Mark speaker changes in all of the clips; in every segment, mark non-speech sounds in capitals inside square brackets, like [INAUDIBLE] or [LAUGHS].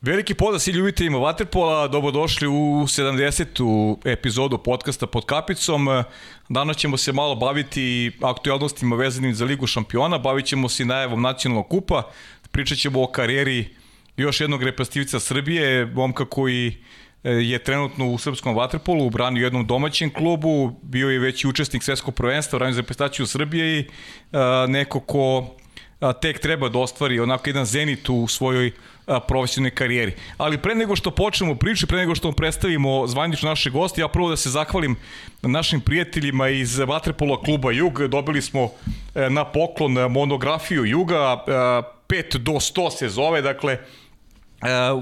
Speaker 1: Veliki pozdrav svi ljubiteljima Waterpola, dobrodošli u 70. epizodu podcasta pod kapicom. Danas ćemo se malo baviti aktualnostima vezanim za Ligu šampiona, bavit ćemo se najavom nacionalnog kupa, pričat ćemo o karijeri još jednog reprezentativca Srbije, momka koji e, je trenutno u srpskom vaterpolu, u u jednom domaćem klubu, bio je već i učesnik svetskog prvenstva, ranju za reprezentaciju Srbije i neko ko tek treba da ostvari onako jedan zenit u svojoj profesionalnoj karijeri. Ali pre nego što počnemo priču, pre nego što vam predstavimo zvanično naše goste, ja prvo da se zahvalim našim prijateljima iz Vatrepola kluba Jug. Dobili smo e, na poklon monografiju Juga, 5 do 100 se zove, dakle, e,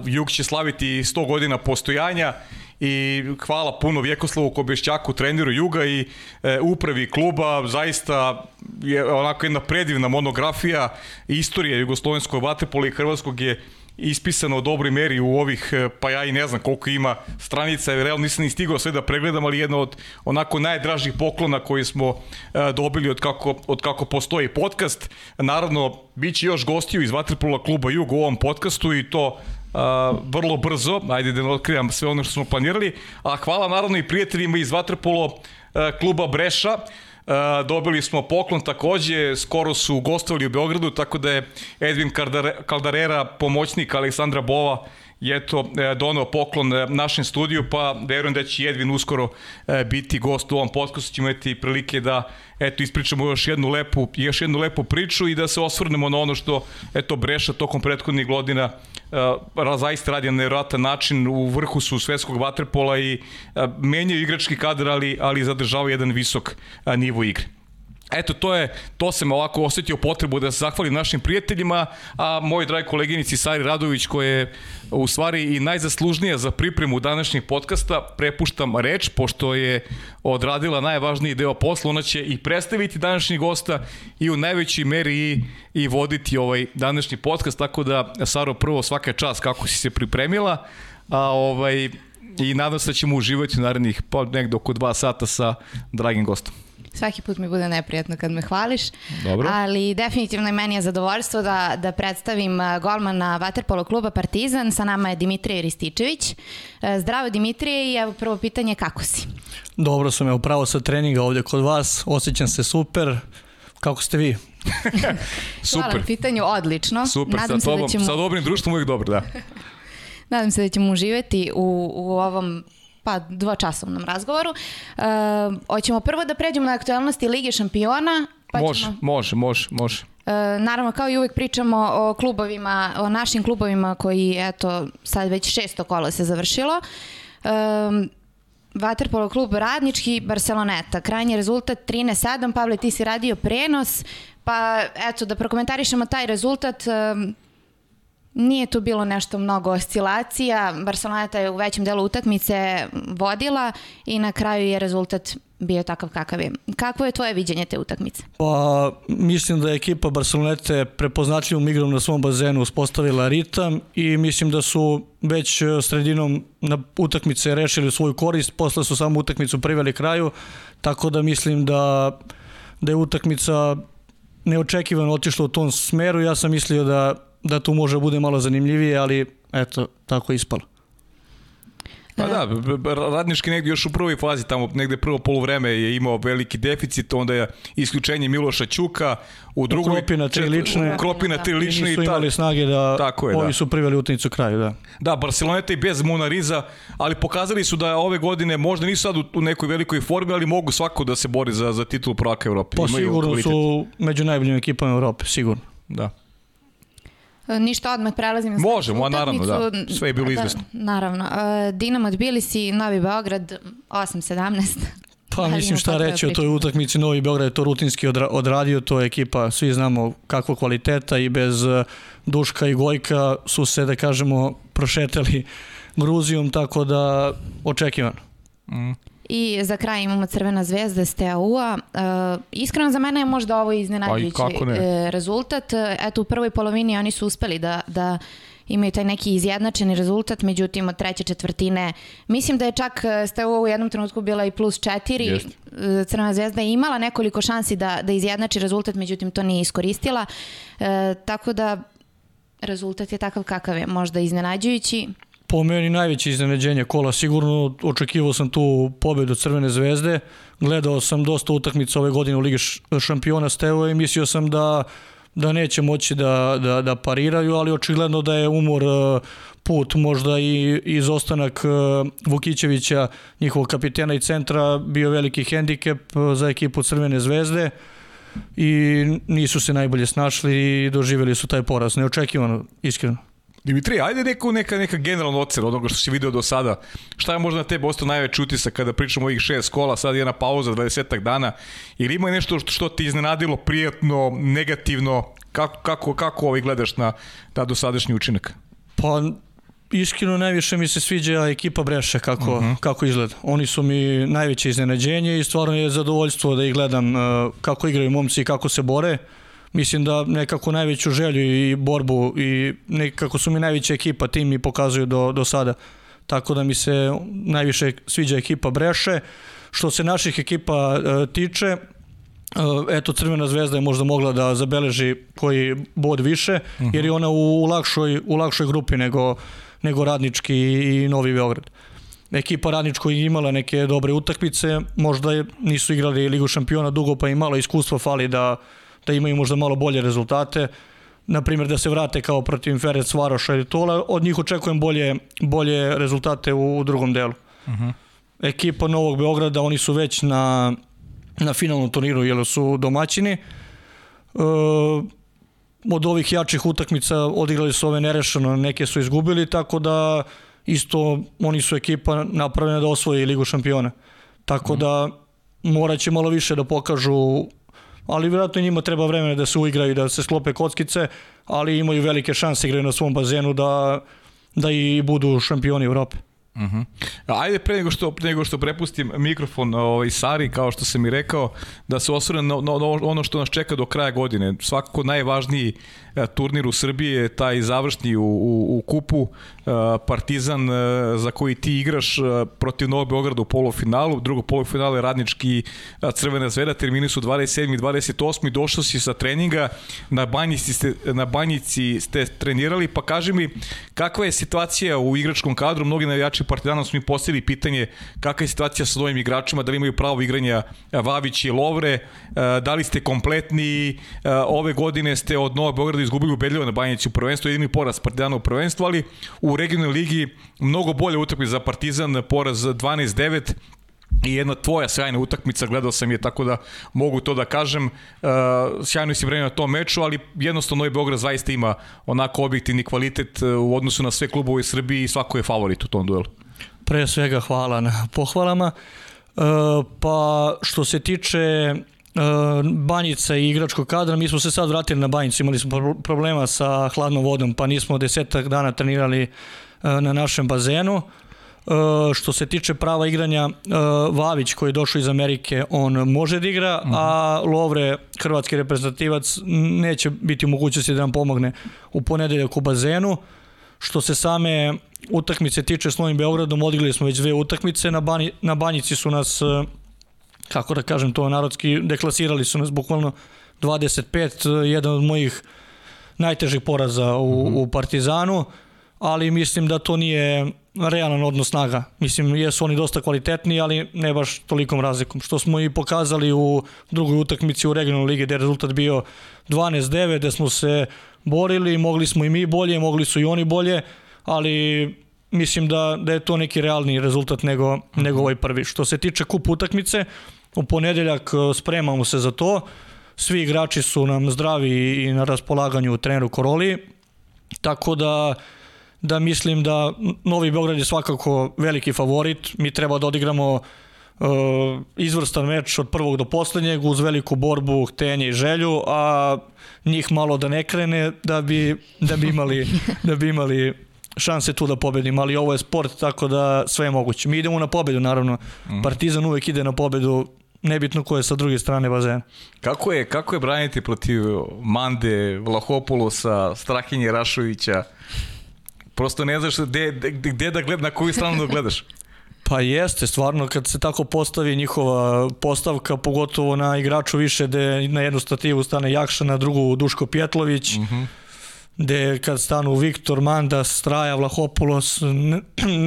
Speaker 1: Jug će slaviti 100 godina postojanja i hvala puno Vjekoslavu Kobešćaku, treneru Juga i e, upravi kluba, zaista je onako jedna predivna monografija istorije jugoslovenskog vaterpola i hrvatskog je ispisano u dobroj meri u ovih, e, pa ja i ne znam koliko ima stranica, realno nisam ni stigao sve da pregledam, ali jedna od onako najdražih poklona koji smo e, dobili od kako, od kako postoji podcast. Naravno, bit će još gostiju iz Vatrpola kluba Jug u ovom podcastu i to Uh, vrlo brzo, ajde da otkrivam sve ono što smo planirali, a hvala naravno i prijateljima iz Vatrpolo uh, kluba Breša, dobili smo poklon takođe, skoro su gostovali u Beogradu, tako da je Edvin Kaldarera, pomoćnik Aleksandra Bova, je eto e, donao poklon e, našem studiju, pa verujem da će Edvin uskoro e, biti gost u ovom podcastu, ćemo imati prilike da eto ispričamo još jednu lepu još jednu lepu priču i da se osvrnemo na ono što eto Breša tokom prethodnih godina uh, zaista radi na nevjerojatan način u vrhu su svetskog vaterpola i uh, menjaju igrački kadar ali ali zadržavaju jedan visok uh, nivo igre. Eto, to je, to sam ovako osetio potrebu da se zahvalim našim prijateljima, a moj dragi koleginici Sari Radović, koja je u stvari i najzaslužnija za pripremu današnjeg podcasta, prepuštam reč, pošto je odradila najvažniji deo posla, ona će i predstaviti današnji gosta i u najvećoj meri i, i voditi ovaj današnji podcast, tako da, Saro, prvo svaka čast kako si se pripremila, a ovaj, i nadam se da ćemo uživati u narednih pa nekdo oko dva sata sa dragim gostom.
Speaker 2: Svaki put mi bude neprijatno kad me hvališ.
Speaker 1: Dobro.
Speaker 2: Ali definitivno i meni je zadovoljstvo da, da predstavim golmana Vaterpolo kluba Partizan. Sa nama je Dimitrije Rističević. E, zdravo Dimitrije i evo prvo pitanje kako si?
Speaker 3: Dobro sam, evo pravo sa treninga ovde kod vas. Osjećam se super. Kako ste vi? [LAUGHS]
Speaker 2: super. Hvala pitanju, odlično.
Speaker 1: Super, Nadam sa, da tobom, da ćemo... sa dobrim društvom uvijek dobro, da. [LAUGHS]
Speaker 2: Nadam se da ćemo uživati u, u ovom pa dvočasovnom razgovoru. Uh, hoćemo prvo da pređemo na aktualnosti Lige šampiona.
Speaker 1: Pa može, ćemo... može, može, može.
Speaker 2: Uh, naravno, kao i uvek pričamo o klubovima, o našim klubovima koji, eto, sad već šesto kola se završilo. Um, Vaterpolo klub Radnički, Barceloneta. Krajnji rezultat 13-7. Pavle, ti si radio prenos, pa eto, da prokomentarišemo taj rezultat. Um, Nije tu bilo nešto mnogo oscilacija, Barcelona je u većem delu utakmice vodila i na kraju je rezultat bio takav kakav je. Kako je tvoje viđenje te utakmice?
Speaker 3: Pa, mislim da je ekipa Barcelonete prepoznatljivom igrom na svom bazenu uspostavila ritam i mislim da su već sredinom na utakmice rešili svoju korist, posle su samo utakmicu priveli kraju, tako da mislim da, da je utakmica neočekivano otišla u tom smeru. Ja sam mislio da da tu može bude malo zanimljivije, ali eto, tako je ispalo.
Speaker 1: Pa da, radnički negdje još u prvoj fazi, tamo negde prvo polovreme je imao veliki deficit, onda je isključenje Miloša Ćuka, u drugoj...
Speaker 3: Ukropina tri lične.
Speaker 1: Ukropina tri lične.
Speaker 3: I nisu imali snage da tako je, ovi da. su priveli utakmicu kraju, da.
Speaker 1: Da, Barceloneta i bez Monariza, ali pokazali su da ove godine možda nisu sad u, nekoj velikoj formi, ali mogu svako da se bori za, za titulu prvaka Evrope.
Speaker 3: Pa sigurno su među najboljim ekipama Evrope, sigurno.
Speaker 1: Da.
Speaker 2: Ništa, odmah prelazim na
Speaker 1: Možemo, a naravno, da. Sve je bilo da, izvesno.
Speaker 2: Naravno. Uh, Dinamo Tbilisi, Novi Beograd, 8-17. [LAUGHS]
Speaker 3: Pa mislim šta reći o toj utakmici Novi Beograd je to rutinski odradio, to je ekipa, svi znamo kako kvaliteta i bez uh, Duška i Gojka su se, da kažemo, prošetali Gruzijom, tako da očekivano.
Speaker 2: Mm. I za kraj imamo Crvena zvezda STAU-a. Uh, iskreno za mene je možda ovo iznenađujući uh, rezultat. Eto u prvoj polovini oni su uspeli da, da imaju taj neki izjednačeni rezultat, međutim od treće četvrtine mislim da je čak uh, STAU u jednom trenutku bila i plus četiri. Jest. Uh, Crvena zvezda je imala nekoliko šansi da, da izjednači rezultat, međutim to nije iskoristila. E, tako da rezultat je takav kakav je, možda iznenađujući.
Speaker 3: Po meni najveće iznenađenje kola, sigurno očekivao sam tu pobedu Crvene zvezde, gledao sam dosta utakmica ove godine u Ligi šampiona Stevo i mislio sam da da neće moći da, da, da pariraju, ali očigledno da je umor e, put, možda i izostanak e, Vukićevića, njihovog kapitena i centra, bio veliki hendikep e, za ekipu Crvene zvezde i nisu se najbolje snašli i doživjeli su taj poraz. Neočekivano, iskreno.
Speaker 1: Dimitri, ajde neko, neka, neka generalna ocena onoga što si video do sada. Šta je možda na tebe ostao najveći utisak kada pričamo o ovih šest kola, sad je jedna pauza 20 dana, ili ima nešto što, što ti iznenadilo prijatno, negativno, kako, kako, kako ovaj gledaš na ta dosadašnji učinak?
Speaker 3: Pa iskreno najviše mi se sviđa ekipa Breše kako, uh mhm. -huh. kako izgleda. Oni su mi najveće iznenađenje i stvarno je zadovoljstvo da ih gledam uh, kako igraju momci i kako se bore. Mislim da nekako najveću želju i borbu i nekako su mi najveća ekipa, tim mi pokazuju do, do sada. Tako da mi se najviše sviđa ekipa Breše. Što se naših ekipa uh, tiče, Uh, eto Crvena zvezda je možda mogla da zabeleži koji bod više, uh -huh. jer je ona u, u, lakšoj, u lakšoj grupi nego, nego Radnički i Novi Beograd. Ekipa Radničko je imala neke dobre utakmice, možda je, nisu igrali Ligu šampiona dugo pa im malo iskustva fali da, da imaju možda malo bolje rezultate. Na primjer da se vrate kao protiv Ferec Varoša ili Tola, od njih očekujem bolje, bolje rezultate u, u drugom delu. Uh -huh. Ekipa Novog Beograda, oni su već na na finalnom turniru, jer su domaćini. E, od ovih jačih utakmica odigrali su ove nerešeno, neke su izgubili, tako da isto oni su ekipa napravljena da osvoji Ligu šampiona. Tako mm. da morat će malo više da pokažu ali vjerojatno njima treba vremena da se uigraju, da se sklope kockice, ali imaju velike šanse igraju na svom bazenu da, da i budu šampioni Evrope.
Speaker 1: Uh -huh. Ajde pre nego što nego što prepustim mikrofon ovaj Sari kao što sam i rekao da se osvrne na, na, na ono što nas čeka do kraja godine. Svakako najvažniji E, turnir u Srbiji je taj završni u, u, u kupu e, Partizan e, za koji ti igraš protiv Novog Beograda u polufinalu, drugo polufinale Radnički Crvena zvezda, termini su 27. i 28. Došao si sa treninga, na banjici ste, na banjici ste trenirali, pa kaži mi kakva je situacija u igračkom kadru, mnogi navijači Partizana su mi postavili pitanje kakva je situacija sa novim igračima, da li imaju pravo igranja Vavić i Lovre, da li ste kompletni, ove godine ste od Novog Beograda izgubili ubedljivo na Banjici u prvenstvu, jedini poraz Partizana u prvenstvu, ali u regionalnoj ligi mnogo bolje utakmice za Partizan, poraz 12-9, i jedna tvoja sjajna utakmica, gledao sam je tako da mogu to da kažem, uh, sjajno si vreme na tom meču, ali jednostavno Novi Beograd zaista ima onako objektivni kvalitet uh, u odnosu na sve klubove u Srbiji i svako je favorit u tom duelu.
Speaker 3: Pre svega hvala na pohvalama. Uh, pa što se tiče Banjica i igračkog kadra, mi smo se sad vratili na Banjicu, imali smo problema sa hladnom vodom, pa nismo desetak dana trenirali e, na našem bazenu. E, što se tiče prava igranja, e, Vavić koji je došao iz Amerike, on može da igra, -huh. a mhm. Lovre, hrvatski reprezentativac, neće biti u mogućnosti da nam pomogne u ponedeljak u bazenu. Što se same utakmice tiče s Novim Beogradom, odigrali smo već dve utakmice, na, bani, na Banjici su nas kako da kažem to narodski, deklasirali su nas bukvalno 25, jedan od mojih najtežih poraza u, mm -hmm. u Partizanu, ali mislim da to nije realan odnos snaga. Mislim, jesu oni dosta kvalitetni, ali ne baš tolikom razlikom. Što smo i pokazali u drugoj utakmici u regionalnoj ligi, gde je rezultat bio 12-9, gde smo se borili, mogli smo i mi bolje, mogli su i oni bolje, ali mislim da, da je to neki realni rezultat nego, -hmm. nego ovaj prvi. Što se tiče kup utakmice, U ponedeljak e, spremamo se za to. Svi igrači su nam zdravi i na raspolaganju u treneru Koroli. Tako da da mislim da Novi Beograd je svakako veliki favorit. Mi treba da odigramo uh, izvrstan meč od prvog do poslednjeg uz veliku borbu, htenje i želju, a njih malo da ne krene da bi, da bi imali, da bi imali šanse tu da pobedimo, ali ovo je sport, tako da sve je moguće. Mi idemo na pobedu, naravno. Mhm. Partizan uvek ide na pobedu, nebitno ko je sa druge strane bazena.
Speaker 1: Kako je, kako je braniti protiv Mande, Vlahopulusa, Strahinje Rašovića? Prosto ne znaš gde, gde da gledaš, na koju stranu da gledaš.
Speaker 3: Pa jeste, stvarno kad se tako postavi njihova postavka, pogotovo na igraču više da na jednu stativu stane Jakša, na drugu Duško Pjetlović, mhm. -huh. gde kad stanu Viktor, Manda, Straja, Vlahopoulos, ne,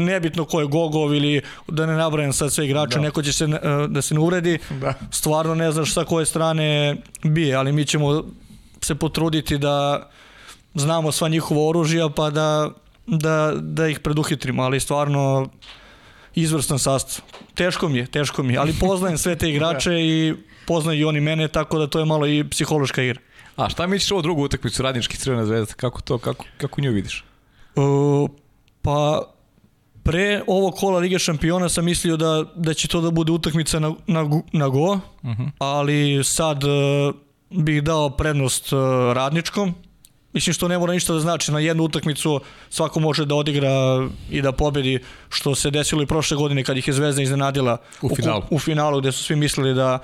Speaker 3: nebitno ko je Gogov ili da ne nabrajam sad sve igrače, da. neko će se, e, da se ne uvredi, da. stvarno ne znaš sa koje strane bije, ali mi ćemo se potruditi da znamo sva njihova oružja pa da, da, da ih preduhitrimo, ali stvarno izvrstan sastav. Teško mi je, teško mi je, ali poznajem sve te igrače [LAUGHS] i poznaju i oni mene, tako da to je malo i psihološka igra.
Speaker 1: A šta misliš ovo drugu utakmicu Radnički Crvena zvezda? Kako to, kako, kako nju vidiš?
Speaker 3: Uh, pa pre ovog kola Lige šampiona sam mislio da, da će to da bude utakmica na, na, na go, uh mhm. -huh. ali sad uh, bih dao prednost uh, Radničkom. Mislim što ne mora ništa da znači, na jednu utakmicu svako može da odigra i da pobedi, što se desilo i prošle godine kad ih je Zvezda iznenadila
Speaker 1: u finalu,
Speaker 3: u, u finalu gde su svi mislili da,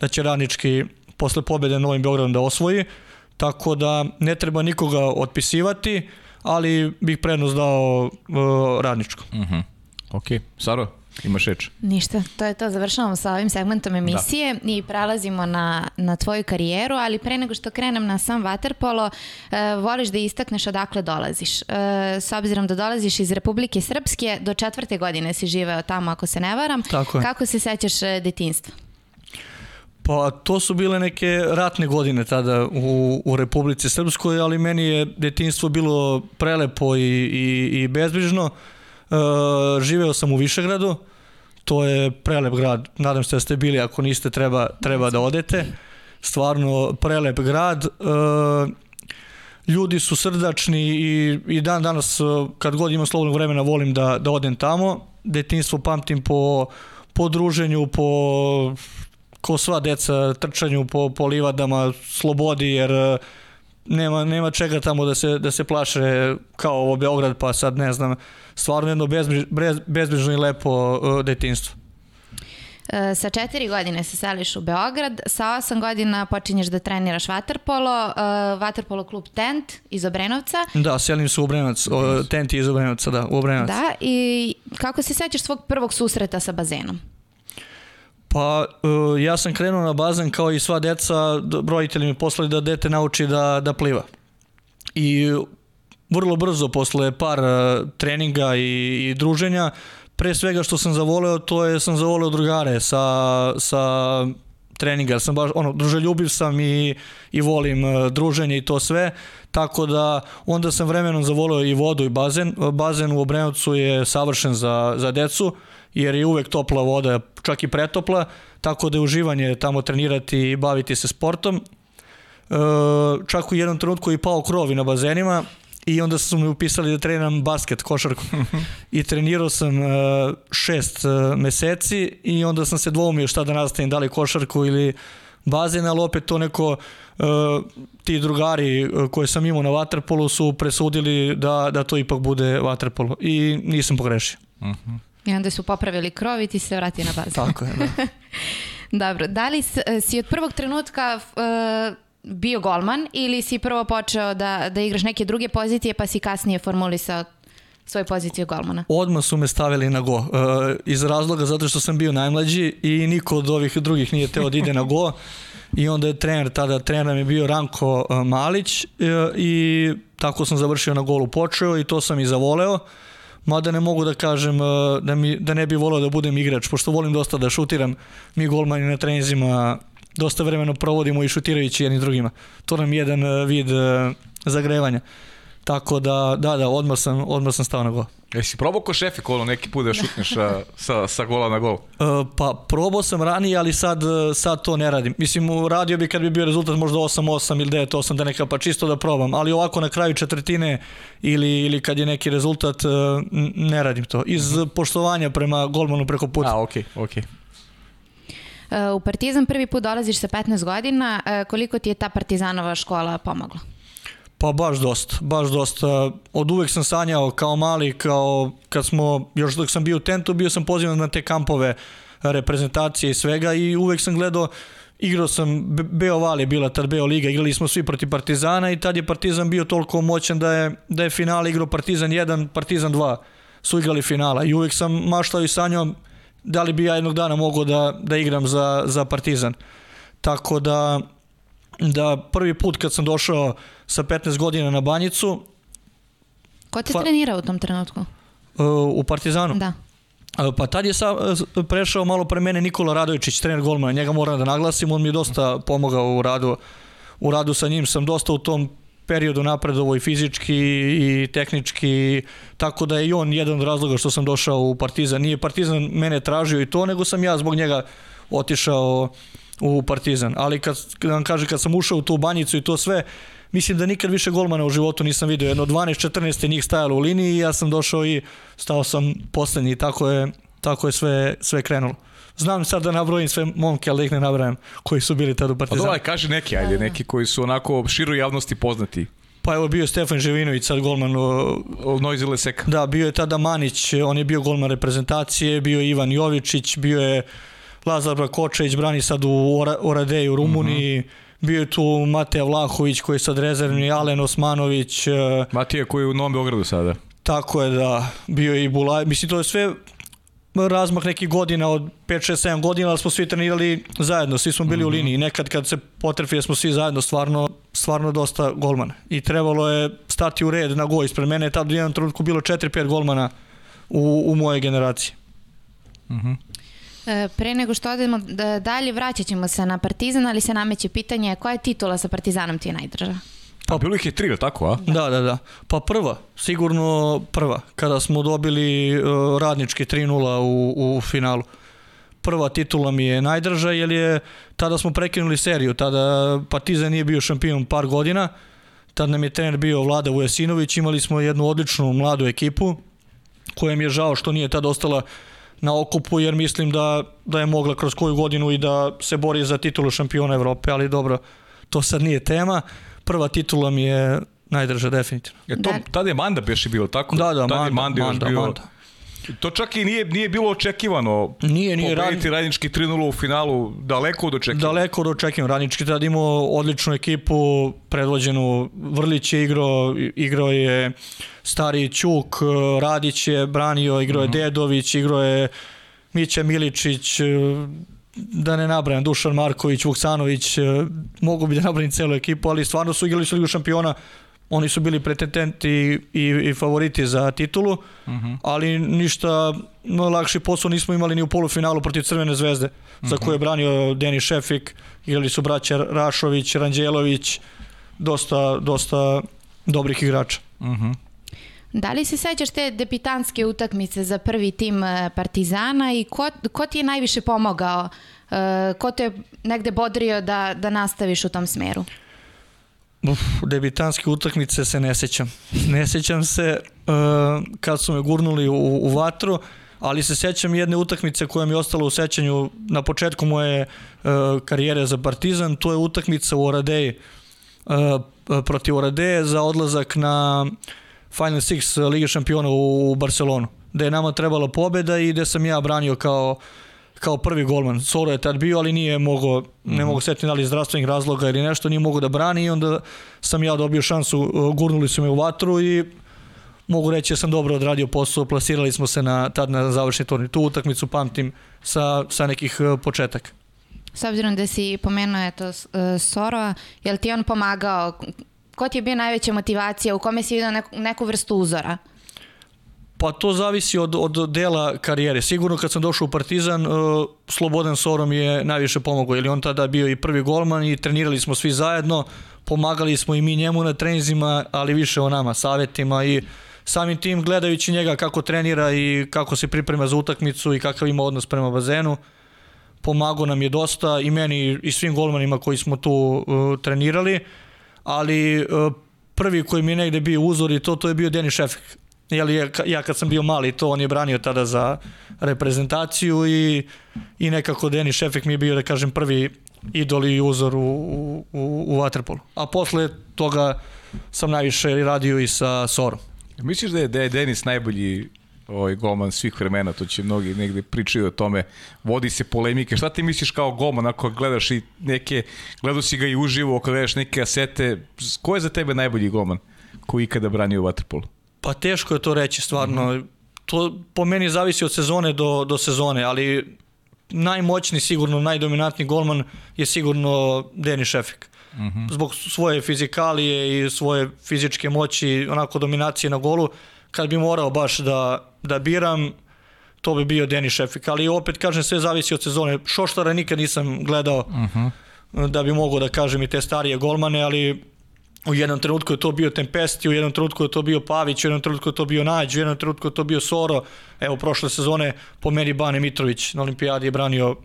Speaker 3: da će Radnički posle pobede Novim Beogradom da osvoji, tako da ne treba nikoga otpisivati, ali bih prednost dao uh, radničko.
Speaker 1: Uh mhm. -huh. Ok, Saro, imaš reč?
Speaker 2: Ništa, to je to, završavamo sa ovim segmentom da. emisije da. i prelazimo na, na tvoju karijeru, ali pre nego što krenem na sam Waterpolo, uh, voliš da istakneš odakle dolaziš. Uh, s obzirom da dolaziš iz Republike Srpske, do četvrte godine si živeo tamo, ako se ne varam.
Speaker 3: Tako je.
Speaker 2: Kako se sećaš uh, detinstva?
Speaker 3: Pa to su bile neke ratne godine tada u, u Republici Srpskoj, ali meni je detinstvo bilo prelepo i, i, i bezbrižno. E, živeo sam u Višegradu, to je prelep grad, nadam se da ste bili, ako niste treba, treba da odete. Stvarno prelep grad. E, ljudi su srdačni i, i dan danas kad god imam slobodnog vremena volim da, da odem tamo. Detinstvo pamtim po, po druženju, po ko sva deca trčanju po, po livadama, slobodi, jer e, nema, nema čega tamo da se, da se plaše kao ovo Beograd, pa sad ne znam, stvarno jedno bezbriž, bezbrižno i lepo uh, detinstvo.
Speaker 2: E, sa četiri godine se seliš u Beograd, sa osam godina počinješ da treniraš vaterpolo, uh, vaterpolo klub Tent iz Obrenovca.
Speaker 3: Da, selim se u Obrenovac, o, Tent iz Obrenovca, da, u Obrenovac.
Speaker 2: Da, i kako se sećaš svog prvog susreta sa bazenom?
Speaker 3: Pa, uh, ja sam krenuo na bazen kao i sva deca, roditelji mi poslali da dete nauči da, da pliva. I vrlo brzo, posle par uh, treninga i, i druženja, pre svega što sam zavoleo, to je sam zavoleo drugare sa, sa treninga, sam baš ono druželjubiv sam i i volim uh, druženje i to sve. Tako da onda sam vremenom zavoleo i vodu i bazen. Bazen u Obrenovcu je savršen za za decu jer je uvek topla voda, čak i pretopla, tako da je uživanje tamo trenirati i baviti se sportom. E, čak u jednom trenutku i pao krovi na bazenima i onda su mi upisali da treniram basket, košarku. I trenirao sam uh, šest uh, meseci i onda sam se dvoumio šta da nastavim, da li košarku ili bazen, ali opet to neko uh, ti drugari koje sam imao na vaterpolu su presudili da, da to ipak bude vaterpolo i nisam pogrešio. Uh mhm. -huh.
Speaker 2: I onda su popravili krov i ti se vratio na bazen.
Speaker 3: Tako je, da. [LAUGHS]
Speaker 2: Dobro, da li si od prvog trenutka uh, bio golman ili si prvo počeo da, da igraš neke druge pozicije pa si kasnije formulisao svoju poziciju golmana?
Speaker 3: Odmah su me stavili na go. Uh, iz razloga zato što sam bio najmlađi i niko od ovih drugih nije teo da ide na go. I onda je trener, tada trener je bio Ranko Malić i tako sam završio na golu počeo i to sam i zavoleo. Uh, mada ne mogu da kažem uh, da, mi, da ne bi volao da budem igrač, pošto volim dosta da šutiram, mi golmani na trenizima dosta vremena provodimo i šutirajući jedni drugima. To nam je jedan uh, vid uh, zagrevanja. Tako da, da, da, odmah sam, odmah sam stao na gol.
Speaker 1: Jesi probao ko šefi kolo neki put da šutneš sa, sa gola na gol? Uh,
Speaker 3: pa probao sam ranije, ali sad, sad to ne radim. Mislim, radio bi kad bi bio rezultat možda 8-8 ili 9-8 da neka pa čisto da probam, ali ovako na kraju četvrtine ili, ili kad je neki rezultat uh, ne radim to. Iz mhm. poštovanja prema golmanu preko puta.
Speaker 1: A, okej, okay, okej.
Speaker 2: Okay. U Partizan prvi put dolaziš sa 15 godina. Koliko ti je ta Partizanova škola pomogla?
Speaker 3: Pa baš dosta, baš dosta. Od uvek sam sanjao kao mali, kao kad smo, još dok sam bio u tentu, bio sam pozivan na te kampove reprezentacije i svega i uvek sam gledao igrao sam, Beo Val je bila tad Beo Liga, igrali smo svi protiv Partizana i tad je Partizan bio toliko moćan da je, da je finale igrao Partizan 1, Partizan 2 su igrali finala i uvek sam maštao i sanjao da li bi ja jednog dana mogao da, da igram za, za Partizan. Tako da da prvi put kad sam došao sa 15 godina na banjicu
Speaker 2: Ko te
Speaker 3: Fa-
Speaker 2: trenira u tom trenutku?
Speaker 3: uh, u Partizanu,
Speaker 2: Da.
Speaker 3: Uh, Pa tad je sa, prešao malo pre mene Nikola Radovičić, trener golmana, njega moram da naglasim, on mi je dosta pomogao u radu, u radu sa njim, sam dosta u tom periodu napredovo i fizički i tehnički, tako da je i on jedan od razloga što sam došao u Partizan. Nije Partizan mene tražio i to, nego sam ja zbog njega otišao u Partizan. Ali kad, kad vam kaže, kad sam ušao u tu banjicu i to sve, mislim da nikad više golmana u životu nisam vidio. Jedno 12-14 je njih stajalo u liniji i ja sam došao i stao sam poslednji i tako je, tako je sve, sve krenulo. Znam sad da nabrojim sve momke, ali da ih ne nabrajam koji su bili tad u
Speaker 1: Pa
Speaker 3: Partizanu.
Speaker 1: dobro, kaži neki, ajde, neki koji su onako široj javnosti poznati.
Speaker 3: Pa evo bio je Stefan Živinović, sad golman O
Speaker 1: Noizile Leseka.
Speaker 3: Da, bio je tada Manić, on je bio golman reprezentacije, bio je Ivan Jovičić, bio je Lazar Brakočević, brani sad u Ora, Oradeju u Rumuniji, bio je tu Mateja Vlahović koji je sad rezervni, Alen Osmanović, e,
Speaker 1: Matija koji je u Novom Beogradu sada.
Speaker 3: tako je da, bio je i Bulaj, mislim to je sve razmah nekih godina od 5, 6, 7 godina, ali smo svi trenirali zajedno, svi smo bili u liniji. Nekad kad se potrefili smo svi zajedno, stvarno, stvarno dosta golmana. I trebalo je stati u red na go. Ispred mene je tad u jednom trenutku bilo 4-5 golmana u, u moje generaciji.
Speaker 2: E, Pre nego što odemo da- dalje, vraćat ćemo se na Partizan, ali se nameće pitanje koja je titula sa Partizanom ti je najdrža?
Speaker 1: Pa bilo ih je tri, tako, a?
Speaker 3: Da, da, da. Pa prva, sigurno prva, kada smo dobili uh, radnički 3-0 u, u finalu. Prva titula mi je najdrža, jer je, tada smo prekinuli seriju, tada Partizan nije bio šampion par godina, tad nam je trener bio Vlada Vujasinović, imali smo jednu odličnu mladu ekipu, koja mi je žao što nije tad ostala na okupu, jer mislim da, da je mogla kroz koju godinu i da se bori za titulu šampiona Evrope, ali dobro, to sad nije tema. Prva titula mi je najdrža, definitivno.
Speaker 1: Je to,
Speaker 2: Da.
Speaker 1: tada je Manda bilo, tako?
Speaker 3: Da, da,
Speaker 1: Tad je
Speaker 3: Manda,
Speaker 1: Manda još
Speaker 3: Manda,
Speaker 1: bio.
Speaker 3: Manda.
Speaker 1: To čak i nije, nije bilo očekivano.
Speaker 3: Nije, nije,
Speaker 1: Pobediti
Speaker 3: rad-
Speaker 1: radnički 3-0 u finalu, daleko od očekivanja.
Speaker 3: Daleko od očekivanja. Radnički tad imao odličnu ekipu, predvođenu Vrlić je igrao, igrao je stari Ćuk, Radić je branio, igrao je Dedović, igrao je Mića Miličić, da ne nabrajam, Dušan Marković, Vuksanović, mogu bi da nabrajam celu ekipu, ali stvarno su igrali su Ligu šampiona, oni su bili pretendenti i, i favoriti za titulu, ali ništa no, lakši posao nismo imali ni u polufinalu protiv Crvene zvezde, za koje je branio Denis Šefik, igrali su braća Rašović, Ranđelović, dosta, dosta dobrih igrača.
Speaker 1: Mhm.
Speaker 2: Da li se sećaš te debitanske utakmice za prvi tim e, Partizana i ko, ko ti je najviše pomogao? E, Ko te je negde bodrio da, da nastaviš u tom smeru?
Speaker 3: Uf, debitanske utakmice se ne sećam. Ne sećam se uh, kad su me gurnuli u, u vatru, ali se sećam jedne utakmice koja mi je ostala u sećanju na početku moje uh, karijere za Partizan, to je utakmica u Oradeji uh, protiv Oradeje za odlazak na Final Six Lige šampiona u, u Barcelonu, gde je nama trebala pobeda i gde sam ja branio kao kao prvi golman. Soro je tad bio, ali nije mogao, ne mogu setiti da li iz zdravstvenih razloga ili nešto, nije mogao da brani i onda sam ja dobio šansu, uh, gurnuli su me u vatru i mogu reći da sam dobro odradio posao, plasirali smo se na, tad na završni turnir. Tu utakmicu pamtim sa, sa nekih uh, početaka.
Speaker 2: S obzirom da si pomenuo eto, e, Sorova, je li ti on pomagao? Ko ti je bio najveća motivacija? U kome si vidio neku, neku vrstu uzora?
Speaker 3: Pa to zavisi od, od dela karijere. Sigurno kad sam došao u Partizan, uh, Slobodan Soro mi je najviše pomogao, jer je on tada bio i prvi golman i trenirali smo svi zajedno, pomagali smo i mi njemu na trenizima, ali više o nama, savjetima i samim tim gledajući njega kako trenira i kako se priprema za utakmicu i kakav ima odnos prema bazenu, pomagao nam je dosta i meni i svim golmanima koji smo tu uh, trenirali, ali uh, prvi koji mi je negde bio uzor i to, to je bio Denis Šefik. Jel, je, ja kad sam bio mali, to on je branio tada za reprezentaciju i, i nekako Denis Šefik mi je bio, da kažem, prvi idol i uzor u, u, u Waterpolu. A posle toga sam najviše radio i sa Sorom.
Speaker 1: Misliš da je, da je Denis najbolji ovaj golman svih vremena, to će mnogi negde pričaju o tome, vodi se polemike. Šta ti misliš kao golman ako gledaš i neke, gledao si ga i uživo, ako gledaš neke asete, ko je za tebe najbolji golman koji ikada branio u Waterpolu?
Speaker 3: Pa teško je to reći, stvarno. Mm -hmm. To po meni zavisi od sezone do, do sezone, ali najmoćni, sigurno najdominantniji golman je sigurno Denis Šefik. uh -huh. zbog svoje fizikalije i svoje fizičke moći, onako dominacije na golu, kad bi morao baš da, da biram, to bi bio Denis Šefik, ali opet kažem sve zavisi od sezone. Šoštara nikad nisam gledao uh -huh. da bi mogao da kažem i te starije golmane, ali u jednom trenutku je to bio Tempesti, u jednom trenutku je to bio Pavić, u jednom trenutku je to bio Nađ, u jednom trenutku je to bio Soro. Evo, prošle sezone po meni Bane Mitrović na olimpijadi je branio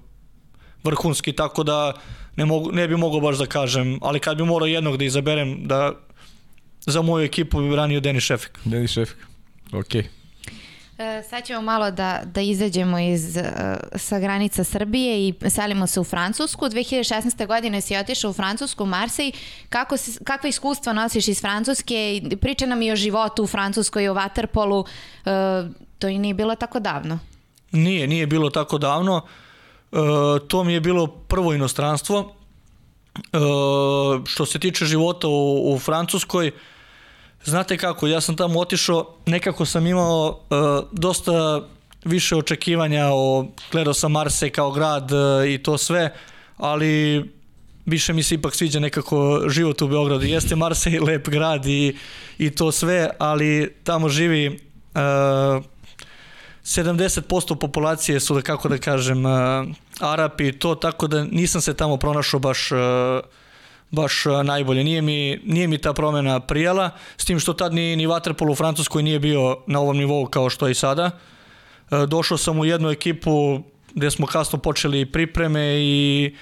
Speaker 3: vrhunski, tako da ne, mogu, ne bi mogao baš da kažem, ali kad bi morao jednog da izaberem da za moju ekipu bi branio Denis Šefik.
Speaker 1: Denis Šefik, okej. Okay.
Speaker 2: E, sad ćemo malo da, da izađemo iz, uh, sa granica Srbije i selimo se u Francusku. 2016. godine si otišao u Francusku, Marsej. Kako se, kakve iskustva nosiš iz Francuske? Priča nam i o životu u Francuskoj i o Waterpolu. Uh, to i nije bilo tako davno.
Speaker 3: Nije, nije bilo tako davno. Uh, to mi je bilo prvo inostranstvo. Uh, što se tiče života u, u Francuskoj, uh, Znate kako, ja sam tamo otišao, nekako sam imao uh, dosta više očekivanja o, gledao sam Marse kao grad uh, i to sve, ali više mi se ipak sviđa nekako život u Beogradu. Jeste Marsej lep grad i, i to sve, ali tamo živi uh, 70% populacije su, da kako da kažem, uh, Arapi i to, tako da nisam se tamo pronašao baš uh, baš najbolje. Nije mi, nije mi ta promena prijela, s tim što tad ni, ni Waterpolo u Francuskoj nije bio na ovom nivou kao što je i sada. E, došao sam u jednu ekipu gde smo kasno počeli pripreme i,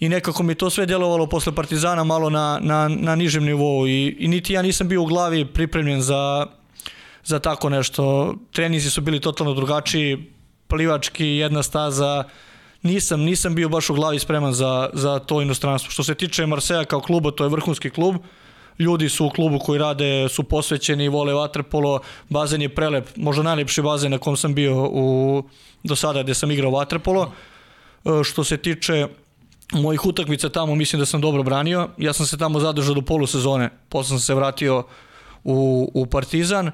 Speaker 3: i nekako mi to sve djelovalo posle Partizana malo na, na, na nižem nivou i, i niti ja nisam bio u glavi pripremljen za, za tako nešto. Trenizi su bili totalno drugačiji, plivački, jedna staza, nisam, nisam bio baš u glavi spreman za, za to inostranstvo. Što se tiče Marseja kao kluba, to je vrhunski klub, ljudi su u klubu koji rade, su posvećeni, vole vaterpolo, bazen je prelep, možda najlepši bazen na kom sam bio u, do sada gde sam igrao vaterpolo. E, što se tiče mojih utakmica tamo, mislim da sam dobro branio. Ja sam se tamo zadržao do polusezone, posle sam se vratio u, u Partizan. Uh,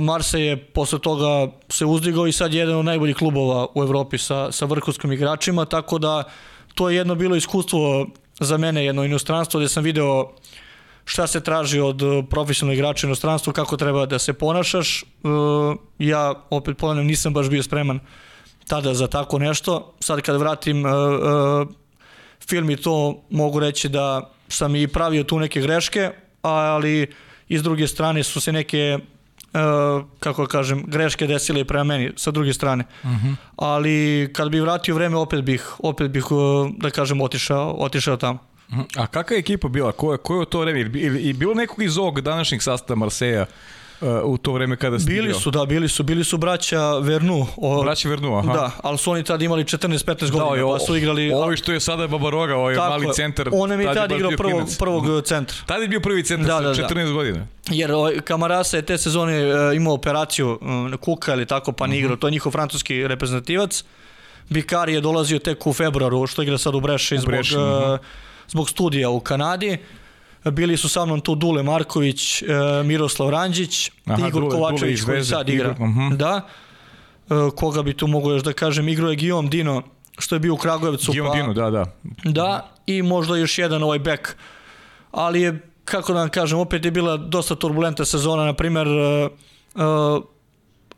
Speaker 3: Marse je posle toga se uzdigao i sad je jedan od najboljih klubova u Evropi sa, sa vrhunskim igračima, tako da to je jedno bilo iskustvo za mene, jedno inostranstvo gde sam video šta se traži od profesionalnog igrača inostranstvu, kako treba da se ponašaš. Uh, ja, opet ponavljam, nisam baš bio spreman tada za tako nešto. Sad kad vratim uh, film i to mogu reći da sam i pravio tu neke greške, ali iz druge strane su se neke uh, kako kažem, greške desile prema meni sa druge strane. Uh mhm. -huh. Ali kad bi vratio vreme opet bih opet bih uh, da kažem otišao, otišao tamo.
Speaker 1: Mhm. A kakva je ekipa bila? Ko je, ko je u to vreme? I bilo nekog iz ovog današnjeg sastava Marseja u to vreme kada ste
Speaker 3: Bili su, da, bili su, bili su braća Vernu.
Speaker 1: O, braća Vernu, aha.
Speaker 3: Da, ali su oni tada imali 14-15 godina, da, o, pa su igrali...
Speaker 1: Ovi što je sada Babaroga, ovaj tako, mali centar.
Speaker 3: On je mi tada igrao prvog, prvog centra.
Speaker 1: Tada je bio prvi centar da, sa 14 da, da. godina.
Speaker 3: Jer ovaj, Kamarasa je te sezone uh, imao operaciju Kuka ili tako, pa uh mhm. -huh. To je njihov francuski reprezentativac. Bikari je dolazio tek u februaru, što igra sad u Breši, zbog, Breši, uh, -huh. zbog studija u Kanadi. Bili su sa mnom tu Dule Marković, e, Miroslav Ranđić, Aha, Igor Dule, Kovačević Dule koji sad igra. Igor, uh -huh. Da. E, koga bi tu mogu još da kažem, igro je Guillaume Dino, što je bio u Kragujevcu.
Speaker 1: Guillaume pa, Dino, da, da.
Speaker 3: Da, i možda još jedan ovaj bek. Ali je, kako da vam kažem, opet je bila dosta turbulenta sezona, na primer, uh, uh,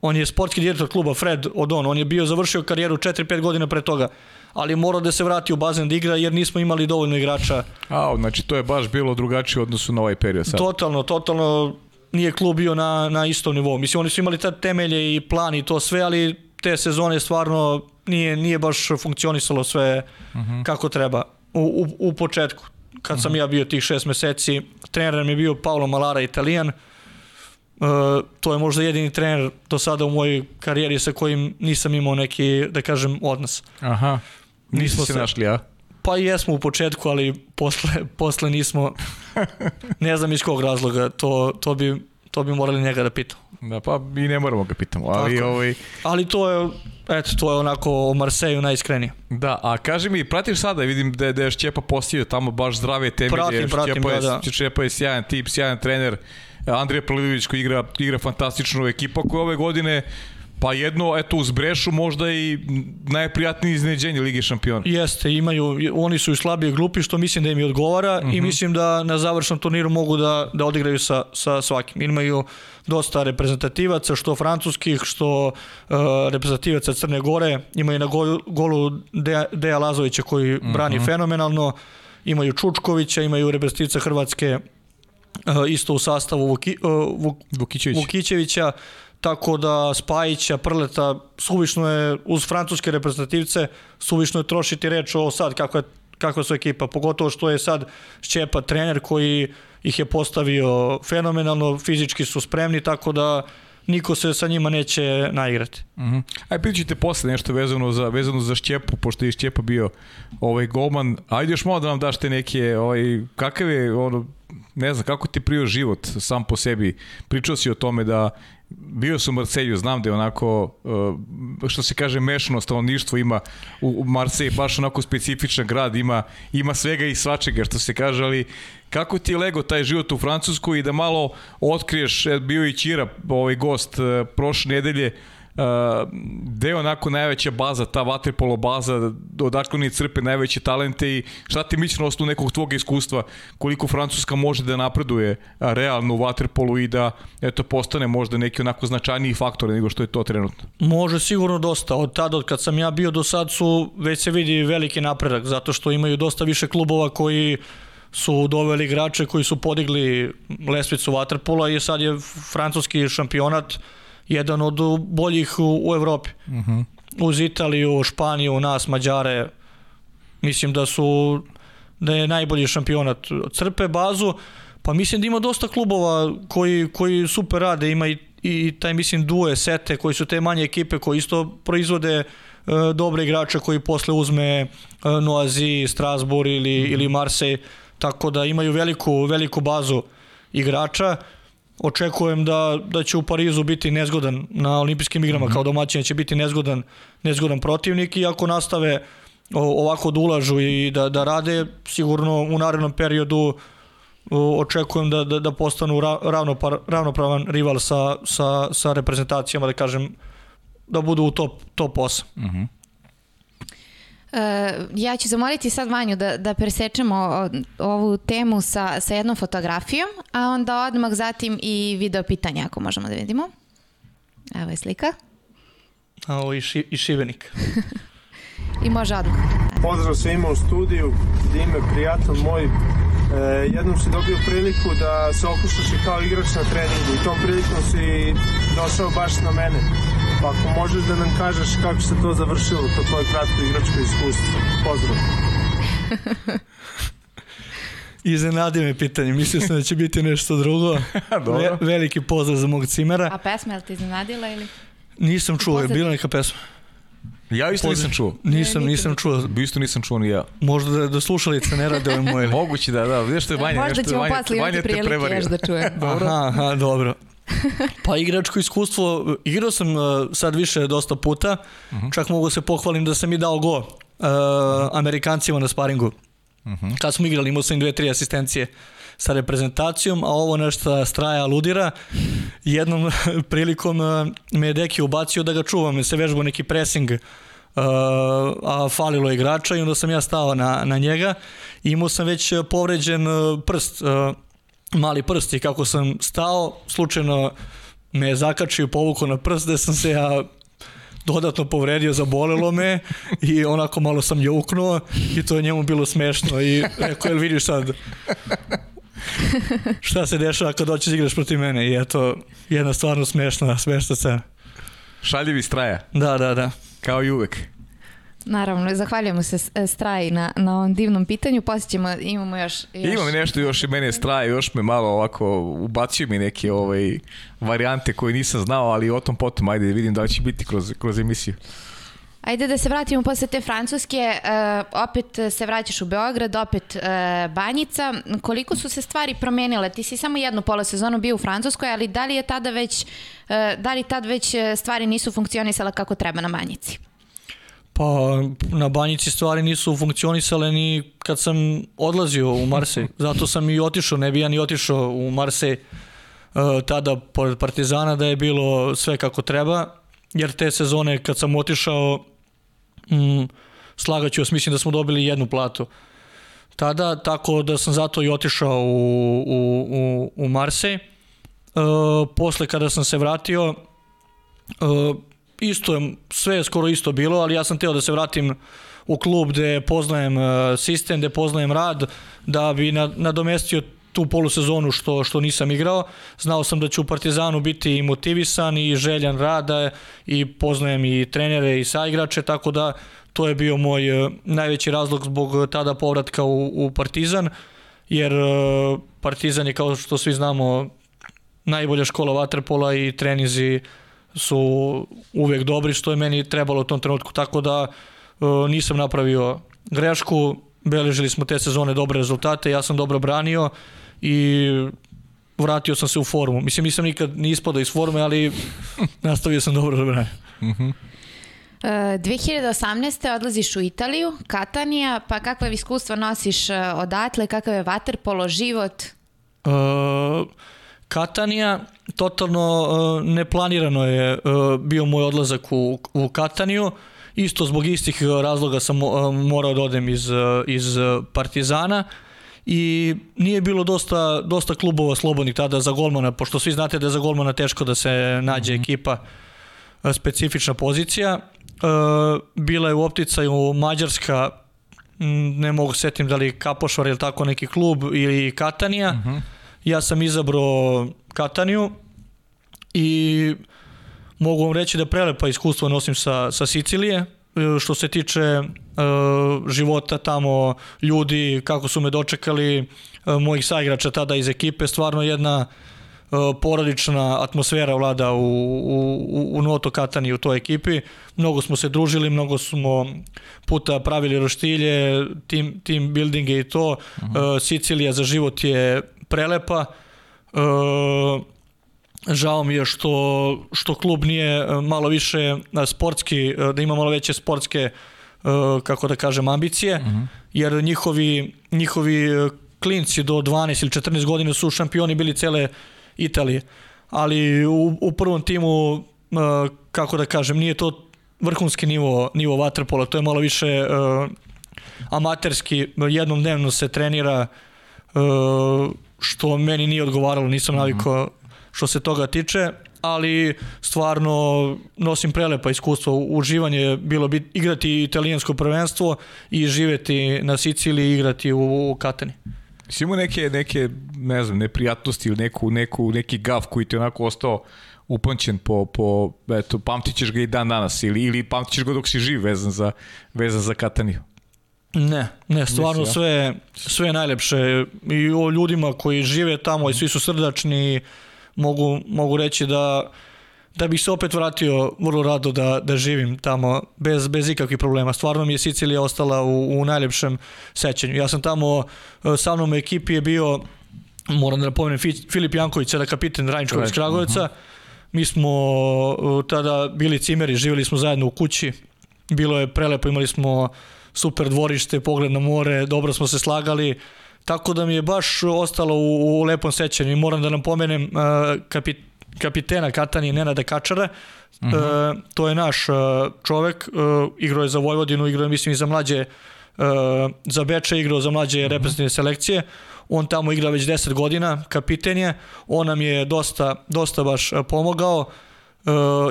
Speaker 3: on je sportski direktor kluba Fred Odon, on je bio završio karijeru 4-5 godina pre toga ali mora da se vrati u bazen da igra jer nismo imali dovoljno igrača.
Speaker 1: A, znači to je baš bilo drugačije u odnosu na ovaj period sad.
Speaker 3: Totalno, totalno nije klub bio na, na istom nivou. Mislim, oni su imali te temelje i plan i to sve, ali te sezone stvarno nije, nije baš funkcionisalo sve uh mhm. -huh. kako treba u, u, u početku. Kad uh -huh. sam mhm. ja bio tih šest meseci, trener mi je bio Paolo Malara, italijan, Uh, to je možda jedini trener do sada u mojoj karijeri sa kojim nisam imao neki, da kažem, odnos.
Speaker 1: Aha. Nismo se našli, a?
Speaker 3: Pa jesmo u početku, ali posle, posle nismo, ne znam iz kog razloga, to, to, bi, to bi morali njega da pitam.
Speaker 1: Da, pa mi ne moramo ga pitamo, ali Tako. ovaj...
Speaker 3: Ali to je, eto, to je onako o Marseju najiskrenije.
Speaker 1: Da, a kaži mi, pratiš sada, vidim da je, da je Šćepa postavio tamo baš zdrave temelje.
Speaker 3: Pratim, pratim,
Speaker 1: Šćepa
Speaker 3: da,
Speaker 1: je,
Speaker 3: da.
Speaker 1: Šćepa je sjajan tip, sjajan trener. Andrija Prlivić koji igra, igra fantastičnu ekipa koja ove godine Pa jedno, eto, uz Brešu možda i najprijatnije iznenađenje Lige šampiona.
Speaker 3: Jeste, imaju, oni su i slabije grupi, što mislim da im i odgovara uh -huh. i
Speaker 1: Mhm.
Speaker 3: mislim da na završnom turniru mogu da, da odigraju sa, sa svakim. Imaju dosta reprezentativaca, što francuskih, što uh, reprezentativaca Crne Gore, imaju na golu, golu Deja, Deja Lazovića koji brani uh -huh. fenomenalno, imaju Čučkovića, imaju reprezentativca Hrvatske uh, isto u sastavu Vuki, uh, Vuk,
Speaker 1: Vukićević.
Speaker 3: Vukićevića, tako da Spajića, Prleta, suvišno je uz francuske reprezentativce, suvišno je trošiti reč o sad kako je kakva su ekipa, pogotovo što je sad Šćepa trener koji ih je postavio fenomenalno, fizički su spremni, tako da niko se sa njima neće naigrati.
Speaker 1: Uh -huh. Aj pričajte posle nešto vezano za vezano za Šćepu, pošto je Šćepa bio ovaj golman. Ajde još malo da nam daš te neke ovaj kakav je ono ne znam kako ti prio život sam po sebi. Pričao si o tome da bio sam u Marselju, znam da je onako, što se kaže, mešano stanovništvo ima u Marseji, baš onako specifičan grad, ima, ima svega i svačega, što se kaže, ali kako ti je lego taj život u Francusku i da malo otkriješ, bio i Ćira, ovaj gost prošle nedelje, gde je onako najveća baza, ta vaterpolo baza, odakle oni crpe najveće talente i šta ti misliš na osnovu nekog tvog iskustva, koliko Francuska može da napreduje realno u vaterpolu i da eto, postane možda neki onako značajniji faktor nego što je to trenutno?
Speaker 3: Može sigurno dosta. Od tada, od kad sam ja bio do sad su, već se vidi veliki napredak, zato što imaju dosta više klubova koji su doveli igrače koji su podigli lesvicu vaterpola i sad je francuski šampionat jedan od boljih u, u Evropi. Uh -huh. Uz Italiju, Španiju, nas, Mađare, mislim da su da je najbolji šampionat. Crpe bazu, pa mislim da ima dosta klubova koji, koji super rade, ima i, i taj mislim due, sete, koji su te manje ekipe koji isto proizvode e, dobre igrače koji posle uzme e, Noazi, Strasbourg ili, -huh. ili Marseille, tako da imaju veliku, veliku bazu igrača očekujem da, da će u Parizu biti nezgodan na olimpijskim igrama mm -hmm. kao domaćin će biti nezgodan, nezgodan protivnik i ako nastave ovako da ulažu i da, da rade, sigurno u narednom periodu očekujem da, da, da postanu ravnopar, ravnopravan rival sa, sa, sa reprezentacijama, da kažem, da budu u top, top 8. Mm -hmm.
Speaker 2: Uh, ja ću zamoliti sad Vanju da, da presečemo ovu temu sa, sa jednom fotografijom, a onda odmah zatim i video pitanja ako možemo da vidimo. Evo je slika.
Speaker 3: A ovo i, ši, i šivenik. [LAUGHS]
Speaker 2: I može odmah.
Speaker 4: Pozdrav svima u studiju, Dime, prijatelj moj. E, jednom si dobio priliku da se okušaš i kao igrač na treningu i tom prilikom si došao baš na mene. Pa ako možeš da nam kažeš kako se to završilo, to tvoje kratko igračko iskustvo. Pozdrav. [LAUGHS]
Speaker 3: Iznenadi me pitanje, mislio sam da će biti nešto drugo. [LAUGHS] Ve, veliki pozdrav za mog cimera.
Speaker 2: A pesma je li te iznenadila ili?
Speaker 3: Nisam čuo, je bila neka pesma.
Speaker 1: Ja isto nisam čuo.
Speaker 3: Nisam, nisam čuo.
Speaker 1: Isto nisam čuo ni ja.
Speaker 3: Možda da, da slušalice ne rade ove moje. [LAUGHS]
Speaker 1: Moguće da, da. Vidiš što je Vanja,
Speaker 2: Možda
Speaker 1: nešto
Speaker 2: ćemo
Speaker 1: Vanja,
Speaker 2: posle imati prilike još da čujem.
Speaker 3: dobro. Aha, aha, dobro. [LAUGHS] Pa igračko iskustvo, igrao sam uh, sad više dosta puta, uh -huh. čak mogu se pohvalim da sam i dao go uh, Amerikancima na sparingu. Uh -huh. Kad smo igrali, imao sam dve, tri asistencije sa reprezentacijom, a ovo nešto straja ludira. Jednom [LAUGHS] prilikom uh, me je Deki ubacio da ga čuvam, se vežbao neki pressing uh, a falilo je igrača i onda sam ja stao na, na njega imao sam već povređen prst, uh, mali prst i kako sam stao, slučajno me je zakačio povukao na prst gde sam se ja dodatno povredio, zabolelo me [LAUGHS] i onako malo sam ljuknuo i to je njemu bilo smešno i rekao, jel vidiš sad [LAUGHS] šta se dešava kad doćeš igraš protiv mene i eto, jedna stvarno smešna, smešna scena.
Speaker 1: Šaljivi straja.
Speaker 3: Da, da, da.
Speaker 1: Kao i uvek.
Speaker 2: Naravno, zahvaljujemo se Straji na, na ovom divnom pitanju. Posjećemo, imamo još, još...
Speaker 1: Imam nešto još i mene Straje, još me malo ovako ubacio mi neke ovaj, varijante koje nisam znao, ali o tom potom, ajde vidim da li će biti kroz, kroz emisiju.
Speaker 2: Ajde da se vratimo posle te Francuske, uh, opet se vraćaš u Beograd, opet uh, Banjica. Koliko su se stvari promenile? Ti si samo jednu polosezonu bio u Francuskoj, ali da li je tada već, uh, da li tad već stvari nisu funkcionisale kako treba na Banjici?
Speaker 3: Pa na banjici stvari nisu funkcionisale ni kad sam odlazio u Marsej. [LAUGHS] Zato sam i otišao, ne bi ja ni otišao u Marsej uh, tada pored Partizana da je bilo sve kako treba. jer te sezone kad sam otišao, mm, slagaću vas, mislim da smo dobili jednu platu. Tada, tako da sam zato i otišao u, u, u, u Marsej. E, posle kada sam se vratio, e, isto je, sve je skoro isto bilo, ali ja sam teo da se vratim u klub gde poznajem e, sistem, gde poznajem rad, da bi nadomestio tu polusezonu što, što nisam igrao. Znao sam da ću u Partizanu biti motivisan i željan rada i poznajem i trenere i saigrače, tako da to je bio moj e, najveći razlog zbog tada povratka u, u Partizan, jer e, Partizan je kao što svi znamo najbolja škola vaterpola i trenizi su uvek dobri što je meni trebalo u tom trenutku, tako da e, nisam napravio grešku, beležili smo te sezone dobre rezultate, ja sam dobro branio i vratio sam se u formu. Mislim, nisam nikad ni ispadao iz forme, ali [LAUGHS] nastavio sam dobro da branim. Uh -huh.
Speaker 2: 2018. odlaziš u Italiju, Katanija, pa kakve iskustva nosiš e, odatle, kakav je vaterpolo, život? Uh,
Speaker 3: Katanija, totalno uh, neplanirano je uh, bio moj odlazak u, u Kataniju. Isto zbog istih razloga sam uh, morao da odem iz, iz Partizana i nije bilo dosta, dosta klubova slobodnih tada za golmana, pošto svi znate da je za golmana teško da se nađe mhm. ekipa specifična pozicija. Bila je u opticaju Mađarska, ne mogu setim da li Kapošvar ili tako neki klub ili Katanija. Uh mhm. -huh. Ja sam izabrao Kataniju i mogu vam reći da prelepa iskustva nosim sa, sa Sicilije, e, što se tiče uh, života tamo, ljudi, kako su me dočekali, uh, mojih saigrača tada iz ekipe, stvarno jedna uh, porodična atmosfera vlada u, u, u Noto Katani u toj ekipi. Mnogo smo se družili, mnogo smo puta pravili roštilje, team, team buildinge i to. Uh -huh. uh, Sicilija za život je prelepa. Uh, žao mi je što, što klub nije e, malo više e, sportski, e, da ima malo veće sportske kako da kažem ambicije, uh mhm. -huh. jer njihovi, njihovi klinci do 12 ili 14 godina su šampioni bili cele Italije. Ali u, u prvom timu kako da kažem, nije to vrhunski nivo, nivo vaterpola, to je malo više amaterski, jednom dnevno se trenira što meni nije odgovaralo, nisam navikao što se toga tiče, ali stvarno nosim prelepa iskustva. Uživanje je bilo bit, igrati italijansko prvenstvo i živeti na Siciliji i igrati u, u Katani.
Speaker 1: Si imao neke, neke, ne znam, neprijatnosti ili neku, neku, neki gav koji ti onako ostao upamćen po, po eto, pamtit ćeš ga i dan danas ili, ili pamtit ćeš ga dok si živ vezan za, vezan za Kataniju?
Speaker 3: Ne, ne, stvarno sve, sve najlepše i o ljudima koji žive tamo i svi su srdačni mogu, mogu reći da da bih se opet vratio vrlo rado da, da živim tamo bez, bez ikakvih problema. Stvarno mi je Sicilija ostala u, u najlepšem sećanju. Ja sam tamo, e, sa mnom u ekipi je bio, moram da napomenem, Filip Janković, sada kapiten Rajničkog iz Kragujevca. Uh -huh. Mi smo e, tada bili cimeri, živjeli smo zajedno u kući. Bilo je prelepo, imali smo super dvorište, pogled na more, dobro smo se slagali. Tako da mi je baš ostalo u, u lepom sećanju i moram da nam pomenem uh, kapit, kapitena Katani Nenada Kačara. Uh -huh. uh, to je naš uh, čovek, uh, igrao je za Vojvodinu, igrao je mislim i za mlađe uh, za Beče, igrao za mlađe uh -huh. reprezentativne selekcije. On tamo igra već 10 godina, kapiten je. On nam je dosta, dosta baš pomogao. Uh,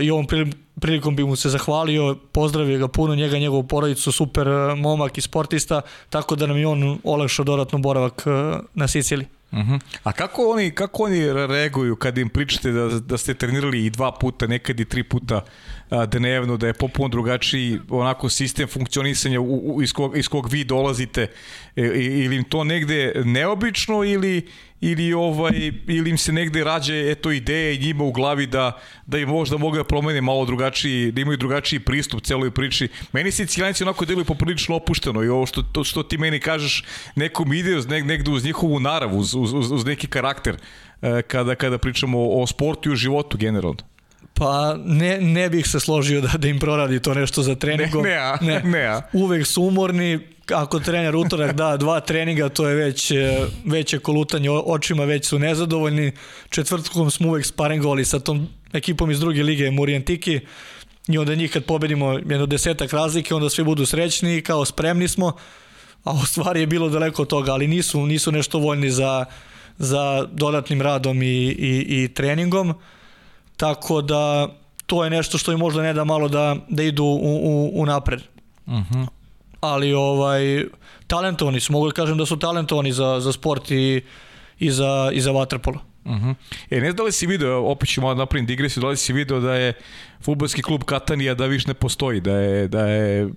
Speaker 3: i ovom prilikom bi mu se zahvalio, pozdravio ga puno, njega i njegovu porodicu, super uh, momak i sportista, tako da nam je on olakšao dodatno boravak uh, na Siciliji.
Speaker 1: Uh -huh. A kako oni, kako oni reaguju kad im pričate da, da ste trenirali i dva puta, nekad i tri puta dnevno, da je popuno drugačiji onako sistem funkcionisanja u, u, iz, kog, iz kog vi dolazite e, ili im to negde neobično ili ili ovaj ili im se negde rađe eto ideje njima u glavi da da im možda mogu da promene malo drugačiji da imaju drugačiji pristup celoj priči. Meni se Ciljanici onako deluju poprilično opušteno i ovo što to što ti meni kažeš nekom ide uz negde uz njihovu narav, uz, uz, uz neki karakter e, kada kada pričamo o, o sportu i o životu generalno.
Speaker 3: Pa ne, ne bih se složio da, da im proradi to nešto za treningom.
Speaker 1: Ne, ne, a, ne. ne a.
Speaker 3: Uvek su umorni, ako trener utorak da dva treninga, to je već e, veće kolutanje očima, već su nezadovoljni. Četvrtkom smo uvek sparingovali sa tom ekipom iz druge lige Murijentiki. i onda njih kad pobedimo jedno desetak razlike, onda svi budu srećni i kao spremni smo, a u stvari je bilo daleko od toga, ali nisu, nisu nešto voljni za, za dodatnim radom i, i, i treningom, tako da to je nešto što im možda ne da malo da, da idu u, u, u napred. Uh
Speaker 1: Mhm.
Speaker 3: -huh. Ali ovaj, talentovani su, mogu da kažem da su talentovani za, za sport i, i za, i za vaterpolo.
Speaker 1: Uh -huh. E, ne znam da li si video, opet ću malo napravim digresiju, da li si video da je futbolski klub Katanija da više ne postoji, da je, da je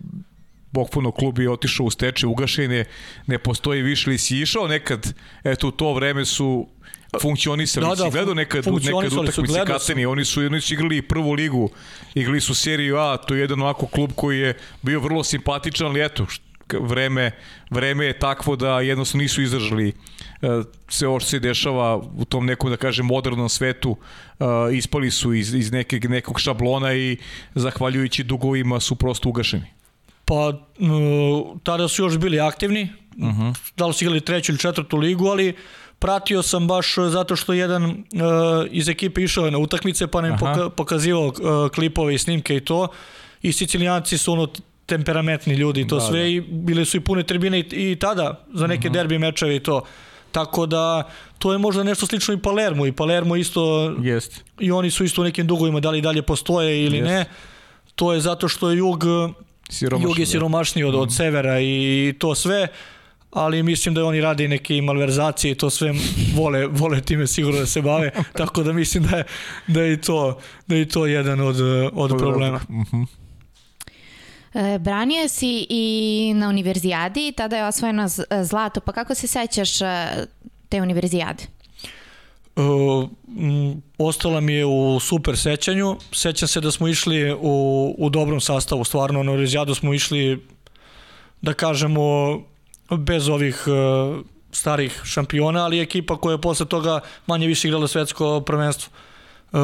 Speaker 1: Bokfuno klub je otišao u steče, ugašen je, ne postoji više, ili si išao nekad, eto u to vreme su funkcionisali,
Speaker 3: Da,
Speaker 1: da, si gledao nekad, nekad utakmice. Katanije, oni su, oni su igrali prvu ligu, igrali su seriju A, to je jedan ovako klub koji je bio vrlo simpatičan, ali eto, vreme, vreme je takvo da jednostavno nisu izdržali e, sve ovo što se dešava u tom nekom, da kažem, modernom svetu, e, ispali su iz, iz nekog, nekog šablona i zahvaljujući dugovima su prosto ugašeni.
Speaker 3: Pa uh, tada su još bili aktivni, uh
Speaker 1: Mhm.
Speaker 3: -huh. da li su igrali treću ili četvrtu ligu, ali pratio sam baš uh, zato što jedan uh, iz ekipe išao je na utakmice pa nam poka pokazivao uh, klipove i snimke i to i Sicilijanci su ono temperamentni ljudi i to
Speaker 1: Da,
Speaker 3: sve
Speaker 1: da.
Speaker 3: i bile su i pune tribine i, i tada za neke uh -huh. derbi mečeve i to. Tako da to je možda nešto slično i Palermo i Palermo isto
Speaker 1: Jeste.
Speaker 3: i oni su isto u nekim dugovima da li dalje postoje ili
Speaker 1: Jeste.
Speaker 3: ne. To je zato što je jug
Speaker 1: Siromašni,
Speaker 3: Jug je
Speaker 1: da.
Speaker 3: siromašniji od, od severa i to sve, ali mislim da oni rade neke malverzacije i to sve vole, vole time sigurno da se bave, tako da mislim da je, da je, i, to, da je i to jedan od, od problema.
Speaker 1: Mhm.
Speaker 2: E, branio si i na univerzijadi, tada je osvojeno z- zlato, pa kako se sećaš e, te univerzijade?
Speaker 3: Uh, m, ostala mi je u super sećanju. Sećam se da smo išli u, u dobrom sastavu, stvarno na Rezijadu smo išli, da kažemo, bez ovih uh, starih šampiona, ali ekipa koja je posle toga manje više igrala svetsko prvenstvo. Uh,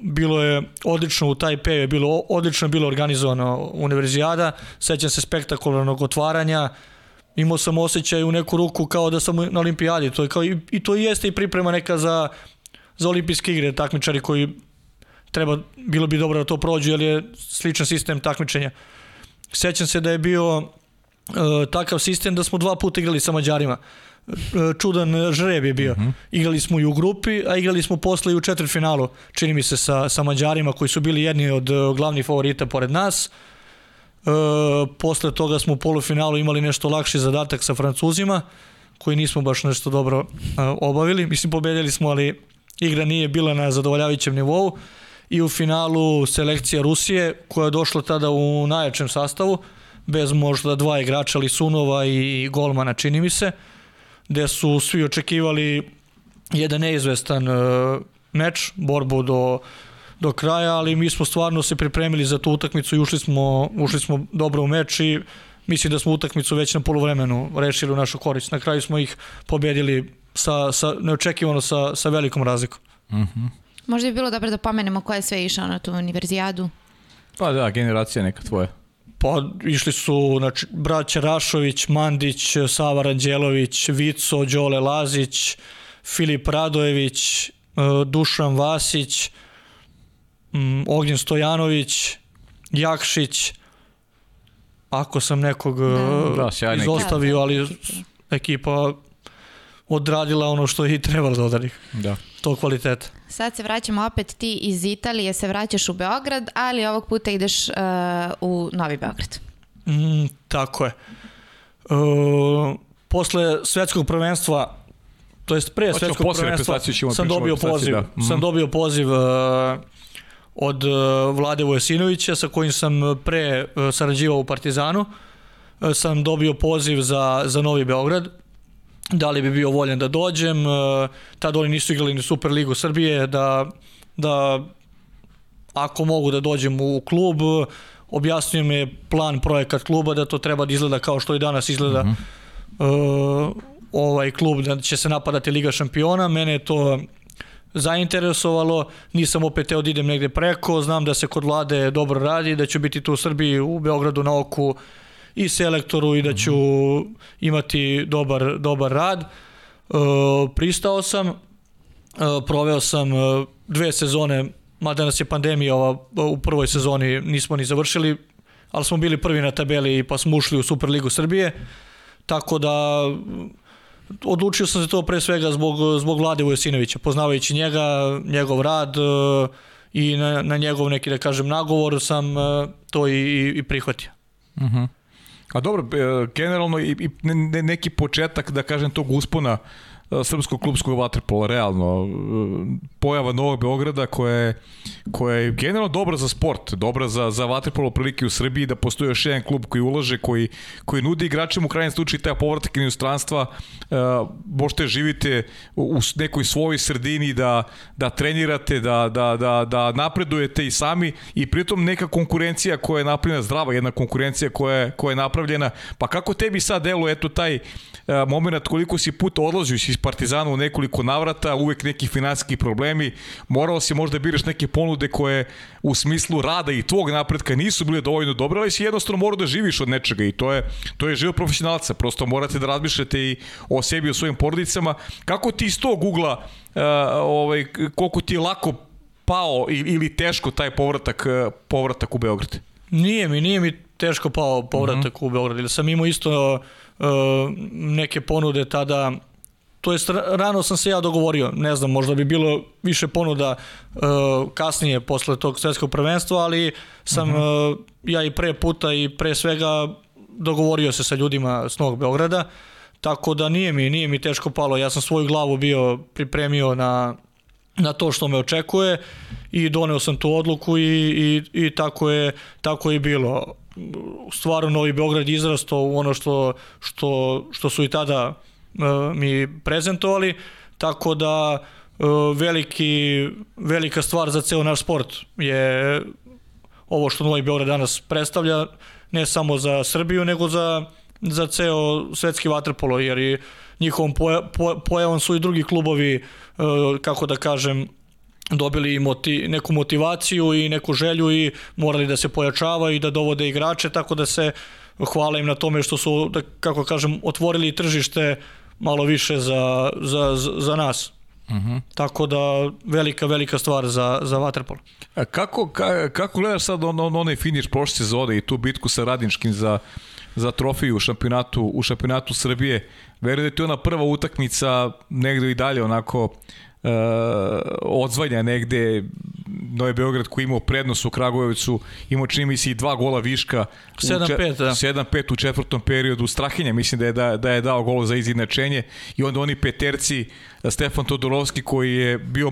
Speaker 3: bilo je odlično u Tajpeju, je bilo odlično bilo organizovano univerzijada, sećam se spektakularnog otvaranja, imao sam osjećaj u neku ruku kao da sam na olimpijadi, to je kao i, i to jeste i priprema neka za, za olimpijske igre, takmičari koji treba, bilo bi dobro da to prođu, jer je sličan sistem takmičenja. Sećam se da je bio takav sistem da smo dva puta igrali sa Mađarima. Uh, čudan žreb je bio. Uh -huh. Igrali smo i u grupi, a igrali smo posle i u četvrtfinalu, čini mi se, sa, sa Mađarima koji su bili jedni od uh, glavnih favorita pored nas. E, posle toga smo u polufinalu imali nešto lakši zadatak sa Francuzima, koji nismo baš nešto dobro e, obavili. Mislim, pobedili smo, ali igra nije bila na zadovoljavajućem nivou. I u finalu selekcija Rusije, koja je došla tada u najjačem sastavu, bez možda dva igrača, ali Sunova i Golmana, čini mi se, gde su svi očekivali jedan neizvestan e, meč, borbu do do kraja, ali mi smo stvarno se pripremili za tu utakmicu i ušli smo, ušli smo dobro u meč i mislim da smo utakmicu već na polovremenu rešili u našu korist. Na kraju smo ih pobedili sa, sa, neočekivano sa, sa velikom razlikom.
Speaker 1: Uh -huh.
Speaker 2: Možda bi bilo dobro da pomenemo ko je sve išao na tu univerzijadu.
Speaker 1: Pa da, generacija neka tvoja.
Speaker 3: Pa išli su znači, braća Rašović, Mandić, Sava Ranđelović, Vico, Đole Lazić, Filip Radojević, e, Dušan Vasić, mm, Ognjen Stojanović, Jakšić, ako sam nekog
Speaker 2: Da.
Speaker 3: da,
Speaker 1: Da,
Speaker 3: izostavio, ali ekipa odradila ono što je i trebalo da odradi,
Speaker 1: Da.
Speaker 3: to kvaliteta.
Speaker 2: Sad se vraćamo opet ti iz Italije, se vraćaš u Beograd, ali ovog puta ideš uh, u Novi Beograd.
Speaker 3: Mm, tako je. E, posle svetskog prvenstva to jest pre svetskog prvenstva sam dobio poziv,
Speaker 1: da. Mhm.
Speaker 3: sam dobio poziv e, od e, Vlade Vojasinovića sa kojim sam pre e, sarađivao u Partizanu. E, sam dobio poziv za, za Novi Beograd. Da li bi bio voljen da dođem. E, Tad oni nisu igrali ni Superligu Srbije. Da, da ako mogu da dođem u klub, objasnio mi je plan, projekat kluba, da to treba da izgleda kao što i danas izgleda uh -huh. uh, ovaj klub, da će se napadati Liga šampiona. Mene je to zainteresovalo, nisam opet teo da idem negde preko, znam da se kod vlade dobro radi, da ću biti tu u Srbiji, u Beogradu na oku i selektoru i da ću imati dobar, dobar rad. Uh, pristao sam, uh, proveo sam uh, dve sezone mada nas je pandemija ova, u prvoj sezoni nismo ni završili, ali smo bili prvi na tabeli pa smo ušli u Superligu Srbije, tako da odlučio sam se to pre svega zbog, zbog Vlade Vujasinovića, poznavajući njega, njegov rad e, i na, na njegov neki, da kažem, nagovor sam e, to i, i prihvatio.
Speaker 1: Uh -huh. A dobro, e, generalno i, i neki početak, da kažem, tog uspona srpskog klubskog vaterpola, realno. Pojava Novog Beograda koja je, koja je generalno dobra za sport, dobra za, za vaterpolo prilike u Srbiji, da postoji još jedan klub koji ulaže, koji, koji nudi igračima u krajnjem slučaju taj povratak in inostranstva, uh, možete živite u nekoj svojoj sredini, da, da trenirate, da, da, da, da napredujete i sami i pritom neka konkurencija koja je napravljena zdrava, jedna konkurencija koja je, koja je napravljena, pa kako tebi sad delo, eto taj uh, moment koliko si puta odlazio iz Partizana u nekoliko navrata, uvek neki finansijski problemi, morao si možda da biraš neke ponude koje u smislu rada i tvog napretka nisu bile dovoljno dobre, ali si jednostavno morao da živiš od nečega i to je, to je život profesionalca, prosto morate da razmišljate i o sebi i o svojim porodicama. Kako ti iz tog ugla, uh, ovaj, koliko ti je lako pao ili teško taj povratak, povratak u Beograd?
Speaker 3: Nije mi, nije mi teško pao povratak mhm. -huh. u Beograd, ili sam imao isto uh, neke ponude tada to jest rano sam se ja dogovorio, ne znam, možda bi bilo više ponuda uh, kasnije posle tog svetskog prvenstva, ali sam uh -huh. uh, ja i pre puta i pre svega dogovorio se sa ljudima s Novog Beograda, tako da nije mi, nije mi teško palo, ja sam svoju glavu bio pripremio na, na to što me očekuje i doneo sam tu odluku i, i, i tako, je, tako je bilo. Stvarno Novi Beograd izrastao u ono što, što, što su i tada mi prezentovali, tako da e, veliki, velika stvar za ceo naš sport je ovo što Novi Beograd danas predstavlja, ne samo za Srbiju, nego za, za ceo svetski vaterpolo, jer i njihovom pojavom su i drugi klubovi, e, kako da kažem, dobili moti, neku motivaciju i neku želju i morali da se pojačavaju i da dovode igrače, tako da se hvala im na tome što su, da, kako kažem, otvorili tržište malo više za, za, za nas. Uh mhm. -huh. Tako da velika, velika stvar za, za Waterpolo.
Speaker 1: A kako, ka, kako gledaš sad on, on, onaj finiš prošle sezone i tu bitku sa Radničkim za, za trofiju u šampionatu, u šampionatu Srbije? Verujem da je to ona prva utakmica negde i dalje onako uh, odzvanja negde Novi Beograd koji imao prednost u Kragujevcu, imao čini mi se i dva gola viška.
Speaker 3: 7-5, da.
Speaker 1: 7-5 u četvrtom periodu. Strahinja mislim da je, da, da je dao gol za izjednačenje i onda oni peterci Stefan Todorovski koji je bio,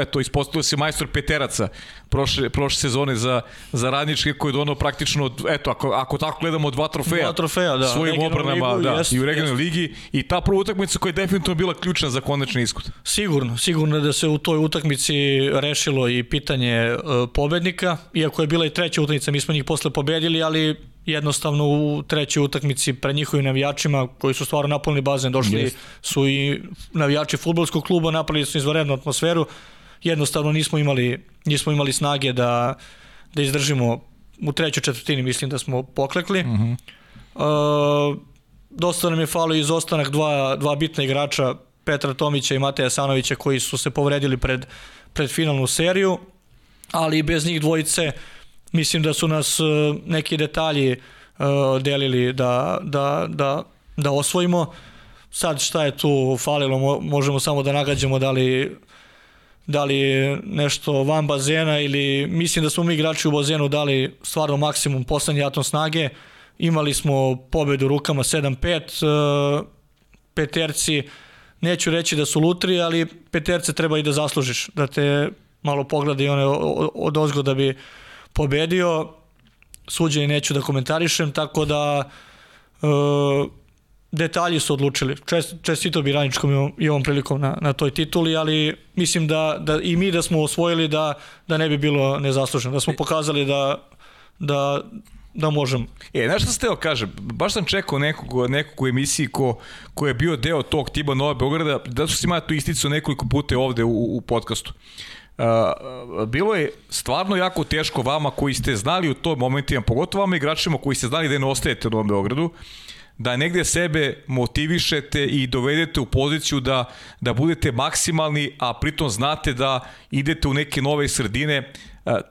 Speaker 1: eto, ispostavio se majstor peteraca prošle, prošle sezone za, za radničke koji je donao praktično, eto, ako, ako tako gledamo, dva trofeja,
Speaker 3: dva trofeja da.
Speaker 1: svojim obranama ligu, da, jest, i u regionalnoj ligi i ta prva utakmica koja je definitivno bila ključna za konačni ishod.
Speaker 3: Sigurno, sigurno da se u toj utakmici rešilo i pitanje uh, pobednika, iako je bila i treća utakmica, mi smo njih posle pobedili, ali jednostavno u trećoj utakmici pred njihovim navijačima koji su stvarno napunili bazen, došli yes. su i navijači futbolskog kluba, napravili su izvanrednu atmosferu, jednostavno nismo imali, nismo imali snage da, da izdržimo u trećoj četvrtini, mislim da smo poklekli. Uh -huh. uh, dosta nam je falo izostanak dva, dva bitna igrača, Petra Tomića i Mateja Sanovića koji su se povredili pred, pred finalnu seriju, ali bez njih dvojice mislim da su nas e, neki detalji e, delili da, da, da, da osvojimo. Sad šta je tu falilo, možemo samo da nagađamo da li da li nešto van bazena ili mislim da smo mi igrači u bazenu dali stvarno maksimum poslednji atom snage. Imali smo pobedu rukama 7-5, e, peterci, neću reći da su lutri, ali peterce treba i da zaslužiš, da te malo pogleda i one od ozgo da bi pobedio, suđenje neću da komentarišem, tako da e, detalji su odlučili. Čest, čestito bi Raničkom i ovom prilikom na, na toj tituli, ali mislim da, da i mi da smo osvojili da, da ne bi bilo nezasluženo, da smo pokazali da, da, da možemo.
Speaker 1: E, znaš šta ste teo kažem, baš sam čekao nekog, nekog u emisiji ko, ko je bio deo tog tiba Nova Beograda, da su si ima tu isticu nekoliko puta ovde u, u podcastu. Uh, bilo je stvarno jako teško vama koji ste znali u toj momentima, pogotovo vama igračima koji ste znali da ne ostajete u Novom Beogradu, da negde sebe motivišete i dovedete u poziciju da, da budete maksimalni, a pritom znate da idete u neke nove sredine,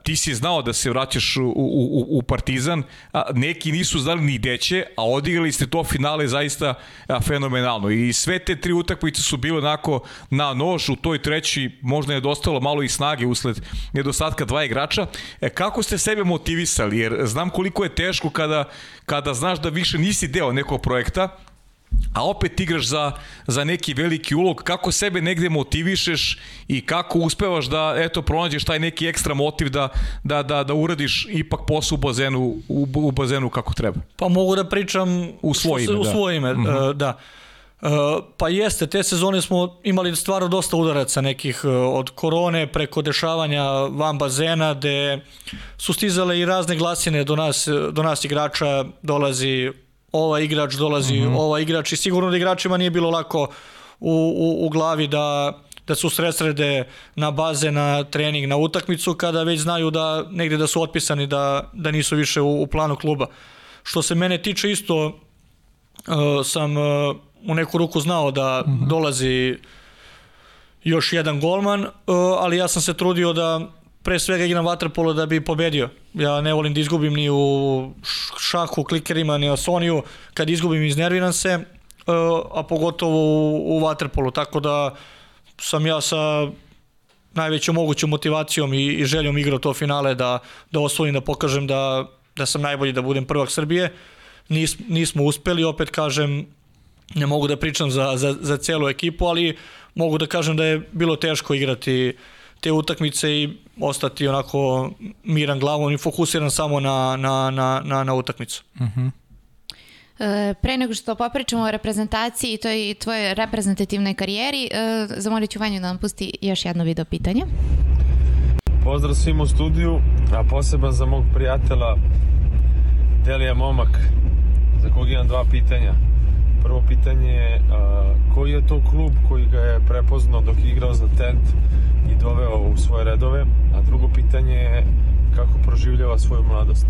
Speaker 1: ti si znao da se vraćaš u, u, u Partizan, a, neki nisu znali ni gde će, a odigrali ste to finale zaista a, fenomenalno. I sve te tri utakmice su bile onako na nož, u toj treći možda je dostalo malo i snage usled nedostatka dva igrača. E, kako ste sebe motivisali? Jer znam koliko je teško kada, kada znaš da više nisi deo nekog projekta, a opet igraš za, za neki veliki ulog, kako sebe negde motivišeš i kako uspevaš da eto pronađeš taj neki ekstra motiv da, da, da, da uradiš ipak posao u bazenu, u, u bazenu kako treba?
Speaker 3: Pa mogu da pričam
Speaker 1: u svoje ime.
Speaker 3: U
Speaker 1: da.
Speaker 3: svoje ime, mm -hmm. da. Uh, pa jeste, te sezone smo imali stvarno dosta udaraca nekih uh, od korone preko dešavanja van bazena gde su stizale i razne glasine do nas, do nas igrača dolazi ova igrač dolazi, mm -hmm. ova igrač i sigurno da igračima nije bilo lako u, u, u glavi da da su sresrede na baze, na trening, na utakmicu, kada već znaju da negde da su otpisani, da, da nisu više u, u planu kluba. Što se mene tiče isto, uh, sam uh, u neku ruku znao da mm -hmm. dolazi još jedan golman, uh, ali ja sam se trudio da pre svega igram vaterpolo da bi pobedio. Ja ne volim da izgubim ni u šahu, klikerima, ni u Soniju. Kad izgubim, iznerviram se, e, a pogotovo u, u vaterpolu. Tako da sam ja sa najvećom mogućom motivacijom i, i željom igrao to finale da, da osvojim, da pokažem da, da sam najbolji, da budem prvak Srbije. Nis, nismo uspeli, opet kažem, ne mogu da pričam za, za, za celu ekipu, ali mogu da kažem da je bilo teško igrati te utakmice i ostati onako miran glavom i fokusiran samo na, na, na, na, na utakmicu. Uh mhm. -huh.
Speaker 2: E, pre nego što popričamo o reprezentaciji i toj tvojoj reprezentativnoj karijeri, e, zamolit ću Vanju da nam pusti još jedno video pitanje.
Speaker 5: Pozdrav svim u studiju, a poseban za mog prijatelja Delija Momak, za kog imam dva pitanja. Prvo pitanje je koji je to klub koji ga je prepoznao dok je igrao za Tent i doveo u svoje redove, a drugo pitanje je kako proživljava svoju mladost.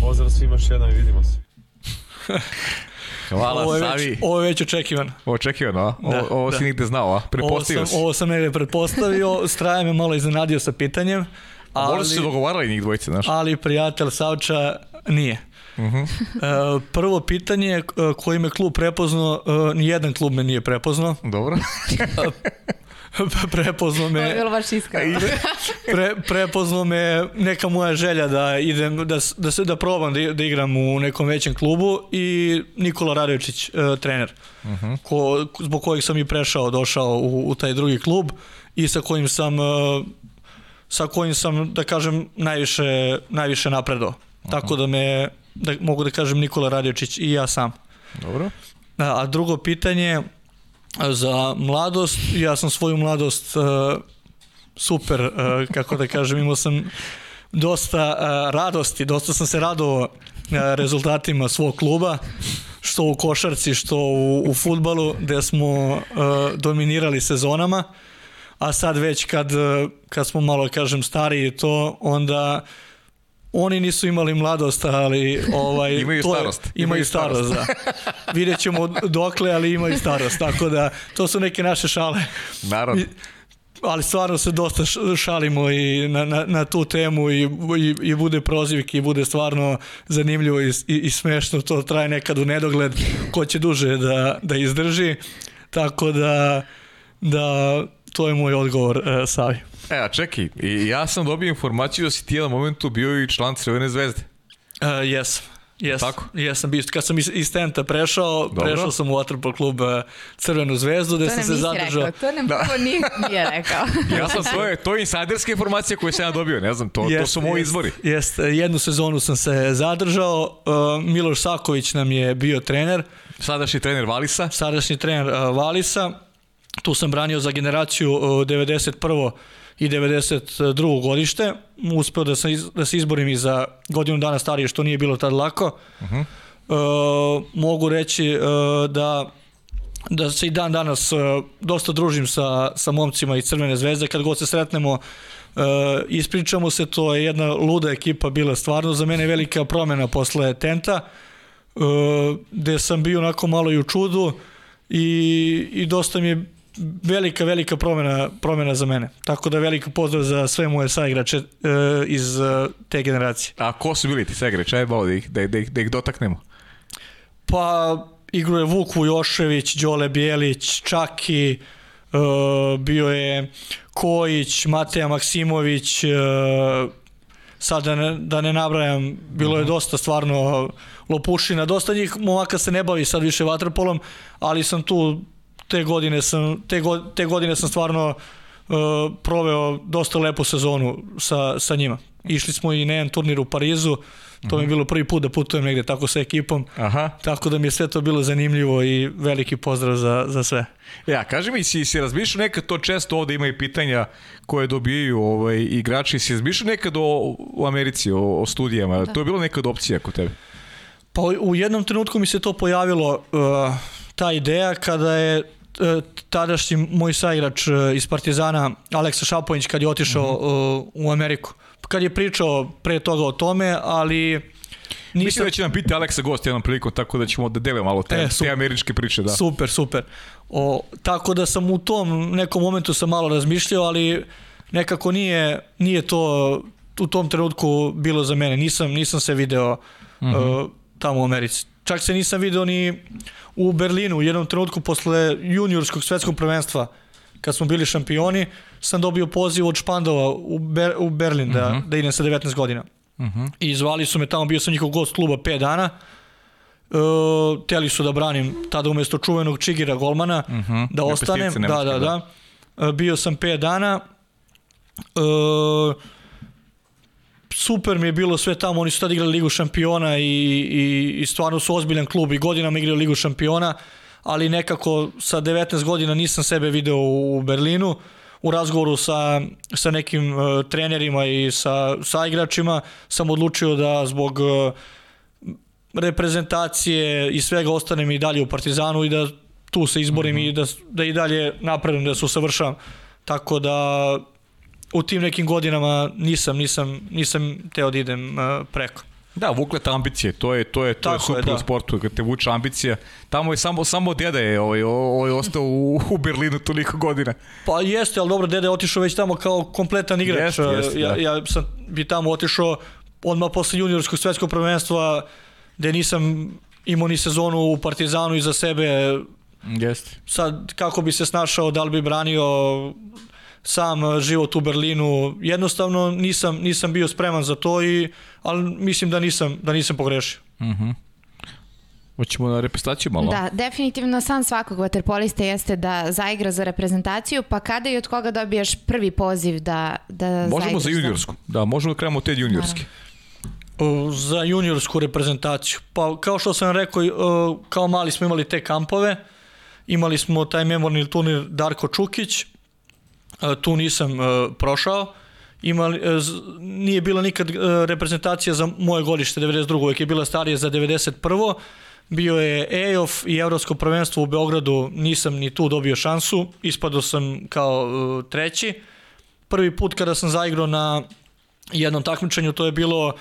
Speaker 5: Pozdrav svima još jednom i vidimo se. [LAUGHS]
Speaker 1: Hvala,
Speaker 3: ovo je
Speaker 1: Savi.
Speaker 3: Već, ovo je već očekivan.
Speaker 1: Očekivano, a? Da, ovo, ovo da. si nigde znao, a? Prepostavio
Speaker 3: ovo
Speaker 1: sam,
Speaker 3: si. Ovo sam negde pretpostavio, [LAUGHS] Straja me malo iznenadio sa pitanjem.
Speaker 1: Ali, Možda su se dogovarali njih dvojice, znaš?
Speaker 3: Ali prijatelj Savča nije. Uh -huh. uh, prvo pitanje koji me klub prepoznao, uh, nijedan klub me nije prepoznao.
Speaker 1: Dobro. [LAUGHS]
Speaker 3: prepoznao me...
Speaker 2: To je bilo baš iskreno.
Speaker 3: pre, prepoznao me neka moja želja da idem, da, da, se, da probam da, da igram u nekom većem klubu i Nikola Radovičić, uh, trener, uh -huh. ko, zbog kojeg sam i prešao, došao u, u taj drugi klub i sa kojim sam uh, sa kojim sam, da kažem, najviše, najviše napredao. Uh -huh. Tako da me, da, mogu da kažem, Nikola Radiočić i ja sam.
Speaker 1: Dobro.
Speaker 3: A, a drugo pitanje, za mladost, ja sam svoju mladost uh, super, uh, kako da kažem, imao sam dosta uh, radosti, dosta sam se radovao uh, rezultatima svog kluba, što u košarci, što u, u futbalu, gde smo uh, dominirali sezonama, a sad već kad, kad smo malo, kažem, stariji to, onda oni nisu imali mladost, ali ovaj [LAUGHS]
Speaker 1: imaju to starost.
Speaker 3: Je, imaju, imaju starost, starost, da. [LAUGHS] Vidjet ćemo dokle, ali imaju starost, tako da to su neke naše šale.
Speaker 1: Naravno. I,
Speaker 3: ali stvarno se dosta šalimo i na, na, na tu temu i, i, i bude prozivki i bude stvarno zanimljivo i, i, i smešno, to traje nekad u nedogled, ko će duže da, da izdrži, tako da, da to je moj odgovor, uh, Savi.
Speaker 1: E, a čekaj, i ja sam dobio informaciju da si ti na momentu bio i član Crvene zvezde.
Speaker 3: Uh, jesam. Jes, Tako? Jesam bio, kad sam iz, iz Tenta prešao, Dobro. prešao sam u Waterpolo klub uh, Crvenu zvezdu, gde sam se zadržao.
Speaker 2: Rekao, to nam da. nije, nije rekao. [LAUGHS]
Speaker 1: ja sam, to je, to je insajderska informacija koju sam ja dobio, ne znam, to, jest, to su moji jest, izvori.
Speaker 3: Jeste, jednu sezonu sam se zadržao, uh, Miloš Saković nam je bio trener.
Speaker 1: Sadašnji trener Valisa.
Speaker 3: Sadašnji trener uh, Valisa. Tu sam branio za generaciju uh, 91 i 92. godište. Uspeo da, sam, da se izborim i za godinu dana starije, što nije bilo tad lako. Uh -huh. e, mogu reći e, da da se i dan danas e, dosta družim sa, sa momcima iz Crvene zvezde. Kad god se sretnemo, e, ispričamo se, to je jedna luda ekipa bila stvarno. Za mene velika promena posle Tenta. gde sam bio onako malo i u čudu i, i dosta mi je velika, velika promena, promena za mene. Tako da veliki pozdrav za sve moje saigrače uh, iz uh, te generacije.
Speaker 1: A ko su bili ti saigrači? Ajde malo da ih, da, da, ih, da ih dotaknemo.
Speaker 3: Pa igro je Vuk Vujošević, Đole Bijelić, Čaki, uh, bio je Kojić, Mateja Maksimović, uh, sad da ne, da ne nabrajam, bilo je mhm. dosta stvarno lopušina, dosta njih momaka se ne bavi sad više vaterpolom, ali sam tu te godine sam, te, go, te godine sam stvarno uh, proveo dosta lepu sezonu sa, sa njima. Išli smo i na jedan turnir u Parizu, to mi je mhm. bilo prvi put da putujem negde tako sa ekipom, Aha. tako da mi je sve to bilo zanimljivo i veliki pozdrav za, za sve.
Speaker 1: Ja, kaži mi, si, si razmišljao nekad to često ovde ima i pitanja koje dobijaju ovaj, igrači, si razmišljao nekad o, u Americi, o, o studijama, da. to je bilo nekad opcija kod tebe?
Speaker 3: Pa u jednom trenutku mi se to pojavilo, uh, ta ideja kada je uh, tadašnji moj saigrač uh, iz Partizana, Aleksa Šapović, kad je otišao -huh. uh, u Ameriku kad je pričao pre toga o tome, ali
Speaker 1: Nisam... Mislim da će nam biti Aleksa gost jednom prilikom, tako da ćemo da delimo malo te, e, te američke priče. Da.
Speaker 3: Super, super. O, tako da sam u tom nekom momentu sam malo razmišljao, ali nekako nije, nije to u tom trenutku bilo za mene. Nisam, nisam se video uh -huh. uh, tamo u Americi. Čak se nisam video ni u Berlinu u jednom trenutku posle juniorskog svetskog prvenstva kad smo bili šampioni, sam dobio poziv od Špandova u, Ber, u Berlin da, uh mhm. -huh. da idem sa 19 godina. Uh mhm. -huh. I zvali su me tamo, bio sam njihov gost kluba 5 dana. Uh, teli su da branim tada umesto čuvenog Čigira Golmana, uh mhm. -huh. da ostanem. Da, da, da. Uh, bio sam 5 dana. Uh, super mi je bilo sve tamo, oni su tada igrali Ligu šampiona i, i, i stvarno su ozbiljan klub i godinama igrali Ligu šampiona, ali nekako sa 19 godina nisam sebe video u Berlinu u razgovoru sa, sa nekim uh, trenerima i sa, sa igračima sam odlučio da zbog uh, reprezentacije i svega ostanem i dalje u Partizanu i da tu se izborim mm -hmm. i da, da i dalje napredujem, da se usavršavam. Tako da u tim nekim godinama nisam, nisam, nisam teo da idem uh, preko.
Speaker 1: Da, vukle te ambicije, to je to je to je super je, da. u sportu, kad te vuče ambicija. Tamo je samo samo deda je ovaj ovaj ostao u, u Berlinu toliko godina.
Speaker 3: Pa jeste, al dobro, deda je otišao već tamo kao kompletan igrač. Jeste, jeste, ja, da. ja sam bi tamo otišao odmah posle juniorskog svetskog prvenstva gde nisam imao ni sezonu u Partizanu iza sebe.
Speaker 1: Jeste.
Speaker 3: Sad kako bi se snašao, da li bi branio sam e, život u Berlinu, jednostavno nisam, nisam bio spreman za to, i, ali mislim da nisam, da nisam pogrešio. Uh mhm. -huh.
Speaker 1: Hoćemo na reprezentaciju malo?
Speaker 2: Da, definitivno san svakog vaterpolista jeste da zaigra za reprezentaciju, pa kada i od koga dobiješ prvi poziv da, da
Speaker 1: Možemo za juniorsku, da, možemo da krenemo od te juniorske.
Speaker 3: Naravno. Za juniorsku reprezentaciju. Pa kao što sam rekao, kao mali smo imali te kampove, imali smo taj memorni turnir Darko Čukić, tu nisam prošao. Imali, e, nije bila nikad e, reprezentacija za moje godište 92. uvek je bila starija za 91. Bio je EOF i Evropsko prvenstvo u Beogradu, nisam ni tu dobio šansu, ispadao sam kao e, treći. Prvi put kada sam zaigrao na jednom takmičenju, to je bilo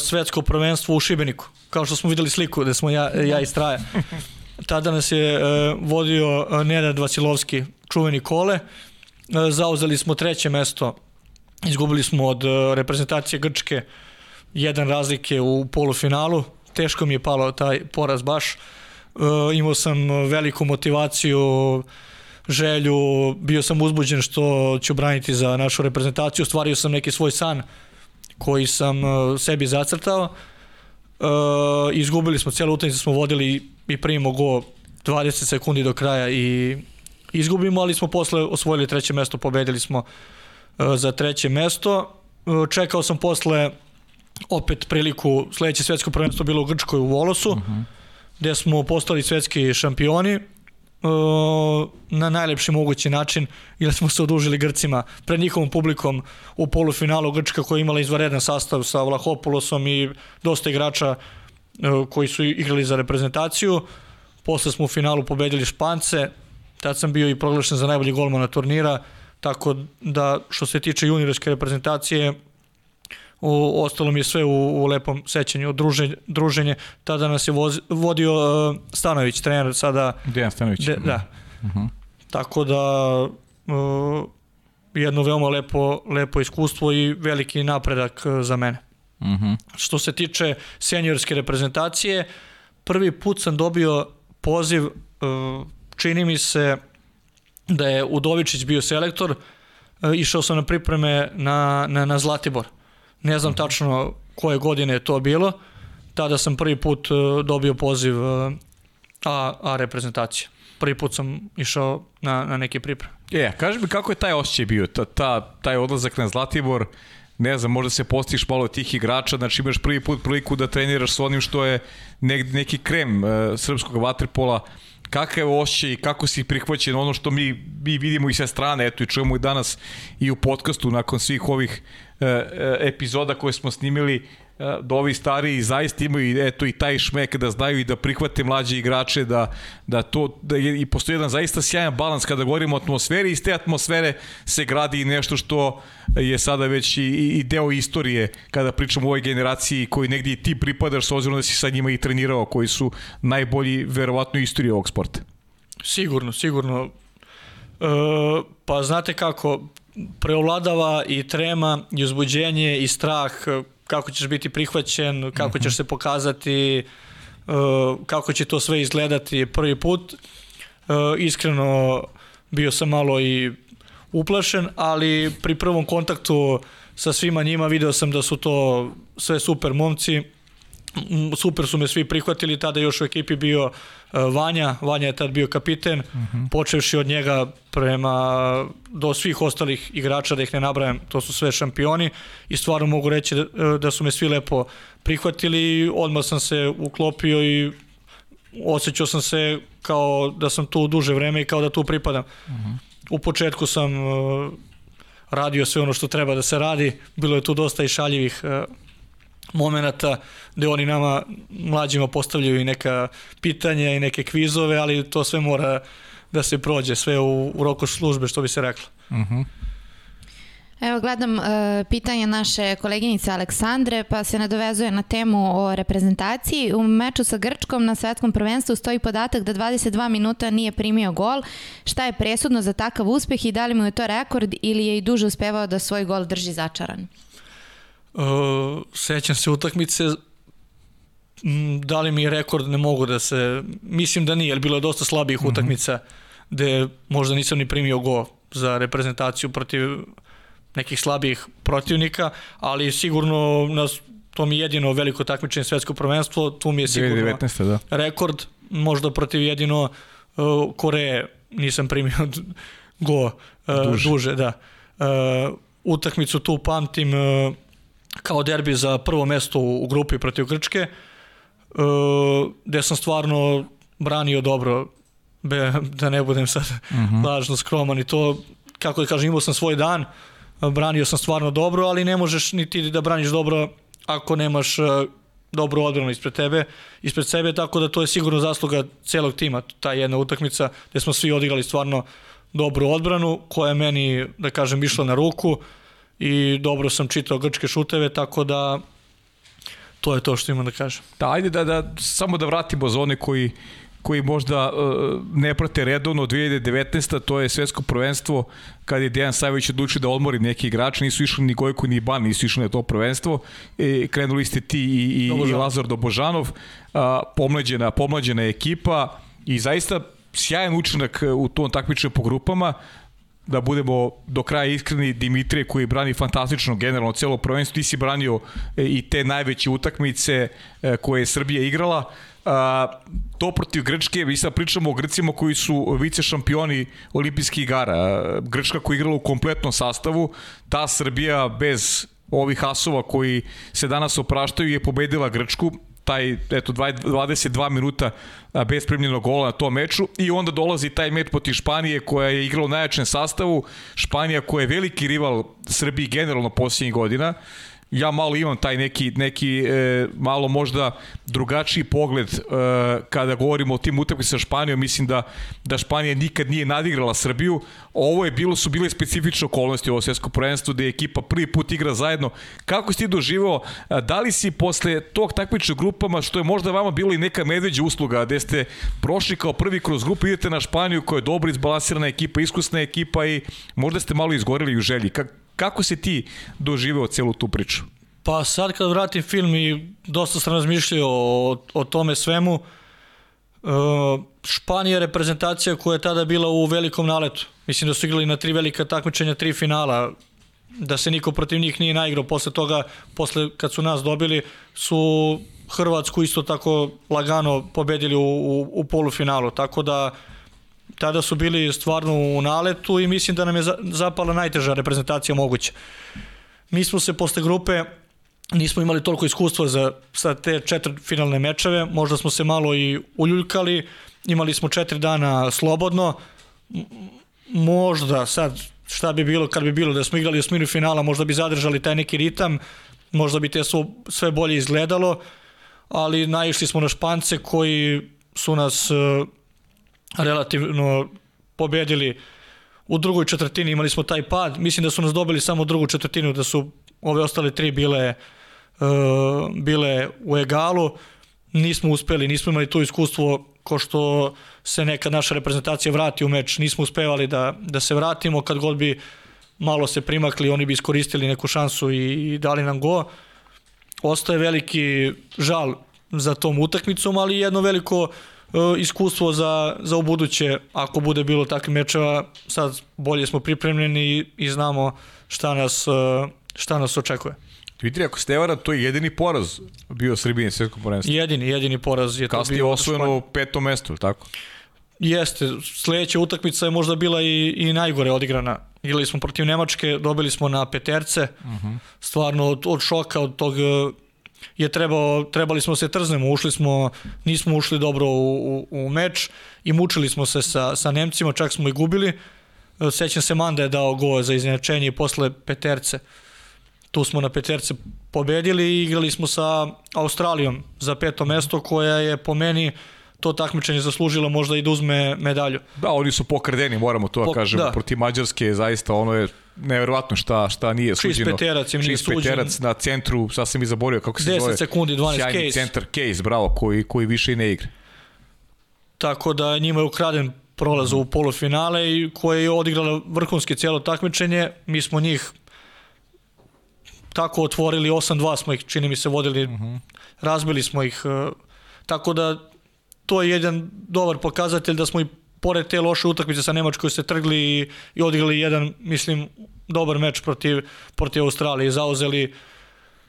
Speaker 3: svetsko prvenstvo u Šibeniku, kao što smo videli sliku gde smo ja, ja i Straja. [LAUGHS] Tada nas je vodio Nenad Vasilovski, čuveni kole, E, zauzeli smo treće mesto, izgubili smo od e, reprezentacije Grčke jedan razlike u polufinalu, teško mi je palo taj poraz baš, e, imao sam veliku motivaciju, želju, bio sam uzbuđen što ću braniti za našu reprezentaciju, ostvario sam neki svoj san koji sam sebi zacrtao. izgubili smo cijelu utakmicu, smo vodili i primimo go 20 sekundi do kraja i izgubimo, ali smo posle osvojili treće mesto, pobedili smo uh, za treće mesto. Uh, čekao sam posle opet priliku, sledeće svetsko prvenstvo bilo u Grčkoj u Volosu, uh mhm. -huh. gde smo postali svetski šampioni uh, na najlepši mogući način, jer smo se odužili Grcima pred njihovom publikom u polufinalu Grčka koja je imala izvaredan sastav sa Vlahopoulosom i dosta igrača koji su igrali za reprezentaciju. Posle smo u finalu pobedili Špance, Tad sam bio i proglašen za najbolji golmana turnira, tako da što se tiče juniorske reprezentacije, u, ostalo mi je sve u, u lepom sećanju, druženje, druženje. Tada nas je voz, vodio uh, Stanović, trener, sada...
Speaker 1: Dejan Stanović.
Speaker 3: De, da. Uh -huh. Tako da uh, jedno veoma lepo, lepo iskustvo i veliki napredak uh, za mene. Uh -huh. Što se tiče seniorske reprezentacije, prvi put sam dobio poziv, uh, čini mi se da je Udovičić bio selektor, uh, išao sam na pripreme na, na, na Zlatibor. Ne znam tačno koje godine je to bilo. Tada sam prvi put uh, dobio poziv uh, A, A reprezentacije. Prvi put sam išao na, na neke pripreme.
Speaker 1: E, kaži mi kako je taj osjećaj bio, ta, ta, taj odlazak na Zlatibor, ne znam, možda se postiš malo tih igrača, znači imaš prvi put priliku da treniraš s onim što je nek, neki krem uh, srpskog vaterpola, kakav je osjećaj, kako si prihvaćen, ono što mi, mi vidimo i sve strane, eto i čujemo i danas i u podcastu nakon svih ovih uh, epizoda koje smo snimili, da ovi stariji zaista imaju eto i taj šmek da znaju i da prihvate mlađe igrače da da to da je, i postoji jedan zaista sjajan balans kada govorimo o atmosferi iz te atmosfere se gradi nešto što je sada već i, i deo istorije kada pričamo o ovoj generaciji koji negdje i ti pripadaš s obzirom da si sa njima i trenirao koji su najbolji verovatno istorije ovog sporta.
Speaker 3: Sigurno, sigurno. E, pa znate kako, preovladava i trema i uzbuđenje i strah kako ćeš biti prihvaćen, kako ćeš se pokazati, uh, kako će to sve izgledati prvi put. Uh, iskreno bio sam malo i uplašen, ali pri prvom kontaktu sa svima njima video sam da su to sve super momci super su me svi prihvatili, tada još u ekipi bio uh, Vanja, Vanja je tad bio kapiten, uh -huh. počevši od njega prema do svih ostalih igrača, da ih ne nabrajam, to su sve šampioni i stvarno mogu reći da, da su me svi lepo prihvatili, odmah sam se uklopio i osjećao sam se kao da sam tu duže vreme i kao da tu pripadam. Uh -huh. U početku sam uh, radio sve ono što treba da se radi, bilo je tu dosta i šaljivih momenata gde oni nama mlađima postavljaju i neka pitanja i neke kvizove, ali to sve mora da se prođe, sve u, u roku službe, što bi se reklo. Uh mhm. -huh.
Speaker 2: Evo gledam uh, pitanje naše koleginice Aleksandre, pa se nadovezuje na temu o reprezentaciji. U meču sa Grčkom na svetskom prvenstvu stoji podatak da 22 minuta nije primio gol. Šta je presudno za takav uspeh i da li mu je to rekord ili je i duže uspevao da svoj gol drži začaran?
Speaker 3: Uh, sećam se utakmice, da li mi je rekord, ne mogu da se, mislim da nije, jer bilo je dosta slabijih mm -hmm. utakmica gde možda nisam ni primio go za reprezentaciju protiv nekih slabijih protivnika, ali sigurno nas, to mi je jedino veliko takmičenje svetsko prvenstvo, tu mi je sigurno
Speaker 1: 2019. da.
Speaker 3: rekord, možda protiv jedino uh, Koreje nisam primio go uh, duže. duže, da. Uh, utakmicu tu pamtim uh, kao derbi za prvo mesto u, grupi protiv Grčke, uh, gde sam stvarno branio dobro, be, da ne budem sad mhm. -huh. lažno skroman i to, kako da kažem, imao sam svoj dan, branio sam stvarno dobro, ali ne možeš ni ti da braniš dobro ako nemaš uh, dobru odbranu ispred tebe, ispred sebe, tako da to je sigurno zasluga celog tima, ta jedna utakmica gde smo svi odigrali stvarno dobru odbranu, koja je meni, da kažem, išla na ruku, uh, i dobro sam čitao grčke šuteve, tako da to je to što imam da kažem.
Speaker 1: Da, ajde da, da samo da vratimo za one koji koji možda uh, ne prate redovno 2019. to je svetsko prvenstvo kad je Dejan Savić odlučio da odmori neki igrač, nisu išli ni Gojko ni Ban, nisu išli na to prvenstvo. E, krenuli ste ti i, i, i Lazar Dobožanov, a, pomlađena, pomlađena ekipa i zaista sjajan učinak u tom takmičenju po grupama da budemo do kraja iskreni, Dimitrije koji brani fantastično generalno celo prvenstvo, ti si branio e, i te najveće utakmice e, koje je Srbija igrala. to protiv Grčke, mi sad pričamo o Grcima koji su vice šampioni olimpijskih igara. Grčka koja je igrala u kompletnom sastavu, ta Srbija bez ovih asova koji se danas opraštaju je pobedila Grčku taj eto 22 minuta bez primljenog gola na tom meču i onda dolazi taj meč protiv Španije koja je igrala u najjačem sastavu, Španija koja je veliki rival Srbiji generalno posljednjih godina ja malo imam taj neki, neki e, malo možda drugačiji pogled e, kada govorimo o tim utakmicama sa Španijom, mislim da, da Španija nikad nije nadigrala Srbiju, ovo je bilo, su bile specifične okolnosti ovo svjetsko prvenstvo gde je ekipa prvi put igra zajedno. Kako si ti doživao, da li si posle tog takmičnog grupama, što je možda vama bilo i neka medveđa usluga, gde ste prošli kao prvi kroz grupu, idete na Španiju koja je dobro izbalansirana ekipa, iskusna ekipa i možda ste malo izgoreli u želji. Kako Kako si ti doživeo celu tu priču?
Speaker 3: Pa sad kad vratim film i dosta sam razmišljao o, o tome svemu, uh, Španija je reprezentacija koja je tada bila u velikom naletu. Mislim da su igrali na tri velika takmičenja, tri finala, da se niko protiv njih nije naigrao. Posle toga, posle kad su nas dobili, su Hrvatsku isto tako lagano pobedili u, u, u polufinalu. Tako da tada su bili stvarno u naletu i mislim da nam je zapala najteža reprezentacija moguća. Mi smo se posle grupe nismo imali toliko iskustva za, za te četiri finalne mečeve, možda smo se malo i uljuljkali, imali smo četiri dana slobodno, možda sad šta bi bilo kad bi bilo da smo igrali osminu finala, možda bi zadržali taj neki ritam, možda bi te su sve bolje izgledalo, ali naišli smo na Špance koji su nas relativno pobedili u drugoj četvrtini, imali smo taj pad, mislim da su nas dobili samo drugu četvrtinu, da su ove ostale tri bile, uh, bile u egalu, nismo uspeli, nismo imali to iskustvo ko što se neka naša reprezentacija vrati u meč, nismo uspevali da, da se vratimo, kad god bi malo se primakli, oni bi iskoristili neku šansu i, i dali nam go. Ostaje veliki žal za tom utakmicom, ali jedno veliko uh, iskustvo za, za u buduće, ako bude bilo takvih mečeva, sad bolje smo pripremljeni i, i znamo šta nas, e, šta nas očekuje.
Speaker 1: Vidite, ako ste vara, to je jedini poraz bio Srbije svjetsko prvenstvo.
Speaker 3: Jedini, jedini poraz je
Speaker 1: to bio. Kasnije osvojeno u petom mestu, tako?
Speaker 3: Jeste, sledeća utakmica je možda bila i, i najgore odigrana. Igrali smo protiv Nemačke, dobili smo na peterce, uh mhm. -huh. stvarno od, od šoka, od tog je trebao, trebali smo se trznemo, ušli smo, nismo ušli dobro u, u, u meč i mučili smo se sa, sa Nemcima, čak smo i gubili. Sećam se Manda je dao go za iznenačenje i posle peterce. Tu smo na peterce pobedili i igrali smo sa Australijom za peto mesto koja je po meni to takmičenje zaslužilo možda i da uzme medalju.
Speaker 1: Da, oni su pokradeni, moramo to da kažemo, da. protiv Mađarske zaista ono je neverovatno šta, šta nije suđeno. Čist
Speaker 3: peterac im nije suđen. peterac
Speaker 1: na centru, sasvim i zaborio kako se 10
Speaker 3: zove. 10 sekundi, 12
Speaker 1: Sjajni
Speaker 3: case.
Speaker 1: centar case, bravo, koji, koji više i ne igra.
Speaker 3: Tako da njima je ukraden prolaz u polufinale i koje je odigrala vrhunski cijelo takmičenje. Mi smo njih tako otvorili, 8-2 smo ih, čini mi se, vodili, uh mhm. -huh. razbili smo ih. E, tako da to je jedan dobar pokazatelj da smo i pored te loše utakmice sa Nemačkoj se trgli i, i odigrali jedan, mislim, dobar meč protiv, protiv Australije. Zauzeli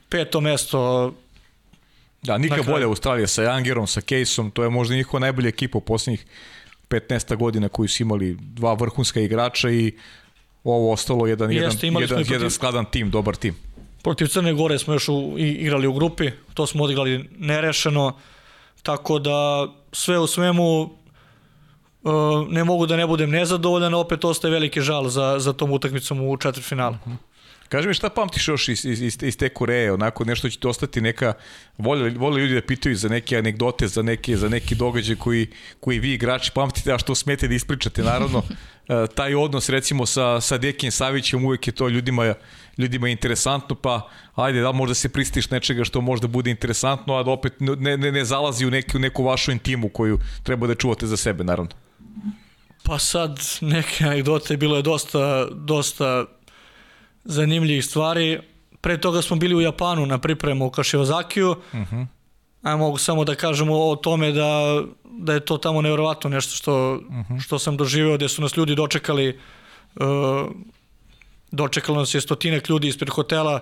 Speaker 3: peto mesto.
Speaker 1: Da, nikad bolje Australija sa Jangerom, sa Caseom, to je možda njihova najbolja ekipa u posljednjih 15 godina koji su imali dva vrhunska igrača i ovo ostalo jedan, Jeste, jedan, jedan, protiv, jedan skladan tim, dobar tim.
Speaker 3: Protiv Crne Gore smo još u, igrali u grupi, to smo odigrali nerešeno, tako da sve u svemu ne mogu da ne budem nezadovoljan, opet ostaje veliki žal za, za tom utakmicom u četvrtfinalu. Mhm. -huh.
Speaker 1: Kaži mi šta pamtiš još iz, iz, iz, te Koreje, onako nešto će ti ostati neka, vole, vole ljudi da pitaju za neke anegdote, za neke, za neki događaj koji, koji vi igrači pamtite, a što smete da ispričate, naravno, uh, [LAUGHS] taj odnos recimo sa, sa Dekijem Savićem uvek je to ljudima, ljudima interesantno, pa ajde, da možda se pristiš nečega što možda bude interesantno, a da opet ne, ne, ne zalazi u neku, neku vašu intimu koju treba da čuvate za sebe, naravno.
Speaker 3: Pa sad neke anegdote, bilo je dosta, dosta zanimljivih stvari. Pre toga smo bili u Japanu na pripremu u Kašiozakiju. Uh mhm. -huh. A mogu samo da kažemo o tome da, da je to tamo nevjerovatno nešto što, uh mhm. -huh. što sam doživeo, gde su nas ljudi dočekali uh, dočekalo nas je stotinek ljudi ispred hotela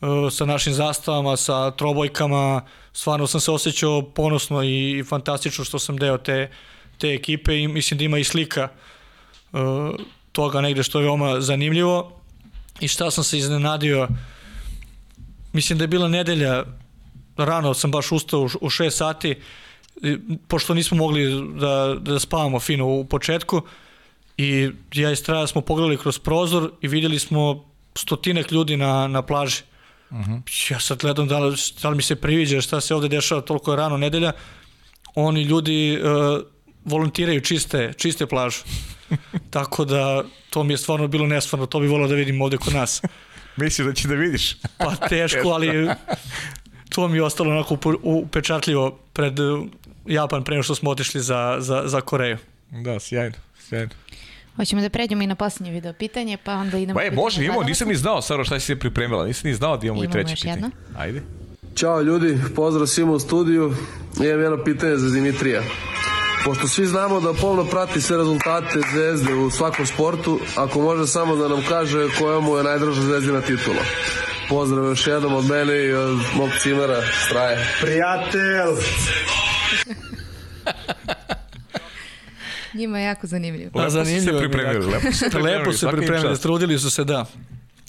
Speaker 3: uh, sa našim zastavama, sa trobojkama. Stvarno sam se osjećao ponosno i, i fantastično što sam deo te, te ekipe i mislim da ima i slika uh, toga negde što je veoma zanimljivo. I šta sam se iznenadio, mislim da je bila nedelja, rano sam baš ustao u, u 6 sati, pošto nismo mogli da, da spavamo fino u početku, i ja i Straja smo pogledali kroz prozor i videli smo stotinak ljudi na, na plaži. Uh -huh. Ja sad gledam da li, da li mi se priviđa šta se ovde dešava toliko rano nedelja. Oni ljudi uh, volontiraju čiste, čiste plažu. [LAUGHS] Tako da to mi je stvarno bilo nestvarno, to bi volao da vidim ovde kod nas.
Speaker 1: Misliš da će da vidiš?
Speaker 3: Pa teško, [LAUGHS] ali to mi je ostalo onako upečatljivo pred uh, Japan pre što smo otišli za, za, za Koreju.
Speaker 1: Da, sjajno, sjajno.
Speaker 2: Hoćemo da pređemo i na posljednje video pitanje, pa onda idemo...
Speaker 1: Pa je, može, imamo, nisam ni znao, Saro, šta si se pripremila, nisam ni znao da imamo, imamo i treće pitanje. Jedno. Ajde.
Speaker 6: Ćao ljudi, pozdrav svima u studiju. Imam jedno pitanje za Dimitrija. Pošto svi znamo da pomno prati sve rezultate zvezde u svakom sportu, ako može samo da nam kaže koja mu je najdraža zvezdina titula. Pozdrav još jednom od mene i od mog cimera Straje.
Speaker 4: Prijatelj!
Speaker 2: Njima je jako zanimljivo.
Speaker 1: Lepo zanimljivo se pripremili, lepo se pripremili.
Speaker 3: lepo se pripremili, strudili su se, da.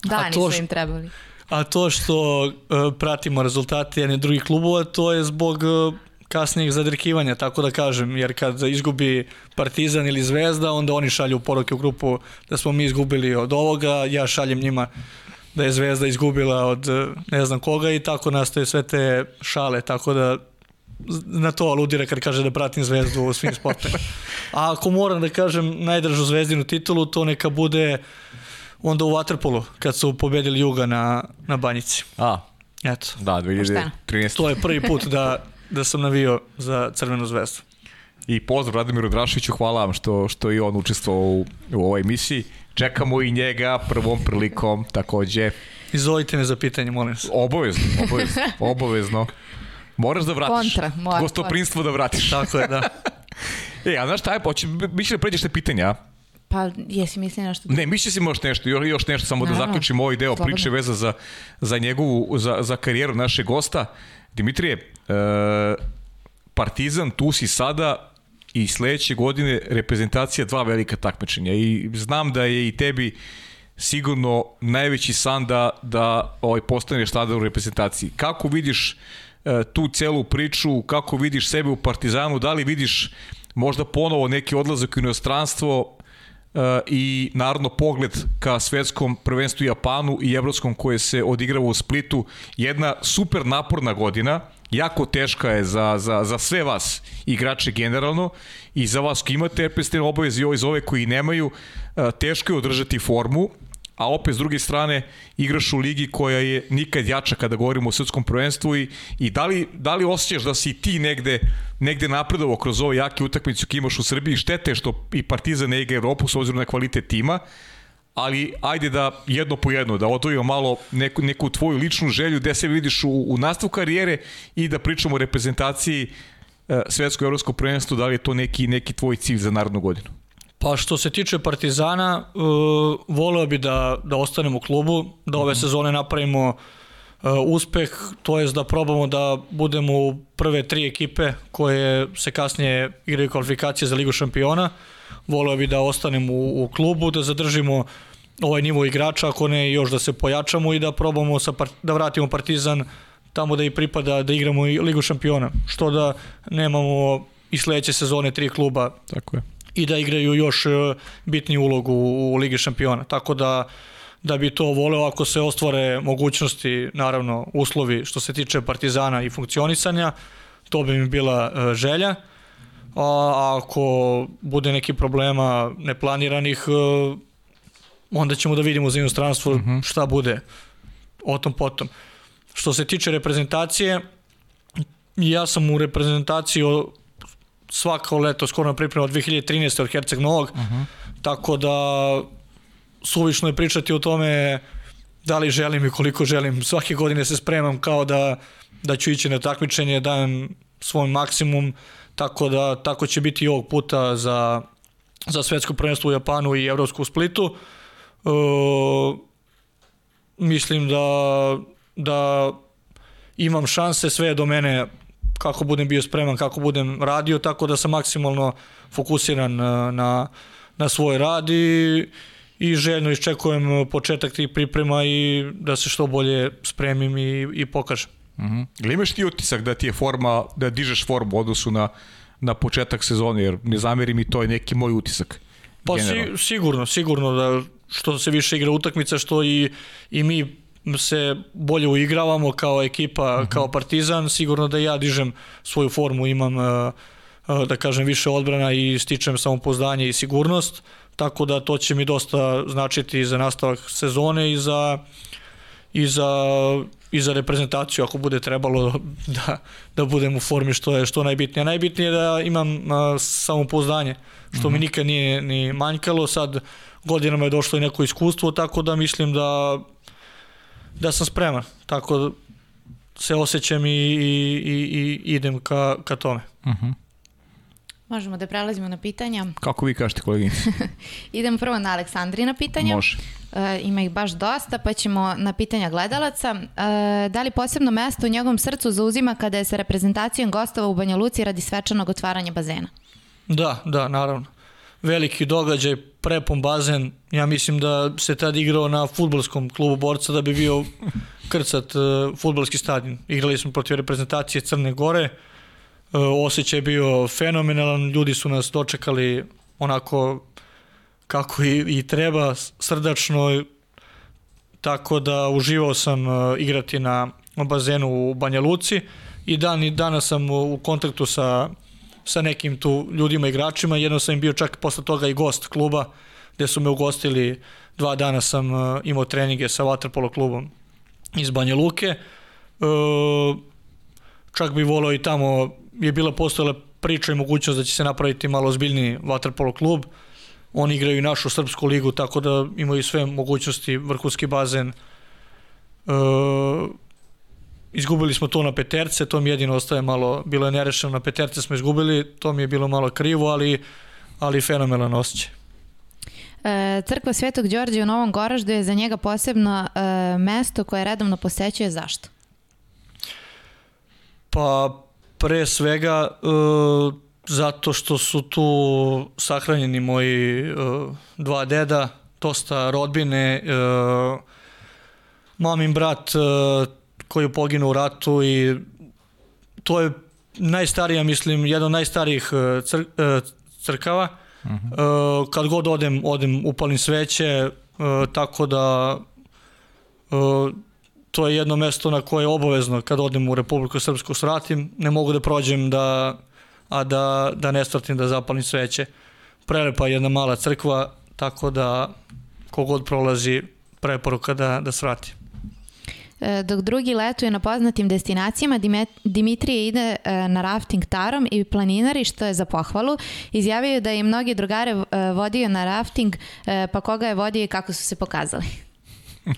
Speaker 2: Dani to, su im trebali.
Speaker 3: A to što uh, pratimo rezultate jedne drugih klubova, to je zbog uh, kasnijeg zadrkivanja, tako da kažem, jer kad izgubi Partizan ili Zvezda, onda oni šalju poruke u grupu da smo mi izgubili od ovoga, ja šaljem njima da je Zvezda izgubila od ne znam koga i tako nastaje sve te šale, tako da na to aludira kad kaže da pratim zvezdu u svim sportima. A ako moram da kažem najdržu zvezdinu titulu, to neka bude onda u Waterpolu, kad su pobedili Juga na, na Banjici.
Speaker 1: A,
Speaker 3: Eto.
Speaker 1: Da, 2013.
Speaker 3: To je prvi put da, da sam navio za Crvenu zvezdu.
Speaker 1: I pozdrav Radimiru Drašiću, hvala vam što, što i on učestvovao u, u ovoj emisiji. Čekamo i njega prvom prilikom takođe.
Speaker 3: Izvolite me za pitanje, molim se.
Speaker 1: Obavezno, obavezno, [LAUGHS] obavezno. Moraš da vratiš.
Speaker 2: Kontra, mora.
Speaker 1: Gostoprinstvo da vratiš.
Speaker 3: Tako je, da. [LAUGHS]
Speaker 1: e, a znaš šta je, poći, mišli da pređeš te pitanja?
Speaker 2: Pa, jesi misli nešto?
Speaker 1: Ne, misli si možda nešto, još nešto, samo Naravno. da zaključim ovaj deo Slobodno. priče veza za, za njegovu, za, za karijeru našeg gosta. Dimitrije, e, Partizan, tu si sada i sledeće godine reprezentacija dva velika takmičenja i znam da je i tebi sigurno najveći san da, da ovaj, postaneš tada u reprezentaciji. Kako vidiš E, tu celu priču, kako vidiš sebe u Partizanu, da li vidiš možda ponovo neki odlazak u inostranstvo i naravno pogled ka svetskom prvenstvu Japanu i evropskom koje se odigrava u Splitu. Jedna super naporna godina, jako teška je za, za, za sve vas igrače generalno i za vas koji imate repestene obaveze i iz ove koji nemaju, e, teško je održati formu a opet s druge strane igraš u ligi koja je nikad jača kada govorimo o srpskom prvenstvu i, i da, li, da li osjećaš da si ti negde, negde napredovo kroz ovo jake utakmice koje imaš u Srbiji, štete što i Partizan ne igra Evropu s obzirom na kvalitet tima, ali ajde da jedno po jedno, da odvojimo malo neku, neku tvoju ličnu želju gde se vidiš u, u nastavu karijere i da pričamo o reprezentaciji e, svetsko evropsko prvenstvo, da li je to neki, neki tvoj cilj za narodnu godinu?
Speaker 3: Pa što se tiče Partizana, uh, voleo bi da, da ostanem u klubu, da ove mhm. sezone napravimo uh, uspeh, to jest da probamo da budemo u prve tri ekipe koje se kasnije igraju kvalifikacije za Ligu šampiona. Voleo bi da ostanem u, u klubu, da zadržimo ovaj nivo igrača, ako ne još da se pojačamo i da probamo sa, da vratimo Partizan tamo da i pripada da igramo i Ligu šampiona. Što da nemamo i sledeće sezone tri kluba
Speaker 1: Tako je
Speaker 3: i da igraju još e, bitniju ulogu u Ligi šampiona. Tako da da bi to voleo ako se ostvare mogućnosti, naravno uslovi što se tiče Partizana i funkcionisanja, to bi mi bila e, želja. A ako bude neki problema neplaniranih, e, onda ćemo da vidimo za inostranstvo. -huh. šta bude o tom potom. Što se tiče reprezentacije, ja sam u reprezentaciji svako leto skoro na pripremu od 2013. od Herceg Novog, uh -huh. tako da suvišno je pričati o tome da li želim i koliko želim. Svake godine se spremam kao da, da ću ići na takmičenje, dajem svoj maksimum, tako da tako će biti i ovog puta za, za svetsko prvenstvo u Japanu i Evropsku Splitu. E, mislim da, da imam šanse, sve do mene kako budem bio spreman, kako budem radio, tako da sam maksimalno fokusiran na, na, na svoj rad i, i željno iščekujem početak tih priprema i da se što bolje spremim i, i pokažem.
Speaker 1: Mm -hmm. Ili imaš ti utisak da ti je forma, da dižeš formu u odnosu na, na početak sezone, jer ne zameri mi to je neki moj utisak.
Speaker 3: Pa si, sigurno, sigurno da što se više igra utakmica, što i, i mi se bolje uigravamo kao ekipa, uh -huh. kao Partizan, sigurno da ja dižem svoju formu, imam uh, da kažem više odbrana i stičem samopouzdanje i sigurnost, tako da to će mi dosta značiti za nastavak sezone i za i za i za reprezentaciju ako bude trebalo [LAUGHS] da, da budem u formi što je što najbitnije. Najbitnije je da imam a, samopouzdanje, što uh -huh. mi mhm. nikad nije ni manjkalo, sad godinama je došlo i neko iskustvo, tako da mislim da da sam spreman. Tako da se osjećam i, i, i, i idem ka, ka tome. Uh mhm. -huh.
Speaker 2: Možemo da prelazimo na pitanja. [LAUGHS]
Speaker 1: Kako vi kažete, koleginice? [LAUGHS]
Speaker 2: Idemo prvo na Aleksandrina pitanja.
Speaker 1: Može.
Speaker 2: E, ima ih baš dosta, pa ćemo na pitanja gledalaca. E, da li posebno mesto u njegovom srcu zauzima kada je sa reprezentacijom gostova u Banja Luci radi svečanog otvaranja bazena?
Speaker 3: Da, da, naravno. Veliki događaj, prepon bazen. Ja mislim da se tad igrao na futbolskom klubu borca da bi bio krcat uh, futbolski stadion. Igrali smo protiv reprezentacije Crne Gore. Uh, osjećaj je bio fenomenalan, ljudi su nas dočekali onako kako i, i treba, srdačno, tako da uživao sam uh, igrati na bazenu u Banja Luci i dan i danas sam u kontaktu sa, sa nekim tu ljudima, igračima, jedno sam im bio čak posle toga i gost kluba, gde su me ugostili, dva dana sam uh, imao treninge sa Waterpolo klubom iz Banja Luke, uh, čak bi volao i tamo, je bila postojala priča i mogućnost da će se napraviti malo ozbiljniji Waterpolo klub, Oni igraju i našu srpsku ligu, tako da imaju sve mogućnosti, vrhunski bazen. E, izgubili smo to na peterce, to mi jedino ostaje malo, bilo je nerešeno na peterce smo izgubili, to mi je bilo malo krivo, ali, ali fenomenan osjećaj.
Speaker 2: E, Crkva Svetog Đorđe u Novom Goraždu je za njega posebno e, mesto koje redovno posećuje. Zašto?
Speaker 3: Pa, pre svega, e, zato što su tu sahranjeni moji uh, dva deda, dosta rodbine, uh, mamin brat uh, koji je poginuo u ratu i to je najstarija, mislim, jedan od najstarijih cr, crkava. Uh -huh. uh, kad god odem, odem upalim sveće, tako da to je jedno mesto na koje je obavezno kad odem u Republiku Srpsku sratim. Ne mogu da prođem da a da, da ne stratim da zapalim sveće. Prelepa jedna mala crkva, tako da kogod prolazi preporuka da, da svrati.
Speaker 2: E, dok drugi letuje na poznatim destinacijama, Dimitrije ide e, na rafting tarom i planinari, što je za pohvalu. Izjavio da je mnogi drugare e, vodio na rafting, pa koga je vodio i kako su se pokazali. [LAUGHS]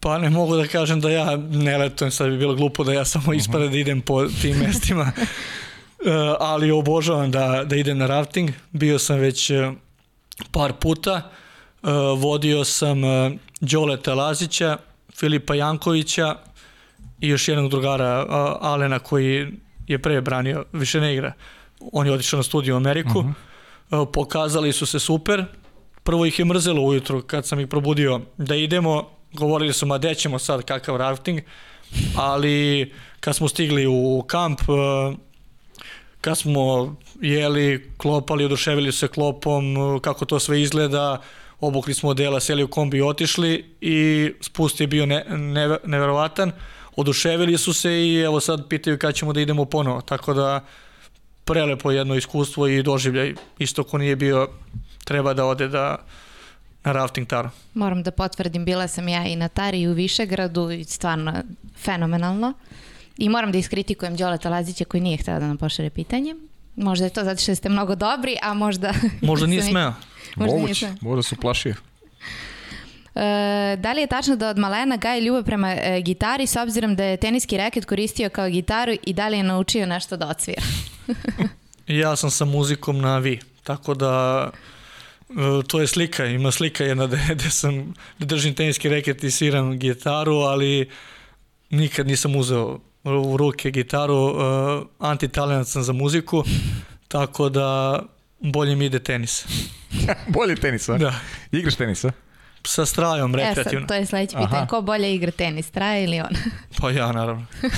Speaker 3: Pa ne mogu da kažem da ja ne letujem, sad bi bilo glupo da ja samo ispade da idem po tim [LAUGHS] mestima. Ali obožavam da, da idem na rafting. Bio sam već par puta. Vodio sam Đoleta Lazića, Filipa Jankovića i još jednog drugara Alena koji je pre branio, više ne igra. On je otišao na studiju u Ameriku. Uh mhm. -huh. Pokazali su se super. Prvo ih je mrzelo ujutru kad sam ih probudio da idemo. Govorili su, ma ćemo sad kakav rafting. Ali kad smo stigli u kamp, kad smo jeli, klopali, oduševili se klopom, kako to sve izgleda, obukli smo odela, seli u kombi i otišli i spust je bio ne, ne, neverovatan. Oduševili su se i evo sad pitaju kada ćemo da idemo ponovo, tako da prelepo jedno iskustvo i doživljaj. Isto ko nije bio, treba da ode da na rafting taru.
Speaker 2: Moram da potvrdim, bila sam ja i na Tari i u Višegradu i stvarno fenomenalno. I moram da iskritikujem Đoleta Lazića koji nije htio da nam pošare pitanje. Možda je to zato što ste mnogo dobri, a možda...
Speaker 3: Možda [LAUGHS] nije smeo.
Speaker 1: Možda Moguće, možda su plašio.
Speaker 2: E, da li je tačno da od malena gaje ljubav prema e, gitari s obzirom da je teniski reket koristio kao gitaru i da li je naučio nešto da odsvira? [LAUGHS]
Speaker 3: ja sam sa muzikom na vi, tako da e, to je slika, ima slika jedna da, [LAUGHS] da sam da držim teniski reket i sviram gitaru, ali nikad nisam uzeo u ruke gitaru, uh, antitalenat sam za muziku, tako da bolje mi ide tenis. [LAUGHS]
Speaker 1: bolje tenis, a?
Speaker 3: Da.
Speaker 1: Igraš tenis, a?
Speaker 3: Sa strajom, rekreativno.
Speaker 2: E sad, to je sledeće pitanje. Ko bolje igra tenis, straja ili on? [LAUGHS]
Speaker 3: pa ja, naravno. [LAUGHS]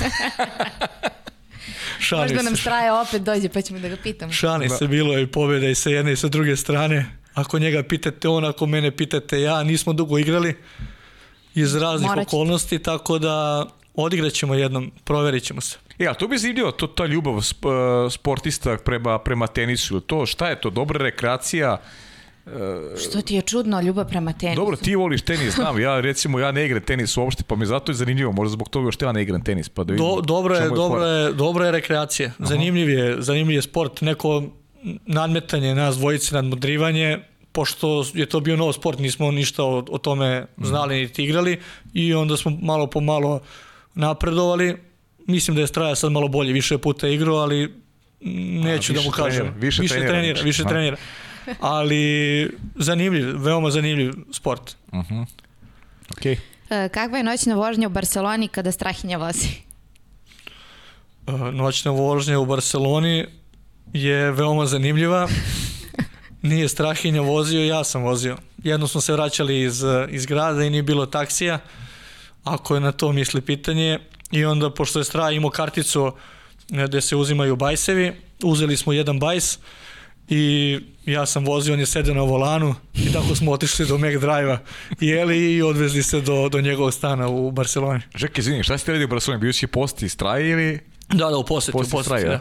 Speaker 2: Šalim Možda nam straja opet dođe pa ćemo da ga pitamo.
Speaker 3: Šalim da. se, bilo je pobjeda i sa jedne i sa druge strane. Ako njega pitate on, ako mene pitate ja, nismo dugo igrali, iz raznih
Speaker 2: Morat ćete.
Speaker 3: okolnosti, tako da odigrat ćemo jednom, proverit ćemo se.
Speaker 1: E, a to bi zanimljivo, to, ta ljubav sp, sportista prema, prema tenisu, to šta je to, dobra rekreacija,
Speaker 2: Što ti je čudno, ljubav prema tenisu?
Speaker 1: Dobro, ti voliš tenis, znam, ja recimo ja ne igram tenis uopšte, pa mi zato je zanimljivo, možda zbog toga što ja ne igram tenis, pa da vidim.
Speaker 3: Do, dobro je,
Speaker 1: čemu
Speaker 3: dobro je, dobro je rekreacija. Zanimljiv je, zanimljiv je sport, neko nadmetanje nas dvojice, nadmudrivanje, pošto je to bio nov sport, nismo ništa o, o tome znali niti igrali i onda smo malo po malo napredovali. Mislim da je Straja sad malo bolje, više puta igrao, ali neću
Speaker 1: A,
Speaker 3: da mu kažem.
Speaker 1: trenira, više
Speaker 3: više
Speaker 1: trenira,
Speaker 3: trenira, više trenira. Ali zanimljiv, veoma zanimljiv sport.
Speaker 1: Okej.
Speaker 2: E, kakva je noćna vožnja u Barceloni kada Strahinja vozi?
Speaker 3: Uh, noćna vožnja u Barceloni je veoma zanimljiva. Nije Strahinja vozio, ja sam vozio. Jednom smo se vraćali iz, iz grada i nije bilo taksija, ako je na to misli pitanje. I onda, pošto je Strah imao karticu e, gde se uzimaju bajsevi, uzeli smo jedan bajs i ja sam vozio, on je sedeo na volanu i tako smo otišli do Mac Drive-a jeli i odvezli se do, do njegovog stana u Barceloni.
Speaker 1: Žek, izvini, šta ste radi u Barceloni? Bio si posti straje ili...
Speaker 3: Da, da, u poseti,
Speaker 1: Posle
Speaker 3: u poseti,
Speaker 1: Straje,
Speaker 3: da.
Speaker 1: da?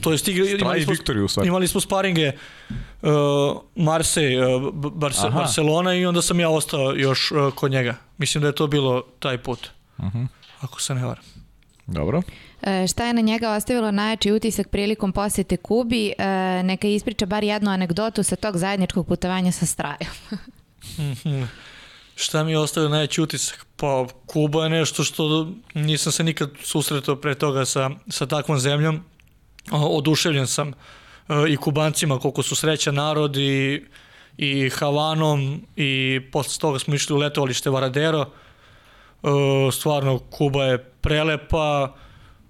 Speaker 3: To je stigli, imali smo,
Speaker 1: stvari.
Speaker 3: imali smo sparinge uh, Marseille, uh, Barce,
Speaker 1: Aha.
Speaker 3: Barcelona i onda sam ja ostao još uh, kod njega. Mislim da je to bilo taj put.
Speaker 1: Mhm.
Speaker 3: Ako se ne varam.
Speaker 1: Dobro.
Speaker 2: E, šta je na njega ostavilo najjači utisak prilikom posete Kubi? E, neka ispriča bar jednu anegdotu sa tog zajedničkog putovanja sa Strajom. [LAUGHS]
Speaker 3: Šta mi je ostavio najveći utisak? Pa Kuba je nešto što nisam se nikad susretao pre toga sa, sa takvom zemljom. O, Oduševljen sam e, i Kubancima koliko su srećan narod i, i Havanom i posle toga smo išli u letovalište Varadero. E, Stvarno Kuba je prelepa,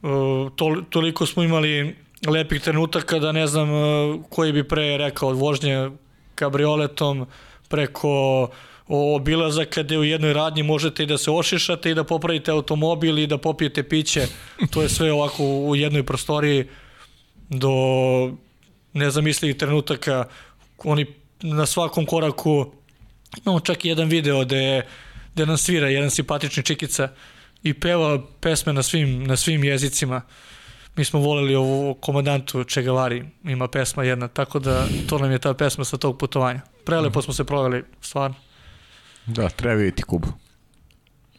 Speaker 3: e, tol, toliko smo imali lepih trenutaka da ne znam e, koji bi pre rekao od vožnje kabrioletom preko obilazaka gde u jednoj radnji možete i da se ošišate i da popravite automobil i da popijete piće. To je sve ovako u jednoj prostoriji do nezamislivih trenutaka. Oni na svakom koraku imamo čak i jedan video gde, gde nam svira jedan simpatični čikica i peva pesme na svim, na svim jezicima. Mi smo voleli ovu komandantu Čegavari, ima pesma jedna, tako da to nam je ta pesma sa tog putovanja. Prelepo smo se proveli, stvarno.
Speaker 1: Da, treba vidjeti Kubu.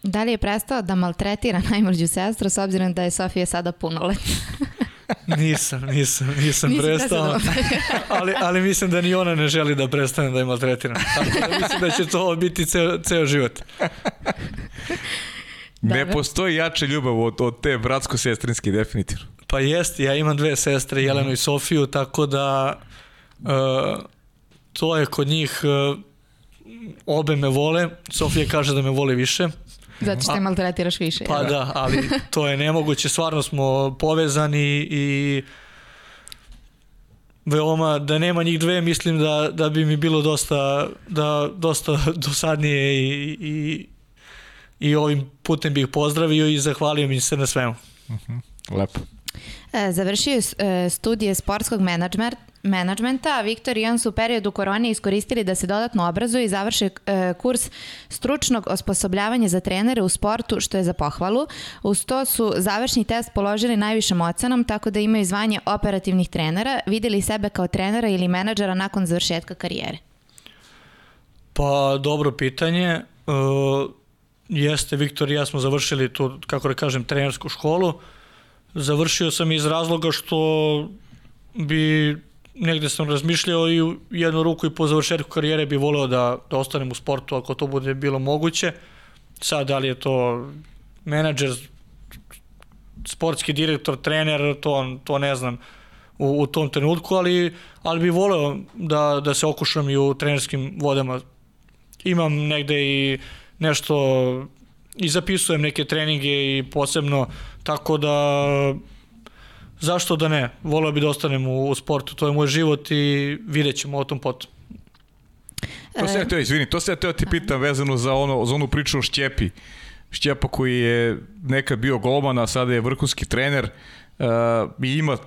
Speaker 2: Da li je prestao da maltretira najmlađu sestru s obzirom da je Sofija sada punoletna?
Speaker 3: Nisam, nisam, nisam
Speaker 2: Nisi
Speaker 3: prestao, [LAUGHS] ali, ali mislim da ni ona ne želi da prestane da je maltretiram. Tako da mislim da će to biti ceo, ceo život. [LAUGHS]
Speaker 1: Ne postoji jača ljubav od, od te bratsko-sestrinske, definitivno.
Speaker 3: Pa jest, ja imam dve sestre, Jelenu i Sofiju, tako da uh, to je kod njih uh, obe me vole, Sofija kaže da me voli više,
Speaker 2: Zato što je maltretiraš više.
Speaker 3: pa
Speaker 2: jel?
Speaker 3: da, ali to je nemoguće, stvarno smo povezani i veoma, da nema njih dve, mislim da, da bi mi bilo dosta, da, dosta [LAUGHS] dosadnije i, i, i ovim putem bih pozdravio i zahvalio mi se na svemu.
Speaker 1: Lepo.
Speaker 2: E, Završio e, studije sportskog menadžmer- menadžmenta, a Viktor i on su u periodu korone iskoristili da se dodatno obrazuju i završe e, kurs stručnog osposobljavanja za trenere u sportu, što je za pohvalu. Uz to su završni test položili najvišom ocenom, tako da imaju zvanje operativnih trenera. Videli sebe kao trenera ili menadžera nakon završetka karijere?
Speaker 3: Pa, dobro pitanje. Uh, jeste, Viktor i ja smo završili tu, kako da kažem, trenersku školu. Završio sam iz razloga što bi negde sam razmišljao i u jednu ruku i po završetku karijere bi voleo da, da ostanem u sportu ako to bude bilo moguće. Sad, da li je to menadžer, sportski direktor, trener, to, to ne znam u, u tom trenutku, ali, ali bi voleo da, da se okušam i u trenerskim vodama. Imam negde i nešto i zapisujem neke treninge i posebno, tako da zašto da ne, voleo bi da ostanem u, u sportu, to je moj život i vidjet ćemo o tom potom.
Speaker 1: To se ja teo, izvini, to se ja teo ti pitam vezano za, ono, za onu priču o Šćepi. Šćepa koji je nekad bio golman, a sada je vrhunski trener uh, i ima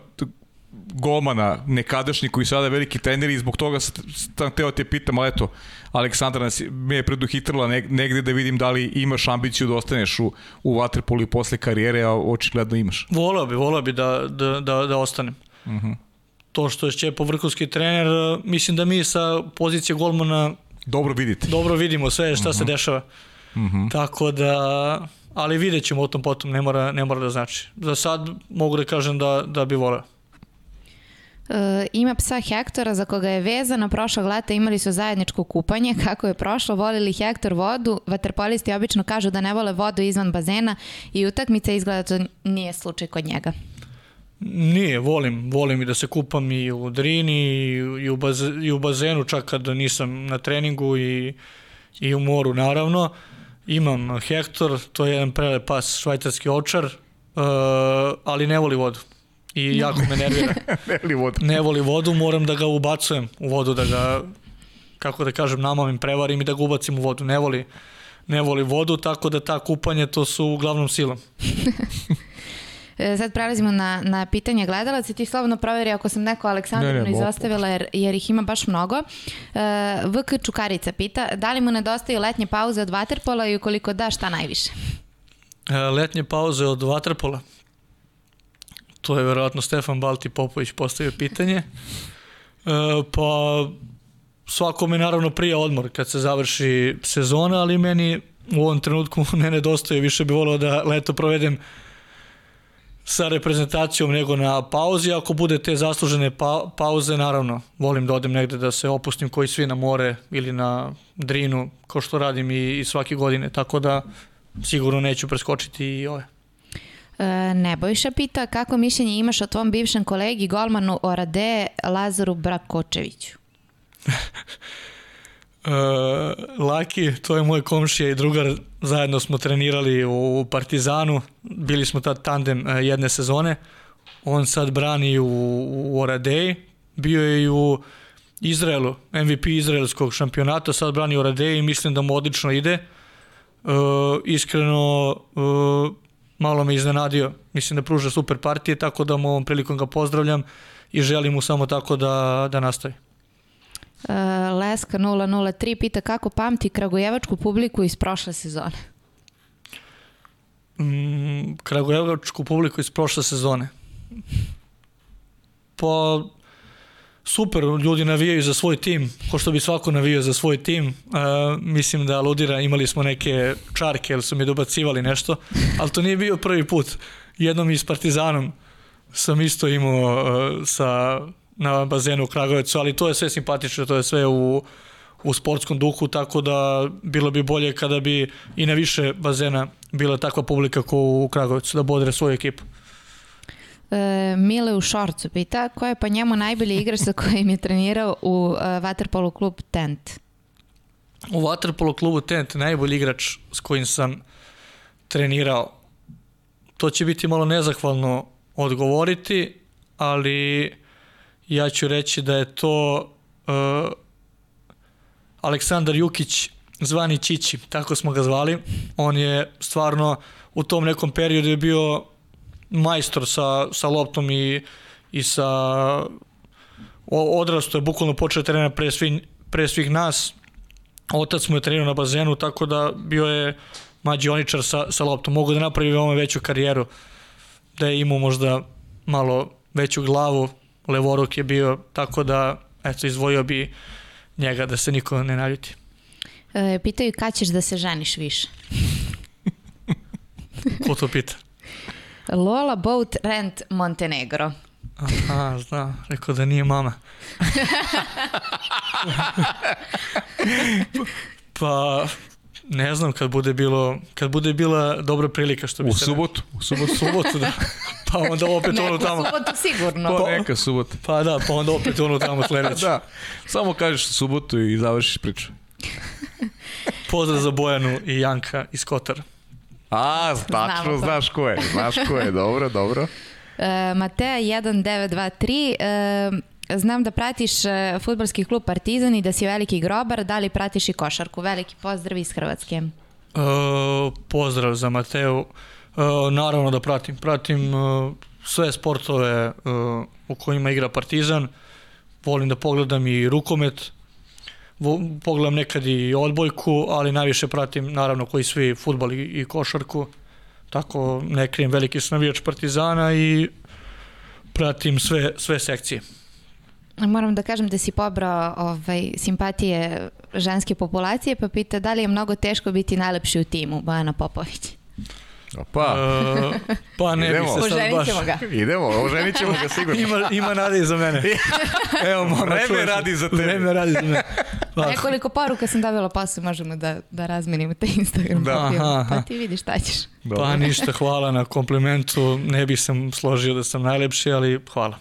Speaker 1: golmana nekadašnji koji sada je veliki trener i zbog toga sam teo te pitam, ali eto, Aleksandra nas, me je preduhitrila negde da vidim da li imaš ambiciju da ostaneš u, u Waterpolu i posle karijere, a očigledno imaš.
Speaker 3: Volao bi, volao bi da, da, da, da ostanem. Uh mhm. -huh. To što je Šćepo vrhunski trener, mislim da mi sa pozicije golmana
Speaker 1: dobro vidite.
Speaker 3: Dobro vidimo sve šta uh -huh. se mhm. dešava. Uh mhm. -huh. Tako da, ali vidjet ćemo o tom potom, ne mora, ne mora da znači. Za sad mogu da kažem da, da bi voleo.
Speaker 2: E, ima psa Hektora za koga je vezana, prošlog leta imali su zajedničko kupanje, [LAUGHS] kako je prošlo, volili Hektor vodu, vaterpolisti obično kažu da ne vole vodu izvan bazena i utakmice izgleda to nije slučaj kod njega.
Speaker 3: Nije, volim, volim i da se kupam i u drini i u, baz, i u bazenu čak kad nisam na treningu i, i u moru naravno. Imam Hektor, to je jedan prelep pas švajcarski očar, uh, ali ne voli vodu i jako me nervira. [LAUGHS]
Speaker 1: ne voli vodu.
Speaker 3: Ne voli vodu, moram da ga ubacujem u vodu, da ga, kako da kažem, namamim, prevarim i da ga ubacim u vodu. Ne voli, ne voli vodu, tako da ta kupanje to su uglavnom silom. [LAUGHS]
Speaker 2: E, sad prelazimo na, na pitanje gledalaca i ti slobodno proveri ako sam neko Aleksandrinu izostavila jer, jer ih ima baš mnogo. Uh, e, VK Čukarica pita da li mu nedostaju letnje pauze od vaterpola i ukoliko da šta najviše?
Speaker 3: Uh, letnje pauze od vaterpola? To je verovatno Stefan Balti Popović postavio pitanje. E, pa svakome naravno prije odmor kad se završi sezona, ali meni u ovom trenutku [LAUGHS] ne nedostaje, više bi volio da leto provedem sa reprezentacijom nego na pauzi. Ako bude te zaslužene pa, pauze, naravno, volim da odem negde da se opustim koji svi na more ili na drinu, kao što radim i, i svake godine, tako da sigurno neću preskočiti i ove.
Speaker 2: E, Nebojša pita kako mišljenje imaš o tvom bivšem kolegi golmanu Orade Lazaru Brakočeviću?
Speaker 3: Uh, [LAUGHS] Laki, to je moj komšija i drugar, zajedno smo trenirali u Partizanu, bili smo tad tandem uh, jedne sezone, on sad brani u, u Oradeji, bio je i u Izraelu, MVP izraelskog šampionata, sad brani u Oradeji i mislim da mu odlično ide. Uh, iskreno, uh, malo me iznenadio. Mislim da pruža super partije, tako da mu ovom prilikom ga pozdravljam i želim mu samo tako da, da nastavi.
Speaker 2: Uh, Leska 003 pita kako pamti kragujevačku publiku iz prošle sezone?
Speaker 3: Mm, kragujevačku publiku iz prošle sezone? Pa super, ljudi navijaju za svoj tim, ko što bi svako navijao za svoj tim. Uh, mislim da aludira, imali smo neke čarke, jer su mi dobacivali nešto, ali to nije bio prvi put. Jednom i s Partizanom sam isto imao uh, sa, na bazenu u Kragovecu, ali to je sve simpatično, to je sve u, u sportskom duhu, tako da bilo bi bolje kada bi i na više bazena bila takva publika kao u Kragovecu, da bodre svoju ekipu.
Speaker 2: E, Mile u Šorcu pita ko je pa njemu najbolji igrač sa kojim je trenirao u e, Waterpolo klub Tent?
Speaker 3: U Waterpolo klubu Tent najbolji igrač s kojim sam trenirao. To će biti malo nezahvalno odgovoriti, ali ja ću reći da je to uh, Aleksandar Jukić zvani Čići, tako smo ga zvali. On je stvarno u tom nekom periodu je bio majstor sa, sa loptom i, i sa odrasto je bukvalno počeo trenera pre, svi, pre svih nas. Otac mu je trenirao na bazenu, tako da bio je mađioničar sa, sa loptom. Mogu da napravi veoma veću karijeru, da je imao možda malo veću glavu, levoruk je bio, tako da eto, izvojio bi njega da se niko ne naljuti.
Speaker 2: E, pitaju kad ćeš da se ženiš više?
Speaker 3: Ko to pita?
Speaker 2: Lola Boat Rent Montenegro.
Speaker 3: Aha, zna, rekao da nije mama. pa, ne znam kad bude bilo, kad bude bila dobra prilika što bi
Speaker 1: u
Speaker 3: se...
Speaker 1: Subotu,
Speaker 3: u subotu. U subotu, da. Pa onda opet ono tamo.
Speaker 2: Neku subotu sigurno.
Speaker 1: Pa neka subota.
Speaker 3: Pa da, pa onda opet ono tamo sledeće.
Speaker 1: da, samo kažeš subotu i završiš priču.
Speaker 3: Pozdrav za Bojanu i Janka iz Kotara.
Speaker 1: A, tačno znaš ko je. Znaš ko je, dobro, dobro. [LAUGHS]
Speaker 2: E, Matea 1923, e, znam da pratiš e, futbolski klub Partizan i da si veliki grobar, da li pratiš i košarku? Veliki pozdrav iz Hrvatske. E,
Speaker 3: pozdrav za Mateu. E, naravno da pratim. Pratim e, sve sportove uh, u kojima igra Partizan. Volim da pogledam i rukomet, pogledam nekad i odbojku, ali najviše pratim naravno koji svi futbal i, i košarku. Tako ne krijem veliki sam navijač Partizana i pratim sve, sve sekcije.
Speaker 2: Moram da kažem da si pobrao ovaj, simpatije ženske populacije, pa pita da li je mnogo teško biti najlepši u timu, Bojana Popović.
Speaker 1: Opa,
Speaker 3: Uh, pa ne bi
Speaker 1: Idemo.
Speaker 3: se sad baš...
Speaker 2: ga.
Speaker 1: idemo, oženit ćemo ga sigurno.
Speaker 3: Ima, ima nade i za mene. [LAUGHS] Evo, mama,
Speaker 1: Vreme radi za tebe.
Speaker 3: Vreme radi za mene. Pa, [LAUGHS]
Speaker 2: Nekoliko poruka sam dobila posle, možemo da, da razmenimo te Instagram
Speaker 1: Da.
Speaker 2: profile.
Speaker 3: Aha, aha.
Speaker 2: Pa ti vidiš šta ćeš.
Speaker 3: pa ništa, hvala na komplimentu. Ne bih sam složio da sam najlepši, ali hvala.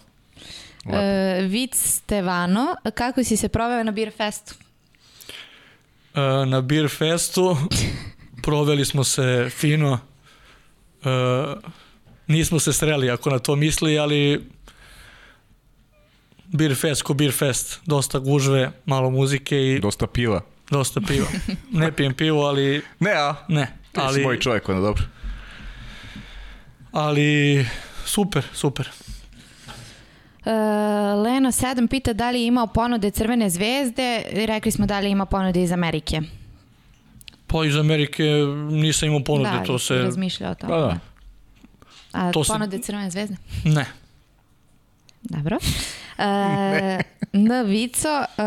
Speaker 2: E, Vic Stevano, kako si se proveo na Beer Festu?
Speaker 3: E, na Beer Festu [LAUGHS] proveli smo se fino. E, nismo se sreli ako na to misli, ali Beer Fest ko Beer Fest. Dosta gužve, malo muzike i
Speaker 1: Dosta piva.
Speaker 3: dosta piva. Ne pijem pivo, ali [LAUGHS]
Speaker 1: Ne, a?
Speaker 3: ne.
Speaker 1: Ti si
Speaker 3: Ali,
Speaker 1: moj čovjek, onda dobro.
Speaker 3: ali super, super.
Speaker 2: E, Leno 7 pita da li je imao ponude Crvene zvezde. Rekli smo da li ima ponude iz Amerike.
Speaker 3: Pa iz Amerike nisam imao ponude,
Speaker 2: da,
Speaker 3: to se...
Speaker 2: razmišljao o tome.
Speaker 1: Pa da.
Speaker 2: A
Speaker 3: To se-
Speaker 2: ponude Crvene zvezde?
Speaker 3: Ne.
Speaker 2: Dobro. [LAUGHS] E, N. Vico, e,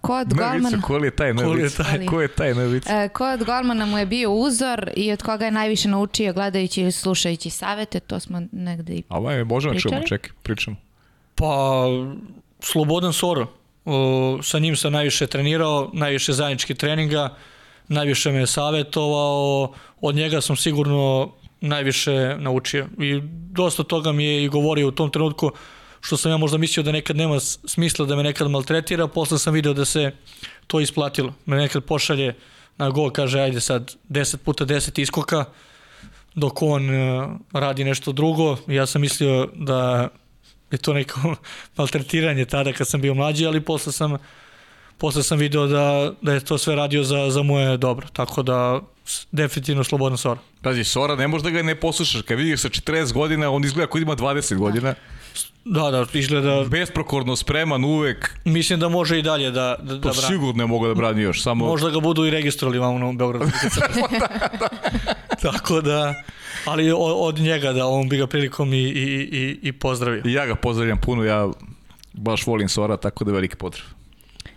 Speaker 2: ko od golmana...
Speaker 1: ko li je taj
Speaker 3: Ko li je
Speaker 1: Novica?
Speaker 2: taj?
Speaker 1: Ko je taj Novica?
Speaker 2: E, ko od golmana mu je bio uzor i od koga je najviše naučio gledajući ili slušajući savete, to smo negde i...
Speaker 1: A ovaj možemo čujemo,
Speaker 2: Pričali?
Speaker 1: čekaj, pričamo.
Speaker 3: Pa, Slobodan Soro. O, sa njim sam najviše trenirao, najviše zajednički treninga, najviše me je savjetovao, od njega sam sigurno najviše naučio. I dosta toga mi je i govorio u tom trenutku, što sam ja možda mislio da nekad nema smisla da me nekad maltretira, posle sam video da se to isplatilo. Me nekad pošalje na gol, kaže ajde sad 10 puta 10 iskoka, dok on e, radi nešto drugo. Ja sam mislio da je to neko [LAUGHS] maltretiranje tada kad sam bio mlađi, ali posle sam posle sam video da, da je to sve radio za, za moje dobro. Tako da definitivno slobodan sora.
Speaker 1: Pazi, Sora, ne možeš da ga ne poslušaš. Kad vidiš sa 40 godina, on izgleda kod ima 20 godina.
Speaker 3: Da, da, izgleda,
Speaker 1: Besprokorno spreman uvek.
Speaker 3: mislim da može i dalje da, da, da
Speaker 1: To
Speaker 3: brani.
Speaker 1: sigurno ne mogu da brani još. Samo...
Speaker 3: Možda ga budu i registrovali vamo u Beogradu. [LAUGHS] Tako da, ali od, od njega da on bi ga prilikom i, i, i, i pozdravio.
Speaker 1: I ja ga pozdravljam puno, ja baš volim Sora, tako da je veliki pozdrav.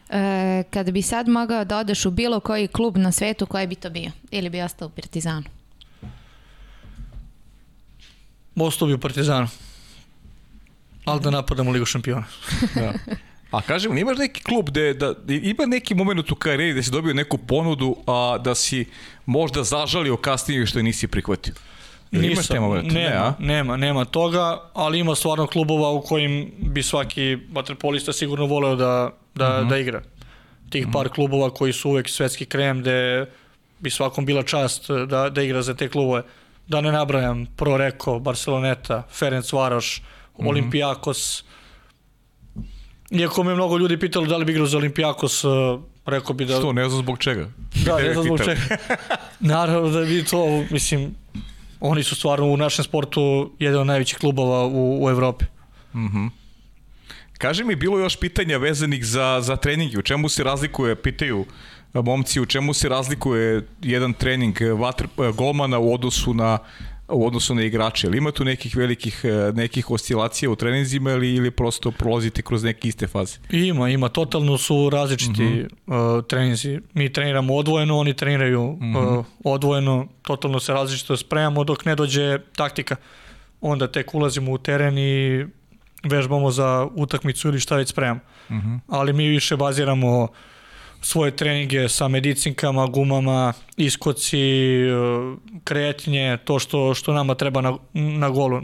Speaker 2: E, kada bi sad mogao da odeš u bilo koji klub na svetu, koji bi to bio? Ili bi ostao u Partizanu?
Speaker 3: Ostao bi u Partizanu. Ali da napadamo Ligu šampiona. [LAUGHS]
Speaker 1: Da. A kažem, imaš neki klub gde, da, ima neki moment u karijeri da si dobio neku ponudu, a da si možda zažalio kasnije što je nisi prihvatio? Jel imaš
Speaker 3: nema,
Speaker 1: Ne,
Speaker 3: nema, nema toga, ali ima stvarno klubova u kojim bi svaki vaterpolista sigurno voleo da, da,
Speaker 1: Mhm.
Speaker 3: da igra. Tih par klubova koji su uvek svetski krem, gde bi svakom bila čast da, da igra za te klubove. Da ne nabrajam Pro Reko, Barceloneta, Ferenc Varoš,
Speaker 1: Mhm.
Speaker 3: Olimpijakos. Iako me mnogo ljudi pitalo da li bi igrao za Olimpijakos, eh, rekao bi da...
Speaker 1: Što, ne znam zbog čega.
Speaker 3: Da, [LAUGHS] ne znam zbog čega. [LAUGHS] Naravno da bi to, mislim, oni su stvarno u našem sportu jedan od najvećih klubova u, u Evropi.
Speaker 1: Kaži mi, bilo još pitanja vezanih za, za treninge, u čemu se razlikuje, pitaju a, momci, u čemu se razlikuje jedan trening e, vatr, e, golmana u odnosu na u odnosu na igrače. Ili ima tu nekih velikih e, nekih oscilacija u treninzima ili, ili prosto prolazite kroz neke iste faze?
Speaker 3: Ima, ima, totalno su različiti uh -huh. uh, treninzi. Mi treniramo odvojeno, oni treniraju uh, odvojeno, totalno se različito spremamo dok ne dođe taktika. Onda tek ulazimo u teren i vežbamo za utakmicu ili šta već spremamo. Uh -huh. Ali mi više baziramo svoje treninge sa medicinkama, gumama, iskoci, uh, kretnje, to što, što nama treba na, na golu.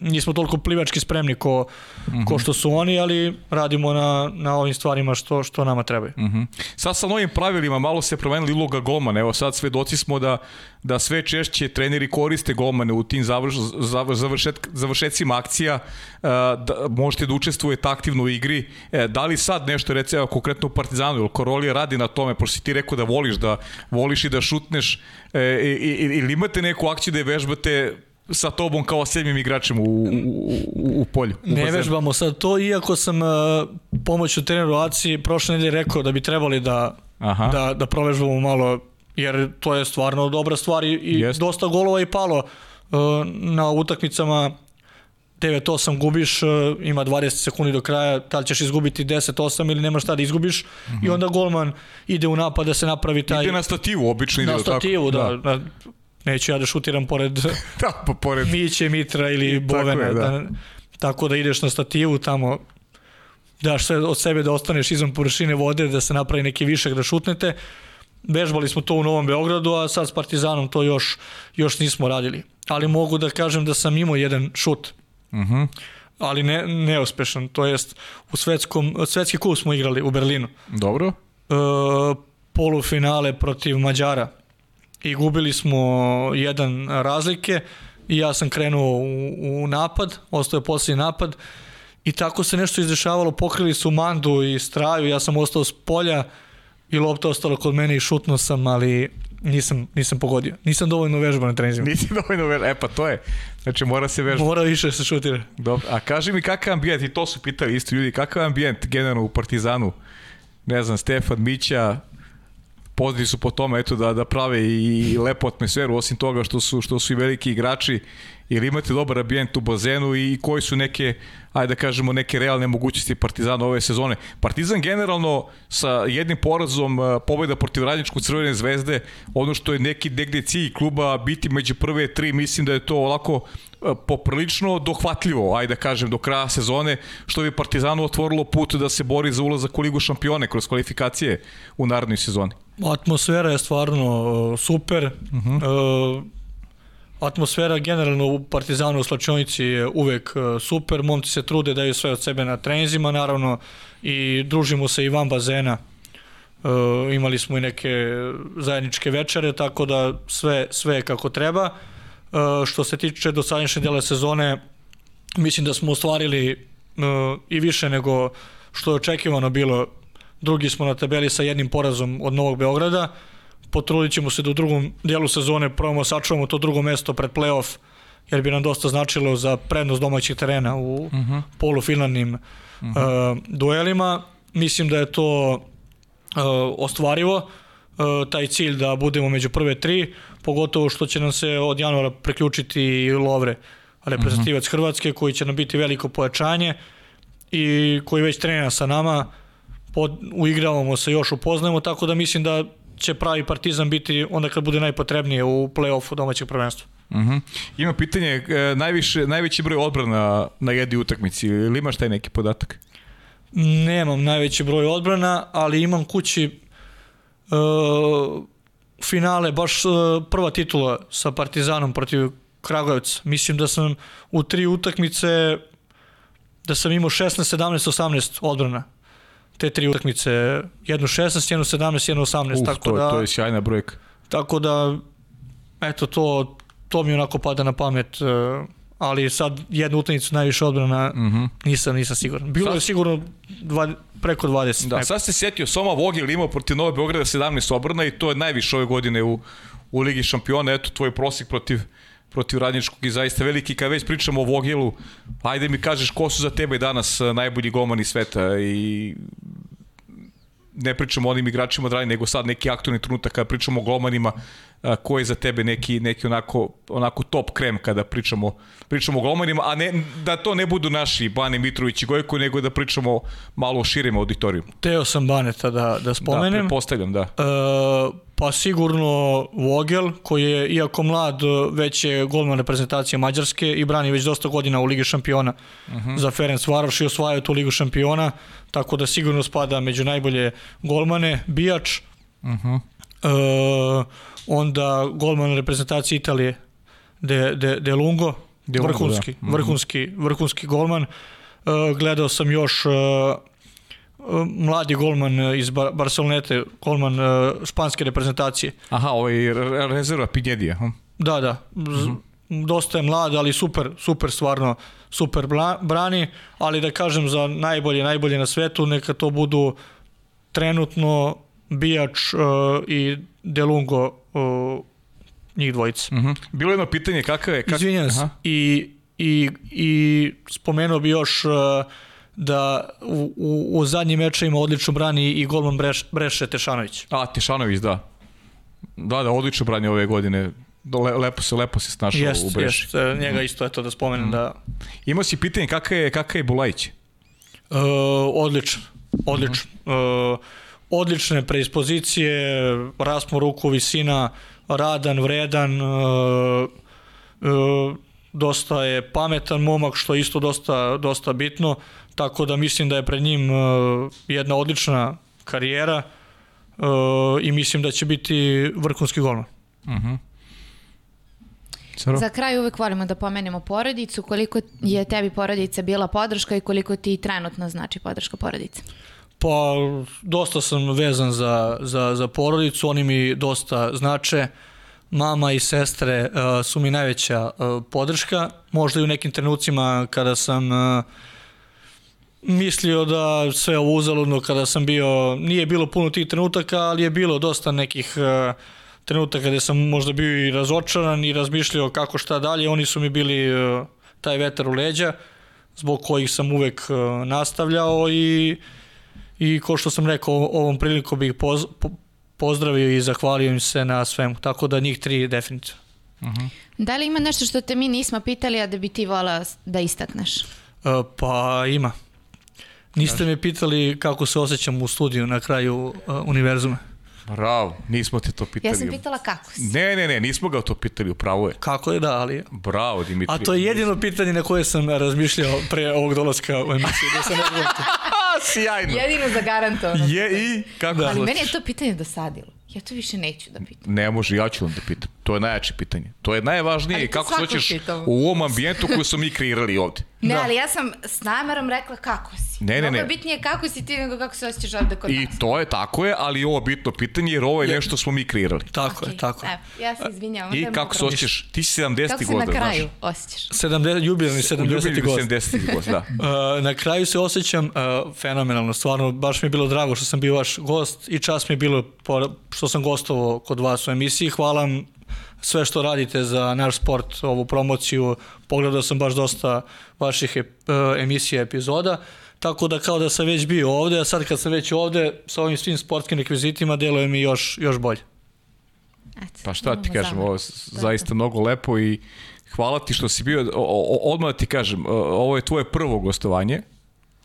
Speaker 3: Nismo toliko plivački spremni ko, uh -huh. ko što su oni, ali radimo na, na ovim stvarima što, što nama trebaju.
Speaker 1: Uh -huh. Sad sa novim pravilima malo se promenila uloga golmana. Evo sad svedoci smo da, da sve češće treneri koriste golmane u tim završ, završet, završecima akcija. Uh, da, možete da učestvujete aktivno u igri. E, da li sad nešto, recimo konkretno u Partizanu, ili Korolija radi na tome, pošto si ti rekao da voliš da voliš i da šutneš, e, i, i, ili imate neku akciju da je vežbate sa tobom kao sedmim igračem u, u, u, u polju. U
Speaker 3: Ne vežbamo sad to, iako sam uh, pomoću treneru Aci prošle nedelje rekao da bi trebali da,
Speaker 1: Aha.
Speaker 3: da, da provežbamo malo, jer to je stvarno dobra stvar i, i
Speaker 1: Jest.
Speaker 3: dosta golova i palo uh, na utakmicama 9-8 gubiš, uh, ima 20 sekundi do kraja, da li ćeš izgubiti 10-8 ili nemaš šta da izgubiš i onda golman ide u napad da se napravi taj...
Speaker 1: Ide na stativu, obično ide
Speaker 3: na
Speaker 1: tako.
Speaker 3: stativu, da, da. Neću ja da šutiram pored [LAUGHS]
Speaker 1: Da, pa pored...
Speaker 3: Miće, Mitra ili
Speaker 1: Tako
Speaker 3: Bovena.
Speaker 1: je, da.
Speaker 3: da. tako da ideš na stativu tamo, daš sve od sebe da ostaneš izvan površine vode, da se napravi neki višak da šutnete. Vežbali smo to u Novom Beogradu, a sad s Partizanom to još, još nismo radili. Ali mogu da kažem da sam imao jedan šut.
Speaker 1: Mhm.
Speaker 3: Ali ne, neuspešan, to jest u svetskom, svetski kup smo igrali u Berlinu.
Speaker 1: Dobro.
Speaker 3: E, polufinale protiv Mađara i gubili smo jedan razlike i ja sam krenuo u, u napad, ostao je posljednji napad i tako se nešto izdešavalo, pokrili su Mandu i Straju, ja sam ostao s polja i lopta ostala kod mene i šutnuo sam, ali nisam, nisam pogodio. Nisam dovoljno vežbao na trenizima.
Speaker 1: Nisi dovoljno ver... E pa to je. Znači mora se vežbati.
Speaker 3: Mora više se šutira.
Speaker 1: Dobro. A kaži mi kakav ambijent, i to su pitali isto ljudi, kakav ambijent generalno u Partizanu? Ne znam, Stefan, Mića, poznati su po tome eto da da prave i lepu atmosferu osim toga što su što su i veliki igrači ili imate dobar ambijent u bazenu i koji su neke ajde da kažemo neke realne mogućnosti Partizana ove sezone. Partizan generalno sa jednim porazom eh, pobeda protiv Radničkog Crvene zvezde, ono što je neki negde cilj kluba biti među prve tri, mislim da je to ovako eh, poprilično dohvatljivo, ajde da kažem, do kraja sezone, što bi Partizanu otvorilo put da se bori za ulazak u Ligu šampione kroz kvalifikacije u narednoj sezoni.
Speaker 3: Atmosfera je stvarno uh, super. Uh -huh. uh, atmosfera generalno u Partizanu u slačionici je uvek uh, super. Momci se trude, daju sve od sebe na trenizima, naravno, i družimo se i van bazena. Uh, imali smo i neke zajedničke večere, tako da sve, sve je kako treba. Uh, što se tiče dosadašnje dela sezone, mislim da smo ostvarili uh, i više nego što je očekivano bilo drugi smo na tabeli sa jednim porazom od Novog Beograda. Potrudit ćemo se da u drugom dijelu sezone probamo sačuvamo to drugo mesto pred playoff, jer bi nam dosta značilo za prednost domaćih terena u uh -huh. polufinalnim uh -huh. uh, duelima. Mislim da je to uh, ostvarivo, uh, taj cilj da budemo među prve tri, pogotovo što će nam se od januara preključiti i Lovre, reprezentativac uh -huh. Hrvatske, koji će nam biti veliko pojačanje i koji već trenira sa nama, pod, uigravamo se, još upoznajemo, tako da mislim da će pravi partizan biti onda kad bude najpotrebnije u play-offu domaćeg prvenstva.
Speaker 1: Uh -huh. Ima pitanje, e, najviše, najveći broj odbrana na jedni utakmici, ili imaš taj neki podatak?
Speaker 3: Nemam najveći broj odbrana, ali imam kući uh, finale, baš uh, prva titula sa Partizanom protiv Kragujevca. Mislim da sam u tri utakmice da sam imao 16, 17, 18 odbrana te tri utakmice, jednu 16, jednu 17, jednu 18,
Speaker 1: Uf,
Speaker 3: tako
Speaker 1: to,
Speaker 3: da
Speaker 1: to je sjajna brojka.
Speaker 3: Tako da eto to to mi onako pada na pamet, uh, ali sad jednu utakmicu najviše odbrana uh -huh. nisam nisam siguran. Bilo sad... je sigurno dva, preko 20.
Speaker 1: Da,
Speaker 3: neko.
Speaker 1: sad se setio Soma Vogel imao protiv Nove Beograda 17 odbrana i to je najviše ove godine u u Ligi šampiona, eto tvoj prosek protiv protiv Radničkog i zaista veliki. Kad već pričamo o Vogelu, ajde mi kažeš ko su za tebe danas najbolji golmani sveta i ne pričamo o onim igračima od nego sad neki aktualni trenutak kada pričamo o golmanima ko je za tebe neki, neki onako, onako top krem kada pričamo, pričamo o golmanima, a ne, da to ne budu naši Bane Mitrović i Gojko, nego da pričamo malo o širem auditoriju.
Speaker 3: Teo sam Baneta da, da spomenem.
Speaker 1: Da, pretpostavljam, da.
Speaker 3: E, pa sigurno Vogel, koji je, iako mlad, već je golman reprezentacije Mađarske i brani već dosta godina u Ligi šampiona uh -huh. za Ferenc Varoš i osvaja tu Ligu šampiona, tako da sigurno spada među najbolje golmane. Bijač, uh -huh. e, onda golman reprezentacije Italije, De, De, De Lungo, De Lungo vrhunski, da. vrhunski, vrhunski golman. Uh, gledao sam još uh, mladi golman iz Bar Barcelonete, golman španske reprezentacije.
Speaker 1: Aha, ovaj rezerva Pinjedija. Hm?
Speaker 3: Da, da. Uh -huh. Dosta je mlad, ali super, super stvarno, super brani, ali da kažem za najbolje, najbolje na svetu, neka to budu trenutno Bijač uh, i Delungo uh, njih dvojica.
Speaker 1: Mhm. Bilo je jedno pitanje kakav je... Kak...
Speaker 3: Izvinjam se. I, i, I spomenuo bi još uh, da u, u, u zadnjim mečevima odlično brani i golman Breš, Breše Tešanović.
Speaker 1: A, Tešanović, da. Da, da, odlično branje ove godine. Le, lepo se, lepo se snašao
Speaker 3: Jest,
Speaker 1: u Breši.
Speaker 3: jest, e, njega isto eto da spomenem da
Speaker 1: Imao si pitanje kakav je, kakav je Bulajić?
Speaker 3: Uh, odličan, odličan. Uh, odlične preispozicije, raspon ruku, visina, radan, vredan, uh, uh, dosta je pametan momak, što je isto dosta, dosta bitno, tako da mislim da je pred njim uh, jedna odlična karijera uh, i mislim da će biti vrhunski golman.
Speaker 1: Saro?
Speaker 2: Za kraj uvek volimo da pomenemo porodicu. Koliko je tebi porodica bila podrška i koliko ti trenutno znači podrška porodice?
Speaker 3: Pa, dosta sam vezan za, za, za porodicu, oni mi dosta znače. Mama i sestre uh, su mi najveća uh, podrška. Možda i u nekim trenucima kada sam uh, mislio da sve ovo uzaludno, kada sam bio, nije bilo puno tih trenutaka, ali je bilo dosta nekih uh, trenutaka gde sam možda bio i razočaran i razmišljao kako šta dalje. Oni su mi bili uh, taj vetar u leđa, zbog kojih sam uvek uh, nastavljao i i ko što sam rekao, ovom priliku bih poz, po, pozdravio i zahvalio im se na svemu. Tako da njih tri definitivno.
Speaker 2: Da li ima nešto što te mi nismo pitali, a da bi ti volao da istakneš?
Speaker 3: E, pa ima. Niste me pitali kako se osjećam u studiju na kraju uh, univerzuma.
Speaker 1: Bravo, nismo te to pitali.
Speaker 2: Ja sam pitala kako si.
Speaker 1: Ne, ne, ne, nismo ga to pitali, upravo je.
Speaker 3: Kako je da, ali...
Speaker 1: Bravo, Dimitri.
Speaker 3: A to je jedino pitanje na koje sam razmišljao pre ovog dolaska u emisiju. Da se ne znam to.
Speaker 1: A, sjajno.
Speaker 2: Jedino zagarantovano.
Speaker 1: Je i kako
Speaker 2: Ali meni je to pitanje dosadilo. Ja to više neću da pitam.
Speaker 1: Ne može, ja ću vam da pitam. To je najjače pitanje. To je najvažnije
Speaker 2: Ali
Speaker 1: i
Speaker 2: to
Speaker 1: kako se hoćeš u ovom ambijentu koji smo mi kreirali ovde.
Speaker 2: Ne,
Speaker 3: Da.
Speaker 2: ali ja sam s namerom rekla kako si.
Speaker 1: Ne, ne,
Speaker 2: Mnogo
Speaker 1: ne.
Speaker 2: je bitnije kako si ti nego kako se osjećaš ovde kod
Speaker 1: I
Speaker 2: nas.
Speaker 1: to je tako je, ali ovo je bitno pitanje jer ovo je nešto smo mi kreirali.
Speaker 3: Tako je,
Speaker 2: Okej,
Speaker 3: tako je.
Speaker 2: Evo, ja se izvinjavam.
Speaker 1: I
Speaker 2: je
Speaker 1: kako se osjećaš? Ti si 70.
Speaker 2: Kako se na
Speaker 1: godina,
Speaker 2: kraju
Speaker 1: znaš.
Speaker 2: osjećaš?
Speaker 3: 70, jubilarni 70.
Speaker 1: Ljubitelj
Speaker 3: gost.
Speaker 1: 70. gost, da.
Speaker 3: Uh, [LAUGHS] na kraju se osjećam uh, fenomenalno, stvarno baš mi je bilo drago što sam bio vaš gost i čast mi je bilo po- što sam gostovao kod vas u emisiji. Hvala vam sve što radite za naš sport, ovu promociju. Pogledao sam baš dosta vaših ep- uh, emisija, epizoda. Tako da kao da sam već bio ovde, a sad kad sam već ovde sa ovim svim sportskim rekvizitima, deluje mi još, još bolje.
Speaker 2: Eto,
Speaker 1: Pa šta ti kažem, ovo je zaista mnogo lepo i hvala ti što si bio, o, o, odmah ti kažem, ovo je tvoje prvo gostovanje,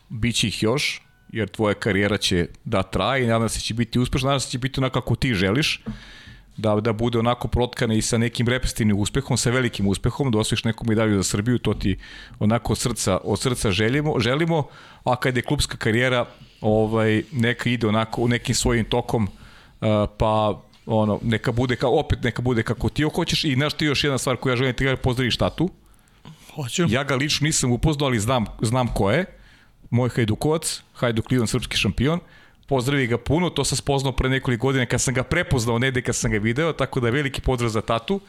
Speaker 1: bit će ih još, jer tvoja karijera će da traje i nadam se da će biti uspešna, nadam se da će biti onako kako ti želiš, da, da bude onako protkana i sa nekim reprezentativnim uspehom, sa velikim uspehom, da osvojiš neku medalju za Srbiju, to ti onako od srca, od srca želimo, želimo, a kad je klubska karijera, ovaj, neka ide onako u nekim svojim tokom, uh, pa ono, neka bude kao, opet neka bude kako ti hoćeš i znaš ti još jedna stvar koju ja želim da ti kažem, pozdraviš tatu.
Speaker 3: Hoću.
Speaker 1: Ja ga lično nisam upoznao, ali znam, znam ko je. Moj Hajdukovac, Hajduk Livan, srpski šampion. Pozdravi ga puno, to sam spoznao pre nekoliko godina kad sam ga prepoznao, negde kad sam ga video, tako da veliki pozdrav za tatu.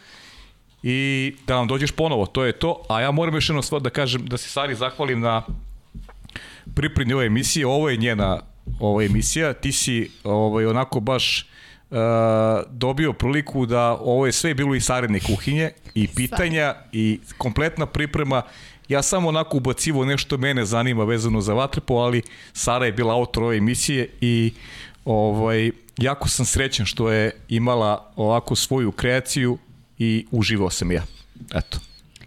Speaker 1: I da nam dođeš ponovo, to je to. A ja moram još jedno stvar da kažem, da se Sari zahvalim na pripremi ove emisije. Ovo je njena ova emisija. Ti si ovaj, onako baš uh, dobio priliku da ovo je sve bilo i saredne kuhinje i pitanja i kompletna priprema Ja sam onako ubacivo nešto mene zanima vezano za Vatrepo, ali Sara je bila autor ove emisije i ovaj, jako sam srećan što je imala ovako svoju kreaciju i uživao sam ja. Eto.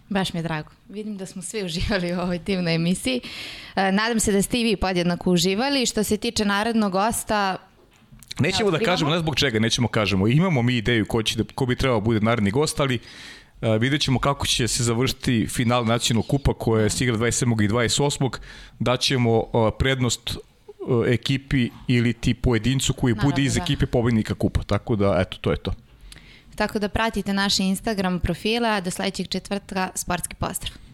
Speaker 2: Baš mi je drago. Vidim da smo svi uživali u ovoj divnoj emisiji. E, nadam se da ste i vi podjednako uživali. Što se tiče narednog gosta,
Speaker 1: Nećemo da
Speaker 2: otkrivamo?
Speaker 1: kažemo, ne zbog čega, nećemo kažemo. Imamo mi ideju ko, će da, ko bi trebao bude naredni gost, ali uh, vidjet ćemo kako će se završiti final nacionalnog kupa koje se igra 27. i 28. Daćemo uh, prednost uh, ekipi ili ti pojedincu koji
Speaker 2: Naravno,
Speaker 1: bude iz
Speaker 2: da.
Speaker 1: ekipe pobednika kupa. Tako da, eto, to je to.
Speaker 2: tako da pratite naše Instagram profile, a do sledećeg četvrtka sportski pozdrav.